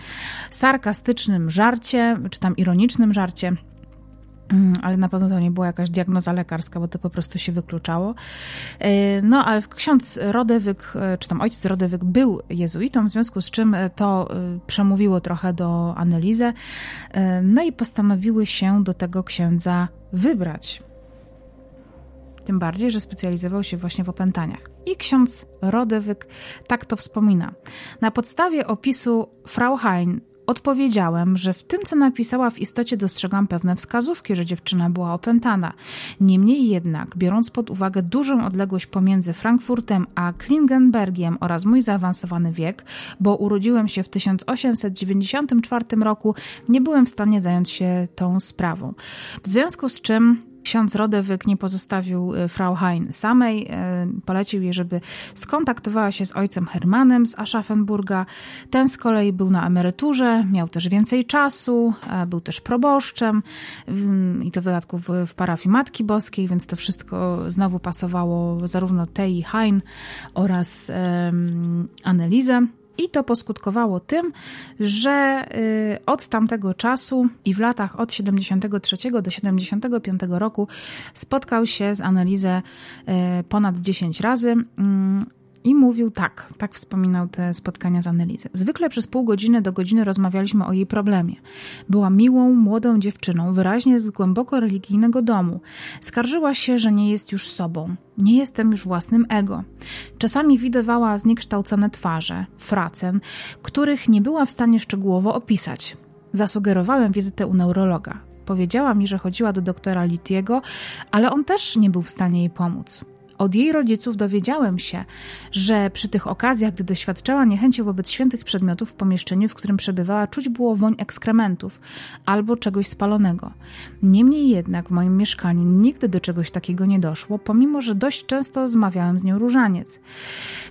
Speaker 1: sarkastycznym żarcie, czy tam ironicznym żarcie. Mm, ale na pewno to nie była jakaś diagnoza lekarska, bo to po prostu się wykluczało. E, no, ale ksiądz Rodewyk, e, czy tam ojciec Rodewyk był jezuitą, w związku z czym e, to przemówiło trochę do analizy, no i postanowiły się do tego księdza wybrać. Tym bardziej, że specjalizował się właśnie w opętaniach. I ksiądz Rodewyk tak to wspomina. Na podstawie opisu Frau Hein Odpowiedziałem, że w tym, co napisała, w istocie dostrzegam pewne wskazówki, że dziewczyna była opętana. Niemniej jednak, biorąc pod uwagę dużą odległość pomiędzy Frankfurtem a Klingenbergiem oraz mój zaawansowany wiek, bo urodziłem się w 1894 roku, nie byłem w stanie zająć się tą sprawą. W związku z czym Ksiądz Rodewyk nie pozostawił y, Frau Hein samej. Y, polecił jej, żeby skontaktowała się z ojcem Hermanem z Aschaffenburga. Ten z kolei był na emeryturze, miał też więcej czasu, był też proboszczem i to w dodatku w, parafii Matki Boskiej, więc to wszystko znowu pasowało zarówno tej Hein oraz um, Annelizę. I to poskutkowało tym, że y, od tamtego czasu i w latach od 73 do 75 roku spotkał się z analizę y, ponad 10 razy. I mówił tak, tak wspominał te spotkania z Anelizę. Zwykle przez pół godziny do godziny rozmawialiśmy o jej problemie. Była miłą, młodą dziewczyną, wyraźnie z głęboko religijnego domu. Skarżyła się, że nie jest już sobą. Nie jestem już własnym ego. Czasami widywała zniekształcone twarze, fracen, których nie była w stanie szczegółowo opisać. Zasugerowałem wizytę u neurologa. Powiedziała mi, że chodziła do doktora Litiego, ale on też nie był w stanie jej pomóc. Od jej rodziców dowiedziałem się, że przy tych okazjach, gdy doświadczała niechęci wobec świętych przedmiotów w pomieszczeniu, w którym przebywała, czuć było woń ekskrementów albo czegoś spalonego. Niemniej jednak w moim mieszkaniu nigdy do czegoś takiego nie doszło, pomimo że dość często zmawiałem z nią różaniec.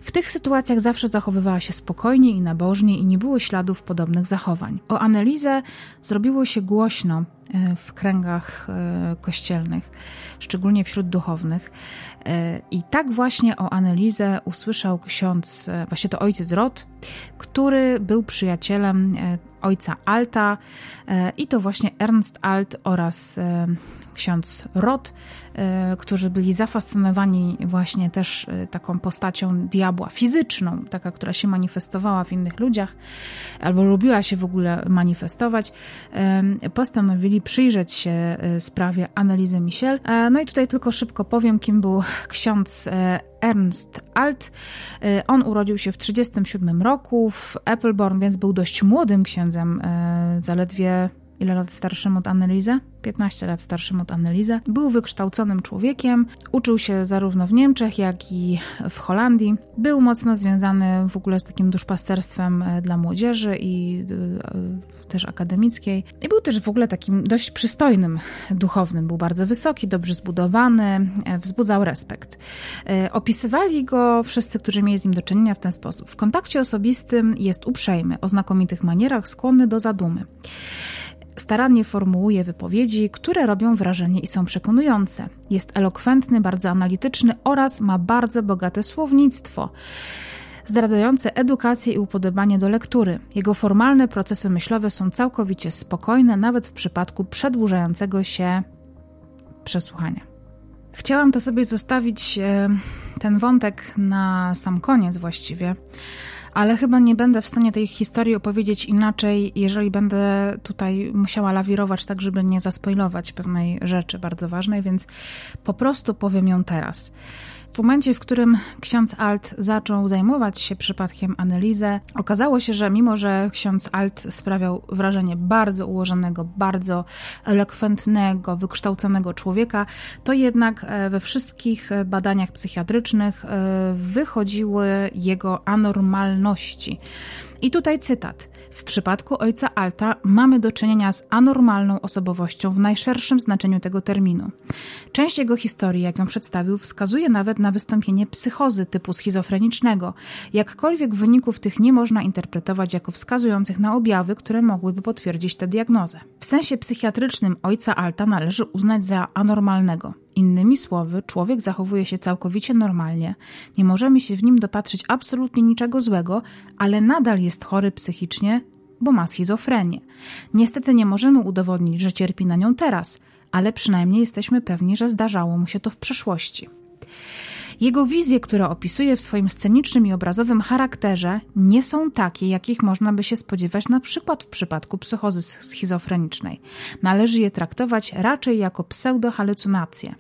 Speaker 1: W tych sytuacjach zawsze zachowywała się spokojnie i nabożnie i nie było śladów podobnych zachowań. O Anelizę zrobiło się głośno e, w kręgach e, kościelnych, szczególnie wśród duchownych. E, I tak właśnie o Anelizę usłyszał ksiądz, e, właśnie to ojciec Rot, który był przyjacielem e, ojca Alta i to właśnie Ernst Alt oraz ksiądz Rot, e, którzy byli zafascynowani właśnie też e, taką postacią diabła fizyczną, taka, która się manifestowała w innych ludziach, albo lubiła się w ogóle manifestować, postanowili przyjrzeć się e, sprawie analizy Michel. No i tutaj tylko szybko powiem, kim był ksiądz Ernst Alt. On urodził się w 1937 roku w Appleborn, więc był dość młodym księdzem, zaledwie ile lat starszym od Annelize? 15 lat starszym od Annelize. Był wykształconym człowiekiem, uczył się zarówno w Niemczech, jak i w Holandii. Był mocno związany w ogóle z takim duszpasterstwem e, dla młodzieży i e, też akademickiej. I był też w ogóle takim dość przystojnym duchownym. Był bardzo wysoki, dobrze zbudowany, e, wzbudzał respekt. Opisywali go wszyscy, którzy mieli z nim do czynienia w ten sposób. W kontakcie osobistym jest uprzejmy, o znakomitych manierach, skłonny do zadumy. Starannie formułuje wypowiedzi, które robią wrażenie i są przekonujące. Jest elokwentny, bardzo analityczny oraz ma bardzo bogate słownictwo zdradzające edukację i upodobanie do lektury. Jego formalne procesy myślowe są całkowicie spokojne, nawet w przypadku przedłużającego się przesłuchania. Chciałam to sobie zostawić e, ten wątek na sam koniec właściwie, ale chyba nie będę w stanie tej historii opowiedzieć inaczej, jeżeli będę tutaj musiała lawirować tak, żeby nie zaspoilować pewnej rzeczy bardzo ważnej, więc po prostu powiem ją teraz. W momencie, w którym ksiądz Alt zaczął zajmować się przypadkiem analizę, okazało się, że mimo, że ksiądz Alt sprawiał wrażenie bardzo ułożonego, bardzo elokwentnego, wykształconego człowieka, to jednak e, we wszystkich badaniach psychiatrycznych e, wychodziły jego anormalności. I tutaj cytat. W przypadku ojca Alta mamy do czynienia z anormalną osobowością w najszerszym znaczeniu tego terminu. Część jego historii, jak ją przedstawił, wskazuje nawet na wystąpienie psychozy typu schizofrenicznego. Jakkolwiek wyników tych nie można interpretować jako wskazujących na objawy, które mogłyby potwierdzić tę diagnozę. W sensie psychiatrycznym ojca Alta należy uznać za anormalnego. Innymi słowy, człowiek zachowuje się całkowicie normalnie, nie możemy się w nim dopatrzyć absolutnie niczego złego, ale nadal jest chory psychicznie, bo ma schizofrenię. Niestety nie możemy udowodnić, że cierpi na nią teraz, ale przynajmniej jesteśmy pewni, że zdarzało mu się to w przeszłości. Jego wizje, które opisuje w swoim scenicznym i obrazowym charakterze, nie są takie, jakich można by się spodziewać na przykład w przypadku psychozy schizofrenicznej. Należy je traktować raczej jako pseudohalucynacje.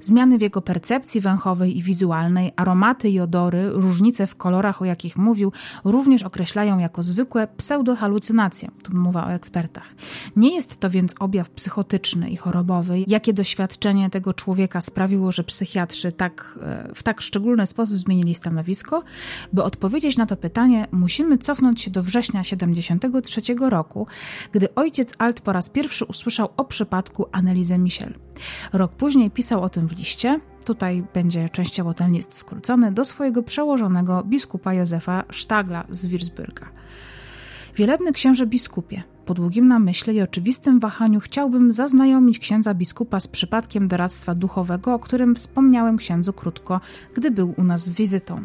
Speaker 1: Zmiany w jego percepcji węchowej i wizualnej, aromaty i odory, różnice w kolorach, o jakich mówił, również określają jako zwykłe pseudohalucynacje. Tu mowa o ekspertach. Nie jest to więc objaw psychotyczny i chorobowy. Jakie doświadczenie tego człowieka sprawiło, że psychiatrzy tak, e, w tak szczególny sposób zmienili stanowisko? By odpowiedzieć na to pytanie, musimy cofnąć się do września 73 roku, gdy ojciec Alt po raz pierwszy usłyszał o przypadku Annelize Michel. Rok później pisał o tym w liście, tutaj będzie częściowo ten list skrócony, do swojego przełożonego biskupa Józefa Sztagla z Wirsbyrga. Wielebny księże biskupie, po długim namyśle i oczywistym wahaniu chciałbym zaznajomić księdza biskupa z przypadkiem doradztwa duchowego, o którym wspomniałem księdzu krótko, gdy był u nas z wizytą.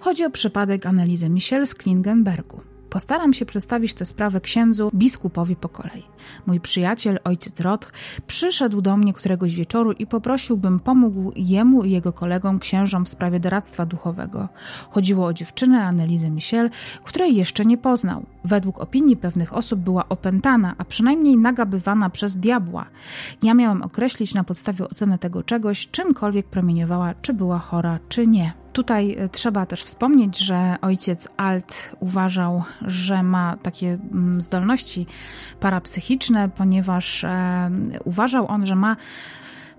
Speaker 1: Chodzi o przypadek Analizy Michel z Klingenbergu. Postaram się przedstawić tę sprawę księdzu, biskupowi po kolei. Mój przyjaciel, ojciec Roth, przyszedł do mnie któregoś wieczoru i poprosił, bym pomógł jemu i jego kolegom księżom w sprawie doradztwa duchowego. Chodziło o dziewczynę Annelizę Michel, której jeszcze nie poznał. Według opinii pewnych osób była opętana, a przynajmniej nagabywana przez diabła. Ja miałem określić na podstawie oceny tego czegoś, czymkolwiek promieniowała, czy była chora, czy nie. Tutaj e, trzeba też wspomnieć, że ojciec Alt uważał, że ma takie mm, zdolności parapsychiczne, ponieważ e, uważał on, że ma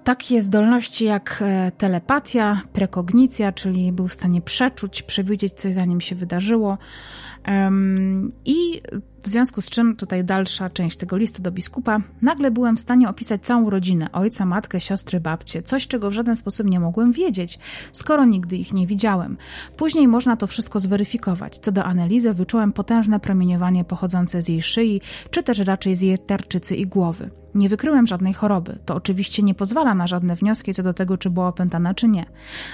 Speaker 1: takie zdolności jak e, telepatia, prekognicja, czyli był w stanie przeczuć, przewidzieć coś zanim się wydarzyło. I w związku z czym tutaj dalsza część tego listu do biskupa, nagle byłem w stanie opisać całą rodzinę, ojca, matkę, siostry, babcie, coś czego w żaden sposób nie mogłem wiedzieć, skoro nigdy ich nie widziałem. Później można to wszystko zweryfikować. Co do analizy, wyczułem potężne promieniowanie pochodzące z jej szyi, czy też raczej z jej tarczycy i głowy. Nie wykryłem żadnej choroby. To oczywiście nie pozwala na żadne wnioski co do tego, czy była opętana, czy nie.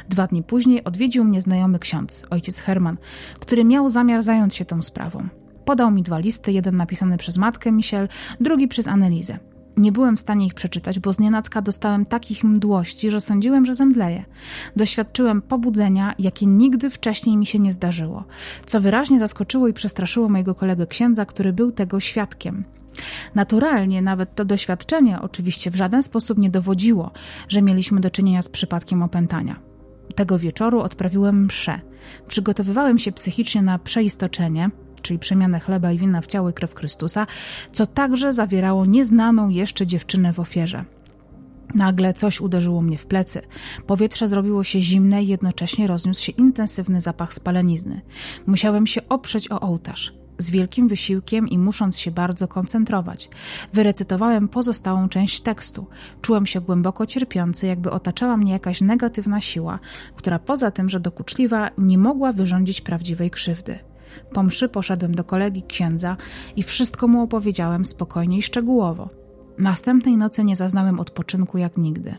Speaker 1: Dwa dni później odwiedził mnie znajomy ksiądz, ojciec Herman, który miał zamiar zająć się tą sprawą. Podał mi dwa listy, jeden napisany przez matkę Michel, drugi przez Anelizę. Nie byłem w stanie ich przeczytać, bo z nienacka dostałem takich mdłości, że sądziłem, że zemdleję. Doświadczyłem pobudzenia, jakie nigdy wcześniej mi się nie zdarzyło, co wyraźnie zaskoczyło i przestraszyło mojego kolegę księdza, który był tego świadkiem. Naturalnie nawet to doświadczenie oczywiście w żaden sposób nie dowodziło, że mieliśmy do czynienia z przypadkiem opętania. Tego wieczoru odprawiłem mszę. Przygotowywałem się psychicznie na przeistoczenie, czyli przemianę chleba i wina w ciało i krew Chrystusa, co także zawierało nieznaną jeszcze dziewczynę w ofierze. Nagle coś uderzyło mnie w plecy. Powietrze zrobiło się zimne i jednocześnie rozniósł się intensywny zapach spalenizny. Musiałem się oprzeć o ołtarz. Z wielkim wysiłkiem i musząc się bardzo koncentrować. Wyrecytowałem pozostałą część tekstu. Czułem się głęboko cierpiący, jakby otaczała mnie jakaś negatywna siła, która poza tym, że dokuczliwa, nie mogła wyrządzić prawdziwej krzywdy. Po mszy poszedłem do kolegi księdza i wszystko mu opowiedziałem spokojnie i szczegółowo. Następnej nocy nie zaznałem odpoczynku jak nigdy.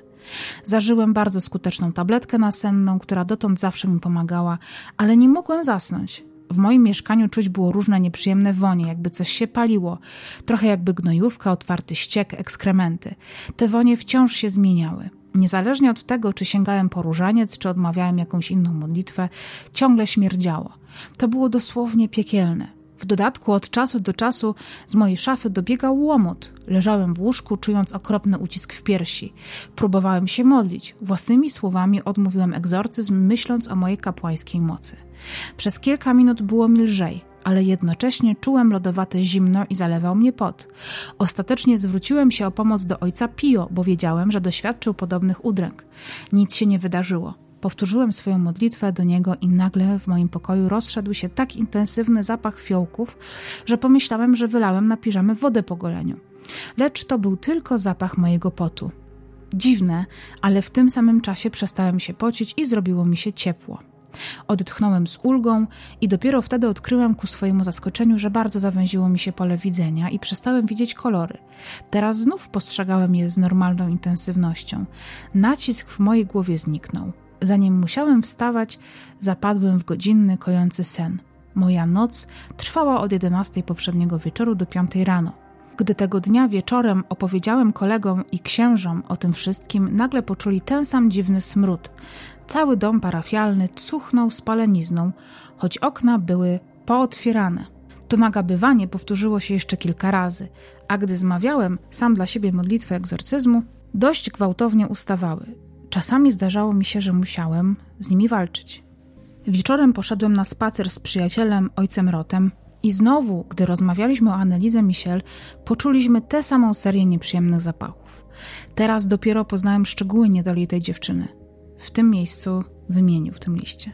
Speaker 1: Zażyłem bardzo skuteczną tabletkę nasenną, która dotąd zawsze mi pomagała, ale nie mogłem zasnąć. W moim mieszkaniu czuć było różne nieprzyjemne wonie, jakby coś się paliło, trochę jakby gnojówka, otwarty ściek, ekskrementy. Te wonie wciąż się zmieniały. Niezależnie od tego, czy sięgałem po różaniec, czy odmawiałem jakąś inną modlitwę, ciągle śmierdziało. To było dosłownie piekielne. W dodatku od czasu do czasu z mojej szafy dobiegał łomot. Leżałem w łóżku, czując okropny ucisk w piersi. Próbowałem się modlić. Własnymi słowami odmówiłem egzorcyzm, myśląc o mojej kapłańskiej mocy. Przez kilka minut było mi lżej ale jednocześnie czułem lodowate zimno i zalewał mnie pot. Ostatecznie zwróciłem się o pomoc do ojca Pio, bo wiedziałem, że doświadczył podobnych udręk. Nic się nie wydarzyło. Powtórzyłem swoją modlitwę do niego i nagle w moim pokoju rozszedł się tak intensywny zapach fiołków, że pomyślałem, że wylałem na piżamę wodę po goleniu. Lecz to był tylko zapach mojego potu. Dziwne, ale w tym samym czasie przestałem się pocić i zrobiło mi się ciepło. Odetchnąłem z ulgą i dopiero wtedy odkryłem ku swojemu zaskoczeniu, że bardzo zawęziło mi się pole widzenia i przestałem widzieć kolory. Teraz znów postrzegałem je z normalną intensywnością. Nacisk w mojej głowie zniknął. Zanim musiałem wstawać, zapadłem w godzinny, kojący sen. Moja noc trwała od 11 poprzedniego wieczoru do 5 rano. Gdy tego dnia wieczorem opowiedziałem kolegom i księżom o tym wszystkim, nagle poczuli ten sam dziwny smród. Cały dom parafialny cuchnął spalenizną, choć okna były pootwierane. To nagabywanie powtórzyło się jeszcze kilka razy, a gdy zmawiałem sam dla siebie modlitwę egzorcyzmu, dość gwałtownie ustawały. Czasami zdarzało mi się, że musiałem z nimi walczyć. Wieczorem poszedłem na spacer z przyjacielem, ojcem Rotem, i znowu, gdy rozmawialiśmy o analizie Michel, poczuliśmy tę samą serię nieprzyjemnych zapachów. Teraz dopiero poznałem szczegóły niedoli tej dziewczyny. W tym miejscu wymienił w tym liście.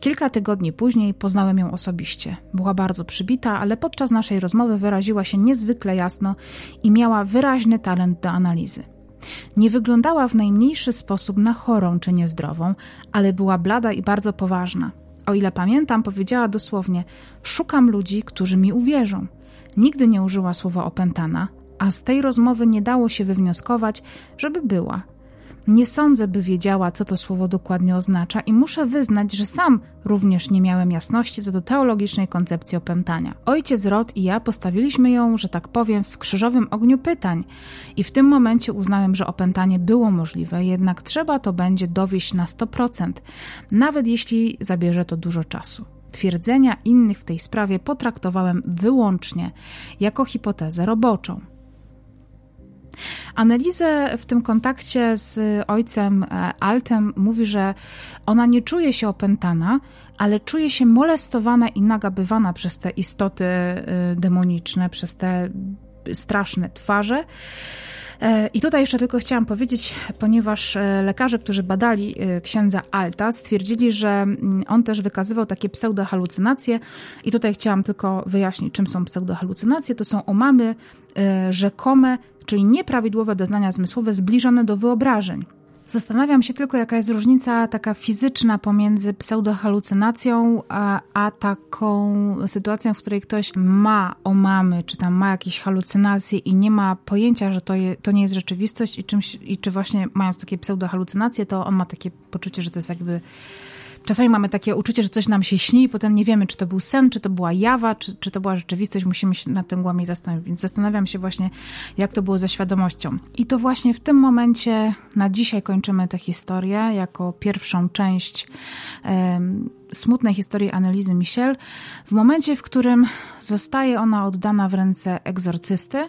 Speaker 1: Kilka tygodni później poznałem ją osobiście. Była bardzo przybita, ale podczas naszej rozmowy wyraziła się niezwykle jasno i miała wyraźny talent do analizy. Nie wyglądała w najmniejszy sposób na chorą czy niezdrową, ale była blada i bardzo poważna. O ile pamiętam, powiedziała dosłownie: Szukam ludzi, którzy mi uwierzą. Nigdy nie użyła słowa opętana, a z tej rozmowy nie dało się wywnioskować, żeby była. Nie sądzę, by wiedziała, co to słowo dokładnie oznacza, i muszę wyznać, że sam również nie miałem jasności co do teologicznej koncepcji opętania. Ojciec Rod i ja postawiliśmy ją, że tak powiem, w krzyżowym ogniu pytań, i w tym momencie uznałem, że opętanie było możliwe, jednak trzeba to będzie dowieść na 100%, nawet jeśli zabierze to dużo czasu. Twierdzenia innych w tej sprawie potraktowałem wyłącznie jako hipotezę roboczą. Analizę w tym kontakcie z ojcem e, Altem mówi, że ona nie czuje się opętana, ale czuje się molestowana i nagabywana przez te istoty e, demoniczne, przez te straszne twarze. E, I tutaj jeszcze tylko chciałam powiedzieć, ponieważ lekarze, którzy badali księdza Alta, stwierdzili, że mm, on też wykazywał takie pseudohalucynacje. I tutaj chciałam tylko wyjaśnić, czym są pseudohalucynacje. To są omamy rzekome czyli nieprawidłowe doznania zmysłowe zbliżone do wyobrażeń. Zastanawiam się tylko, jaka jest różnica taka fizyczna pomiędzy pseudohalucynacją a, a taką sytuacją, w której ktoś ma omamy, czy tam ma jakieś halucynacje i nie ma pojęcia, że to, je, to nie jest rzeczywistość i, czymś, i czy właśnie mając takie pseudohalucynacje, to on ma takie poczucie, że to jest jakby Czasami mamy takie uczucie, że coś nam się śni i potem nie wiemy, czy to był sen, czy to była jawa, czy, czy to była rzeczywistość. Musimy się nad tym głębiej zastanowić. Więc zastanawiam się właśnie, jak to było ze świadomością. I to właśnie w tym momencie na dzisiaj kończymy tę historię jako pierwszą część um, smutnej historii analizy Michel. W momencie, w którym zostaje ona oddana w ręce egzorcysty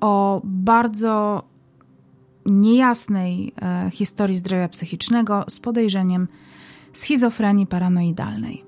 Speaker 1: o bardzo niejasnej e, historii zdrowia psychicznego z podejrzeniem schizofrenii paranoidalnej.